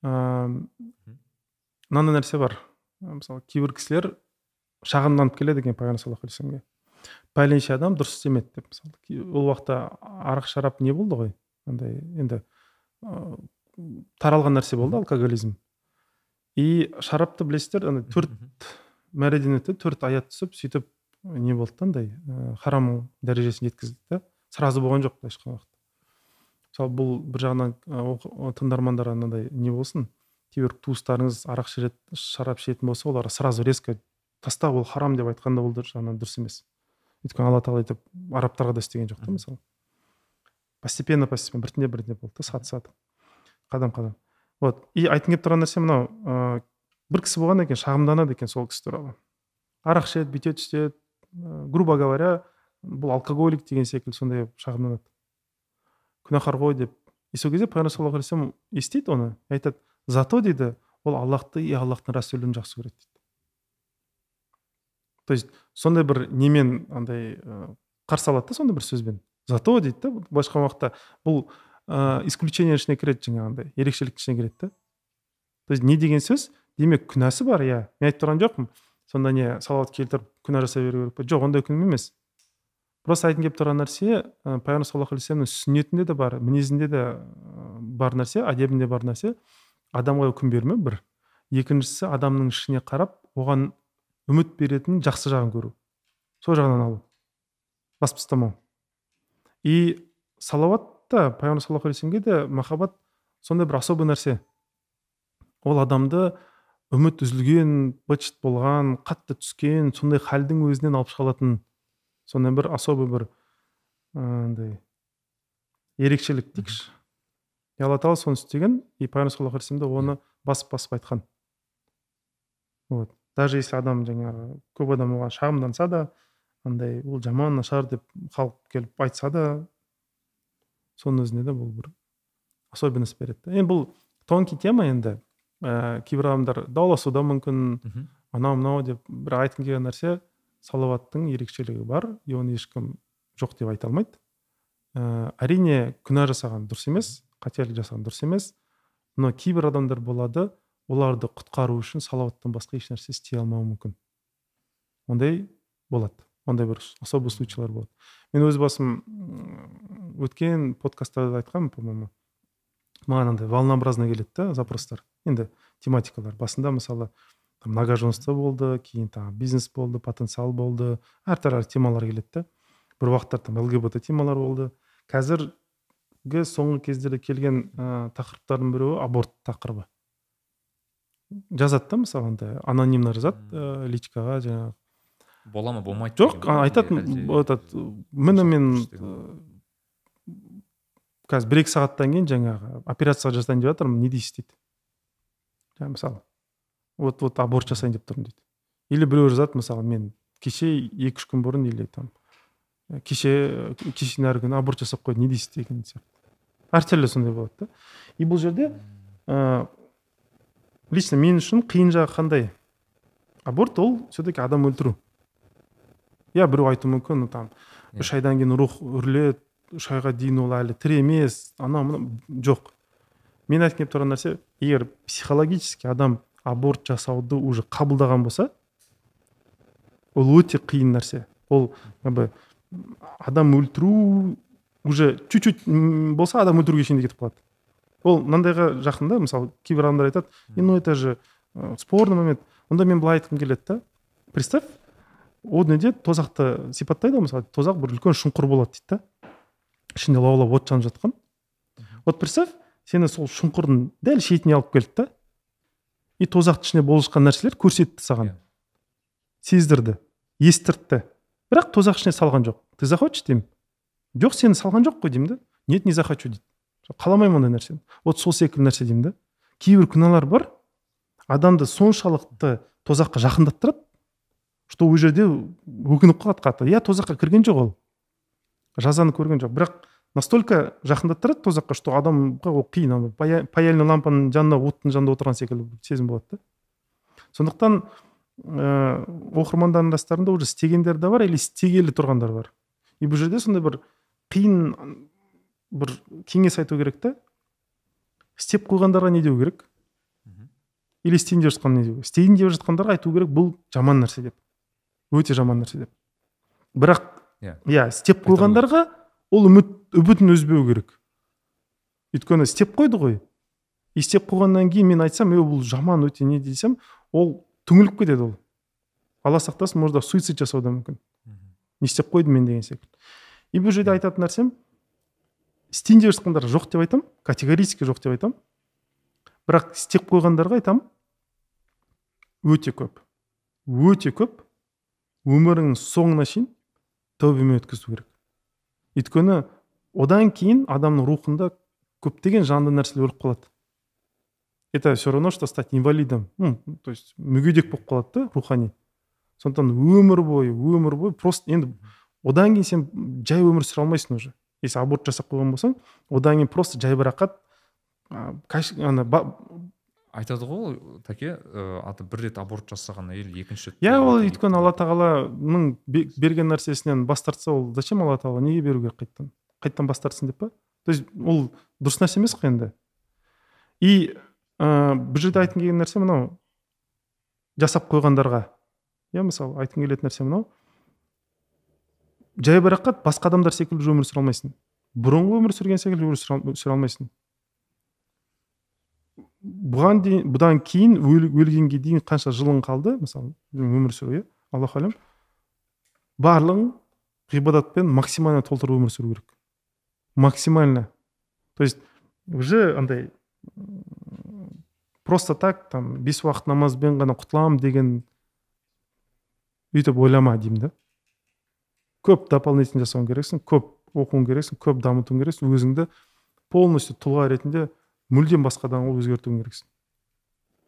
ыыы мынандай нәрсе бар. Мысалы кейбір кісілер шағымданып келеді екен пайғамбар саллаллаху алейхи вассаламге пәленше адам дұрыс істемеді деп. Мысалы ол уақытта арақ шарап не болды ғой? Андай енді ә, таралған нәрсе болды алкоголизм. И шарапты білесіздер ана төрт мәреден өтті төрт аят түсіп сөйтіп не болды да андай харам дәрежесіне жеткізді да сразу болған жоқ ешқай уақытта. Мысалы бұл бір жағынан тыңдармандар анандай не болсын кейбір туыстарыңыз арақ ішеді шарап ішетін болса олар сразу резко таста ол харам деп айтқанда ол жағынан дұрыс емес. Өйткені алла тағала айтып арабтарға да істеген жоқ та мысалы. Постепенно постепенно біртіндеп біртіндеп болды да саты саты қадам қадам вот. И айтқым келіп тұрған нәрсе мынау ыыы бір кісі болған екен шағымданады екен сол кісі туралы. Арақ ішеді бүйтеді сөйтеді грубо говоря бұл алкоголик деген секілді сондай шағымданады. Күнәһар ғой деп. И сол кезде пайғамбар саллаллаху алейхи вассалам естиді оны. Айтады зато дейді ол аллахты и аллахтың расулін жақсы көреді дейді то есть сондай бір немен андай қарсы алады да сондай бір сөзбен. Зато дейді да былайша уақытта бұл ыыы ішіне кіреді жаңағындай ерекшеліктің ішіне кіреді да то есть не деген сөз демек күнәсі бар иә. Мен айтып тұрған жоқпын. Сонда не салауат келтіріп күнә жасай беру керек па жоқ ондай күнә емес. Просто айтқым келіп тұрған нәрсе пайғамбар саллаллаху алейхи вассаламның сүннетінде де бар мінезінде де бар нәрсе әдебінде бар нәрсе. Адамға күн бермеу бір. Екіншісі адамның ішіне қарап оған үміт беретін жақсы жағын көру. Сол жағынан алу. Басып тастамау и салауат та пайғамбар саллаллаху алейхи де махаббат сондай бір особый нәрсе. Ол адамды үміт үзілген быт болған қатты түскен сондай халдің өзінен алып шыға алатын сондай бір особый бір андай ерекшелік дейікші и алла тағала соны істеген и пайғамбар саллаллаху алейхи оны басып басып айтқан. Вот. Даже если адам жаңағы көп адам оған шағымданса да андай ол жаман нашар деп халық келіп айтса да соның өзінде де бұл бір особенность береді енді бұл тонкий тема енді. Ә, кейбір адамдар дауласуы да мүмкін анау мынау деп бір айтқым келген нәрсе салауаттың ерекшелігі бар и оны ешкім жоқ деп айта алмайды. Ә, әрине күнә жасаған дұрыс емес қателік жасаған дұрыс емес. Но кейбір адамдар болады оларды құтқару үшін салауаттан басқа еш нәрсе істей алмауы мүмкін. Ондай болады. Ондай бір особый случайлар болады. Мен өз басым өткен подкасттарда айтқанмын по моему маған андай волнообразно келеді да запростар. Енді тематикалар басында мысалы многоженство болды кейін тағы бизнес болды потенциал болды әртүрлі темалар келеді да. Бір уақыттар там лгбт темалар болды. Қазіргі соңғы кездерде келген ә, тақырыптардың біреуі аборт тақырыбы. Жазады да мысалы андай анонимно жазады ә, личкаға жаңағы. Бола ма болмайды жоқ айтатын этот міне мен қазір бір екі сағаттан кейін жаңағы операция жасайын деп жатырмын не дейсіз дейді. Жаңағы мысалы вот вот аборт жасайын деп тұрмын дейді. Или біреу жазады мысалы мен кеше екі үш күн бұрын или там кеше кешеден әрі күні аборт жасап қойды не дейсіз деген сияқты. Әртүрлі сондай болады да. И бұл жерде ә, лично мен үшін қиын жағы қандай? Аборт ол все таки адам өлтіру. Иә біреу айтуы мүмкін там үш айдан кейін рух үріледі үш айға дейін ол әлі тірі емес. Анау мынау жоқ. Мен айтқым келіп тұрған нәрсе егер психологически адам аборт жасауды уже қабылдаған болса ол өте қиын нәрсе. Ол как адам өлтіру уже чуть чуть болса адам өлтіруге шейін кетіп қалады. Ол мынандайға жақын да мысалы кейбір адамдар айтады «Е, ну это же э, спорный момент онда мен былай айтқым келеді да. Представь о неде тозақты сипаттайды ғой мысалы тозақ бір үлкен шұңқыр болады дейді да. Ішінде лаулап от жанып жатқан. Вот представь сені сол шұңқырдың дәл шетіне алып келді да и тозақтың ішінде болып жатқан нәрселер көрсетті саған. Иә. сездірді естіртті. Бірақ тозақ ішіне салған жоқ. Ты захочешь деймін жоқ сені салған жоқ қой деймін да? Нет не захочу дейді қаламаймын ондай нәрсені. Вот сол секілді нәрсе деймін да? Кейбір күнәлар бар адамды соншалықты тозаққа жақындаттырады что ол жерде өкініп қалады қатты. Иә тозаққа кірген жоқ ол. Жазаны көрген жоқ. Бірақ настолько жақындаттырады тозаққа что адамға ол қиын паяльный лампаның жанында оттың жанында отырған секілді сезім болады да. Сондықтан ыыы оқырмандардың арасында уже істегендер де бар или істегелі тұрғандар бар. И бұл жерде сондай бір қиын бір кеңес айту керек та. Істеп қойғандарға не деу керек? Или істейін деп жатқан не деу? Істейін деп жатқандарға айту керек бұл жаман нәрсе деп. Өте жаман нәрсе деп. Бірақ Иә. иә істеп қойғандарға ол үміт үмітін үзбеу керек. Өйткені істеп қойды ғой. Істеп қойғаннан кейін мен айтсам е бұл жаман өте не? десем ол түңіліп кетеді ол. Алла сақтасын может суицид жасауы да мүмкін. Не істеп қойдым мен деген секілді. И бұл жерде айтатын нәрсем істейін деп жатқандар жоқ деп айтамын категорически жоқ деп айтамын бірақ істеп қойғандарға айтамын өте көп өте көп. Өміріңнің соңына шейін тәубемен өткізу керек. Өйткені одан кейін адамның рухында көптеген жанды нәрселер өліп қалады. Это все равно что стать инвалидом. Ну, то есть мүгедек болып қалады да рухани. Сондықтан өмір бойы өмір бойы просто енді одан кейін сен жай өмір сүре алмайсың уже. Если аборт жасап қойған болсаң одан кейін просто жайбарақат ана айтады ғой тәке ә, аты бір рет аборт жасаған әйел екінші рет иә ол өйткені алла тағаланың бе- берген нәрсесінен бас тартса ол зачем алла тағала неге беру керек қайтадан қайтадан бас тартсын деп па? То есть ол дұрыс нәрсе емес қой енді. И ә, бұл жерде айтқым келген нәрсе мынау жасап қойғандарға. Иә мысалы айтқым келетін нәрсе мынау. Жайбарақат басқа адамдар секілді өмір сүре алмайсың. Бұрынғы өмір сүрген секілді өмір сүре алмайсың. Бұған дейін бұдан кейін өл- өлгенге дейін қанша жылың қалды? Мысалы өмір сүру иә? Аллаху алям барлығын ғибадатпен максимально толтырып өмір сүру керек. Максимально. То есть уже андай просто так там бес уақыт намазбен ғана құтыламын деген өйтіп ойлама деймін да. Көп дополнительно жасауың керексің көп оқуың керексің көп дамытуың керексің. Өзіңді полностью тұлға ретінде мүлдем басқа адамға өзгертуің керексің.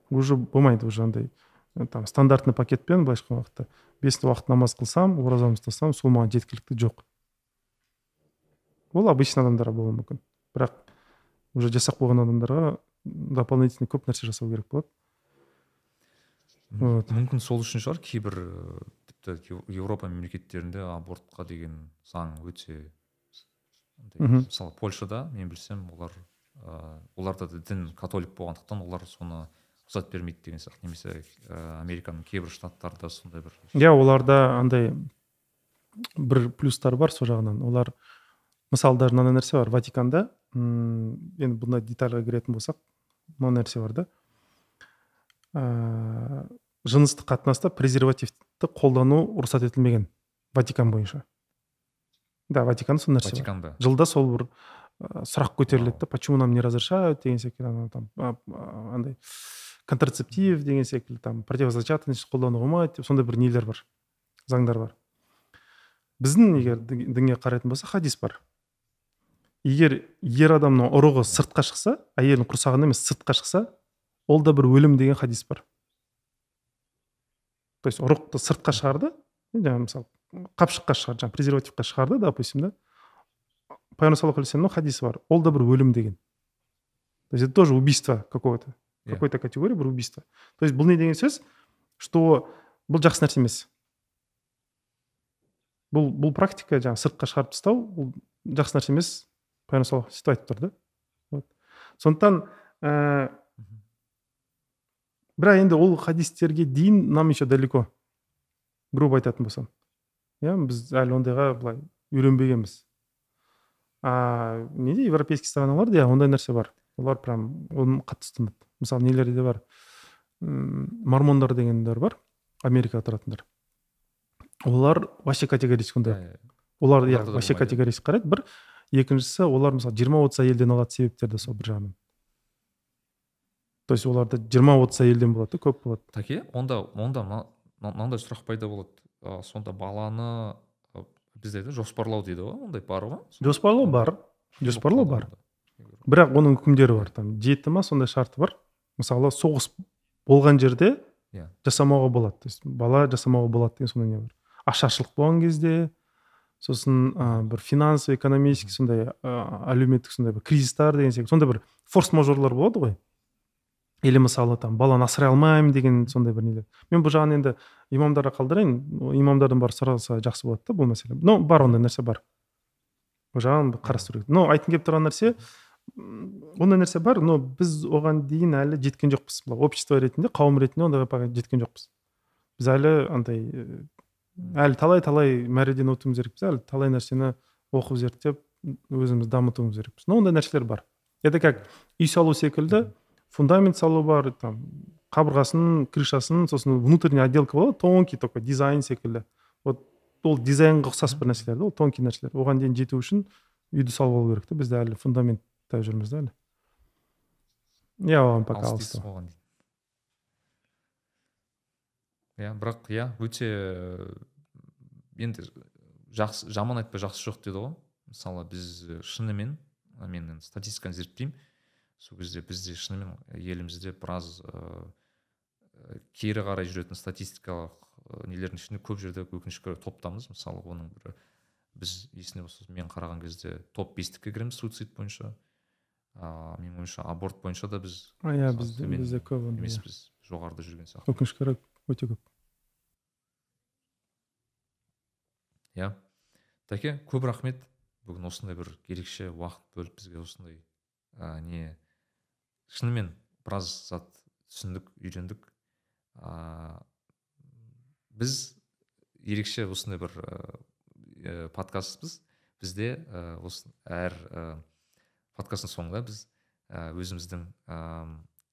Уже болмайды уже андай э, там стандартный пакетпен былайша айтқан уақытта бес уақыт намаз қылсам оразамды ұстасам сол маған жеткілікті жоқ. Ол обычный адамдарға болуы мүмкін. Бірақ уже жасап қойған адамдарға дополнительно көп нәрсе жасау керек болады. Вот. мүмкін сол үшін шығар кейбір ә, тіпті еуропа мемлекеттерінде абортқа деген заң өте мысалы польшада мен білсем олар ә, оларда да дін католик болғандықтан олар соны рұқсат бермейді деген сияқты. Немесе ә, американың кейбір штаттарында сондай бір иә оларда андай бір плюстар бар сол жағынан. Олар мысалы даже мынандай нәрсе бар. Ватиканда м, енді бұндай детальға кіретін болсақ мынау нәрсе бар да. Ә, жыныстық қатынаста презервативті қолдану рұқсат етілмеген ватикан бойынша. Да ватиканда сол нәрсе ватиканда. Жылда сол бір сұрақ көтеріледі да почему нам не разрешают деген секілді анау там андай контрацептив деген секілді там противозачаточность қолдануға болмайды деп сондай бір нелер бар заңдар бар. Біздің егер дінге қарайтын болсақ хадис бар. Егер ер адамның ұрығы сыртқа шықса әйелдің құрсағынан емес сыртқа шықса ол да бір өлім деген хадис бар. То есть ұрықты сыртқа шығарды жаңағы мысалы қапшыққа шығарды жаңағы презервативқа шығарды допустим да. Пайғамбар саллаллаху алейхи вассаламның хадисі бар ол да бір өлім деген. То есть это тоже убийство какого то Иә. какой то категория бір убийство. То есть бұл не деген сөз что бұл жақсы нәрсе емес. Бұл бұл практика жаңағы сыртқа шығарып тастау бұл жақсы нәрсе емес. Пайғамбар саллаллаху сөйтіп айтып тұр да. Вот. Сондықтан ә, бірақ енді ол хадистерге дейін нам еще далеко. Грубо айтатын болсам. Иә біз әлі ондайға былай үйренбегенбіз. А неде европейский страналарда иә ондай нәрсе бар. Олар прям оны қатты ұстанады. Мысалы нелерде бар. Мормондар дегендер бар америкада тұратындар. Олар вообще категорически ондай. Иә. олар иә вообще категорически қарайды. Бір екіншісі олар мысалы жиырма отыз әйелден алатын себептер де сол бір жағынан. То есть оларда жиырма отыз әйелден болады да көп болады. Таке онда онда мына- мына- мынандай сұрақ пайда болады. Сонда баланы бізде де жоспарлау дейді ғой ондай бар ғой жоспарлау бар жоспарлау бар. бірақ оның үкімдері бар там жеті ма сондай шарты бар? Мысалы соғыс болған жерде Иә. жасамауға болады. То есть бала жасамауға болады деген сондай не бар. Ашаршылық болған кезде сосын ә, бір финансовый экономический сондай ә, әлеуметтік сондай бір кризистар деген секілді. Сондай бір форс мажорлар болады ғой. Или мысалы там баланы асырай алмаймын деген сондай бір нелер. Мен бұл жағын енді имамдарға қалдырайын. Имамдардан барып сұраса жақсы болады да бұл мәселе. Но бар ондай нәрсе бар. Бұл жағын қарастыру керек. Но айтқым келіп тұрған нәрсе ондай нәрсе бар. Но біз оған дейін әлі жеткен жоқпыз. Былай общество ретінде қауым ретінде ондайға пока жеткен жоқпыз. Біз әлі андай әлі талай талай мәреден өтуіміз керекпіз. Әлі талай нәрсені оқып зерттеп өзіміз дамытуымыз керекпіз. Но ондай нәрселер бар. Это как үй салу секілді. Фундамент салу бар там қабырғасын крышасын сосын внутренний отделка болады тонкий такой дизайн секілді. Вот ол дизайнға ұқсас бір нәрселер да ол тонкий нәрселер. Оған дейін жету үшін үйді салып алу керек та бізде әлі фундаментта жүрміз да әлі. Иә оған пока алыс иә бірақ иә өте енді жақсы жаман айтпай жақсы жоқ деді ғой. Мысалы біз шынымен мен статистиканы зерттеймін. Сол кезде бізде шынымен елімізде біраз ыыы кері қарай жүретін статистикалық нелердің ішінде көп жерде өкінішке орай топтамыз. Мысалы оның бірі біз есіне болса мен қараған кезде топ бестікке кіреміз суицид бойынша. Ыыы менің ойымша аборт бойынша да біз иә бізде бізде көп ондай, иә. емеспіз жоғарыда жүрген сияқты. Өкінішке орай өте көп. Иә. Тәке көп рахмет. Бүгін осындай бір ерекше уақыт бөліп бізге осындай ә, не шынымен біраз зат түсіндік үйрендік. Ә, біз ерекше осындай бір ә, подкастпыз бізде ә, осы әр ә, подкасттың соңында біз өзіміздің ә,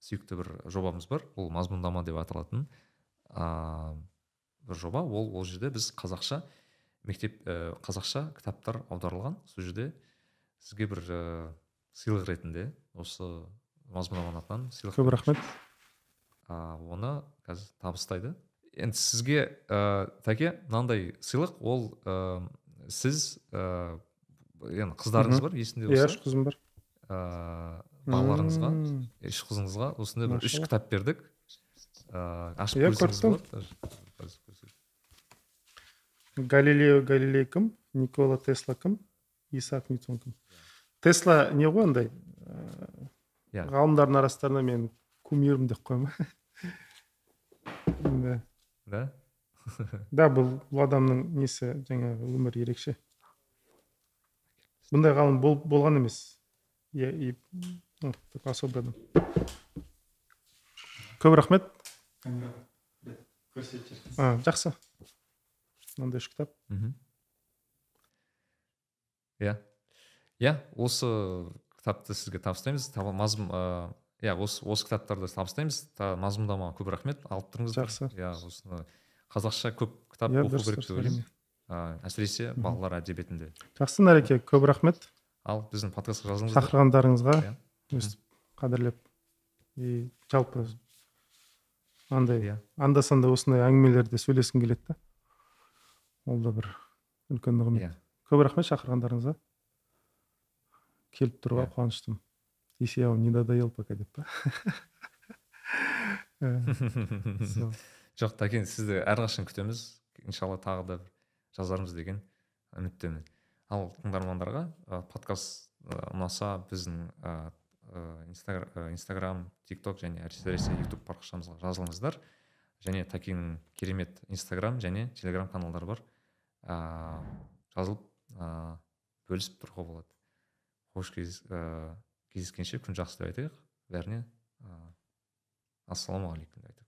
сүйікті бір жобамыз бар. Ол мазмұндама деп аталатын ә, бір жоба. Ол ол жерде біз қазақша мектеп ә, қазақша кітаптар аударылған. Сол жерде сізге бір ә, сыйлық ретінде осы мазмұндаманың атынан сыйлық көп рахмет. А, оны қазір табыстайды. Енді сізге ә, тәке мынандай сыйлық ол ә, сіз ә, енді қыздарыңыз бар есінде иә болса? үш қызым бар. Ә, балаларыңызға үш қызыңызға осындай бір үш кітап бердік. Ә, ашып Иә, көрсеңіз болады галилео галилей кім никола тесла кім? Исаак ньютон кім тесла не ғой андай? ыыы, Иә. ғалымдардың арасында мен кумирім деп қоямын. Да да? Да бұл бұл адамның несі жаңағы өмірі ерекше. Бұндай ғалым бол, болған емес. Иә и ну, такой особый адам көп рахмет. А, жақсы. Мынандай үш кітап. Мхм. Иә. Иә осы кітапты сізге табыстаймыз Таба- мазмұн ыыы, иә осы осы кітаптарды табыстаймыз Та- мазмұндама көп рахмет. Алып тұрыңыздар Жақсы. иә осыны қазақша көп кітап Иә, оқу керек деп ойлаймын. әсіресе балалар әдебиетінде. Жақсы нәреке көп рахмет. Ал біздің подкастқа жазылыңыздар шақырғандарыңызға Иә. өстіп қадірлеп. И жалпы андай Иә. анда санда осындай әңгімелерде сөйлескім келеді да. Ол да бір үлкен нығмет иә. Көп рахмет шақырғандарыңызға. Келіп тұруға Иә. қуаныштымын. Если я вам не надоел пока деп па? Э, жоқ тәкен сізді әрқашан күтеміз. Иншалла тағы да жазармыз деген үміттемін. Ал тыңдармандарға подкаст ұнаса біздің инстаграм тик ток және әсіресе ютуб парақшамызға жазылыңыздар. Және такиннің керемет инстаграм және телеграм каналдары бар. Жазылып ә, бөлісіп тұруға болады. Қош кез, ә, кездескенше күн жақсы деп айтайық. Бәріне ә, ассалаумағалейкум деп айтайық.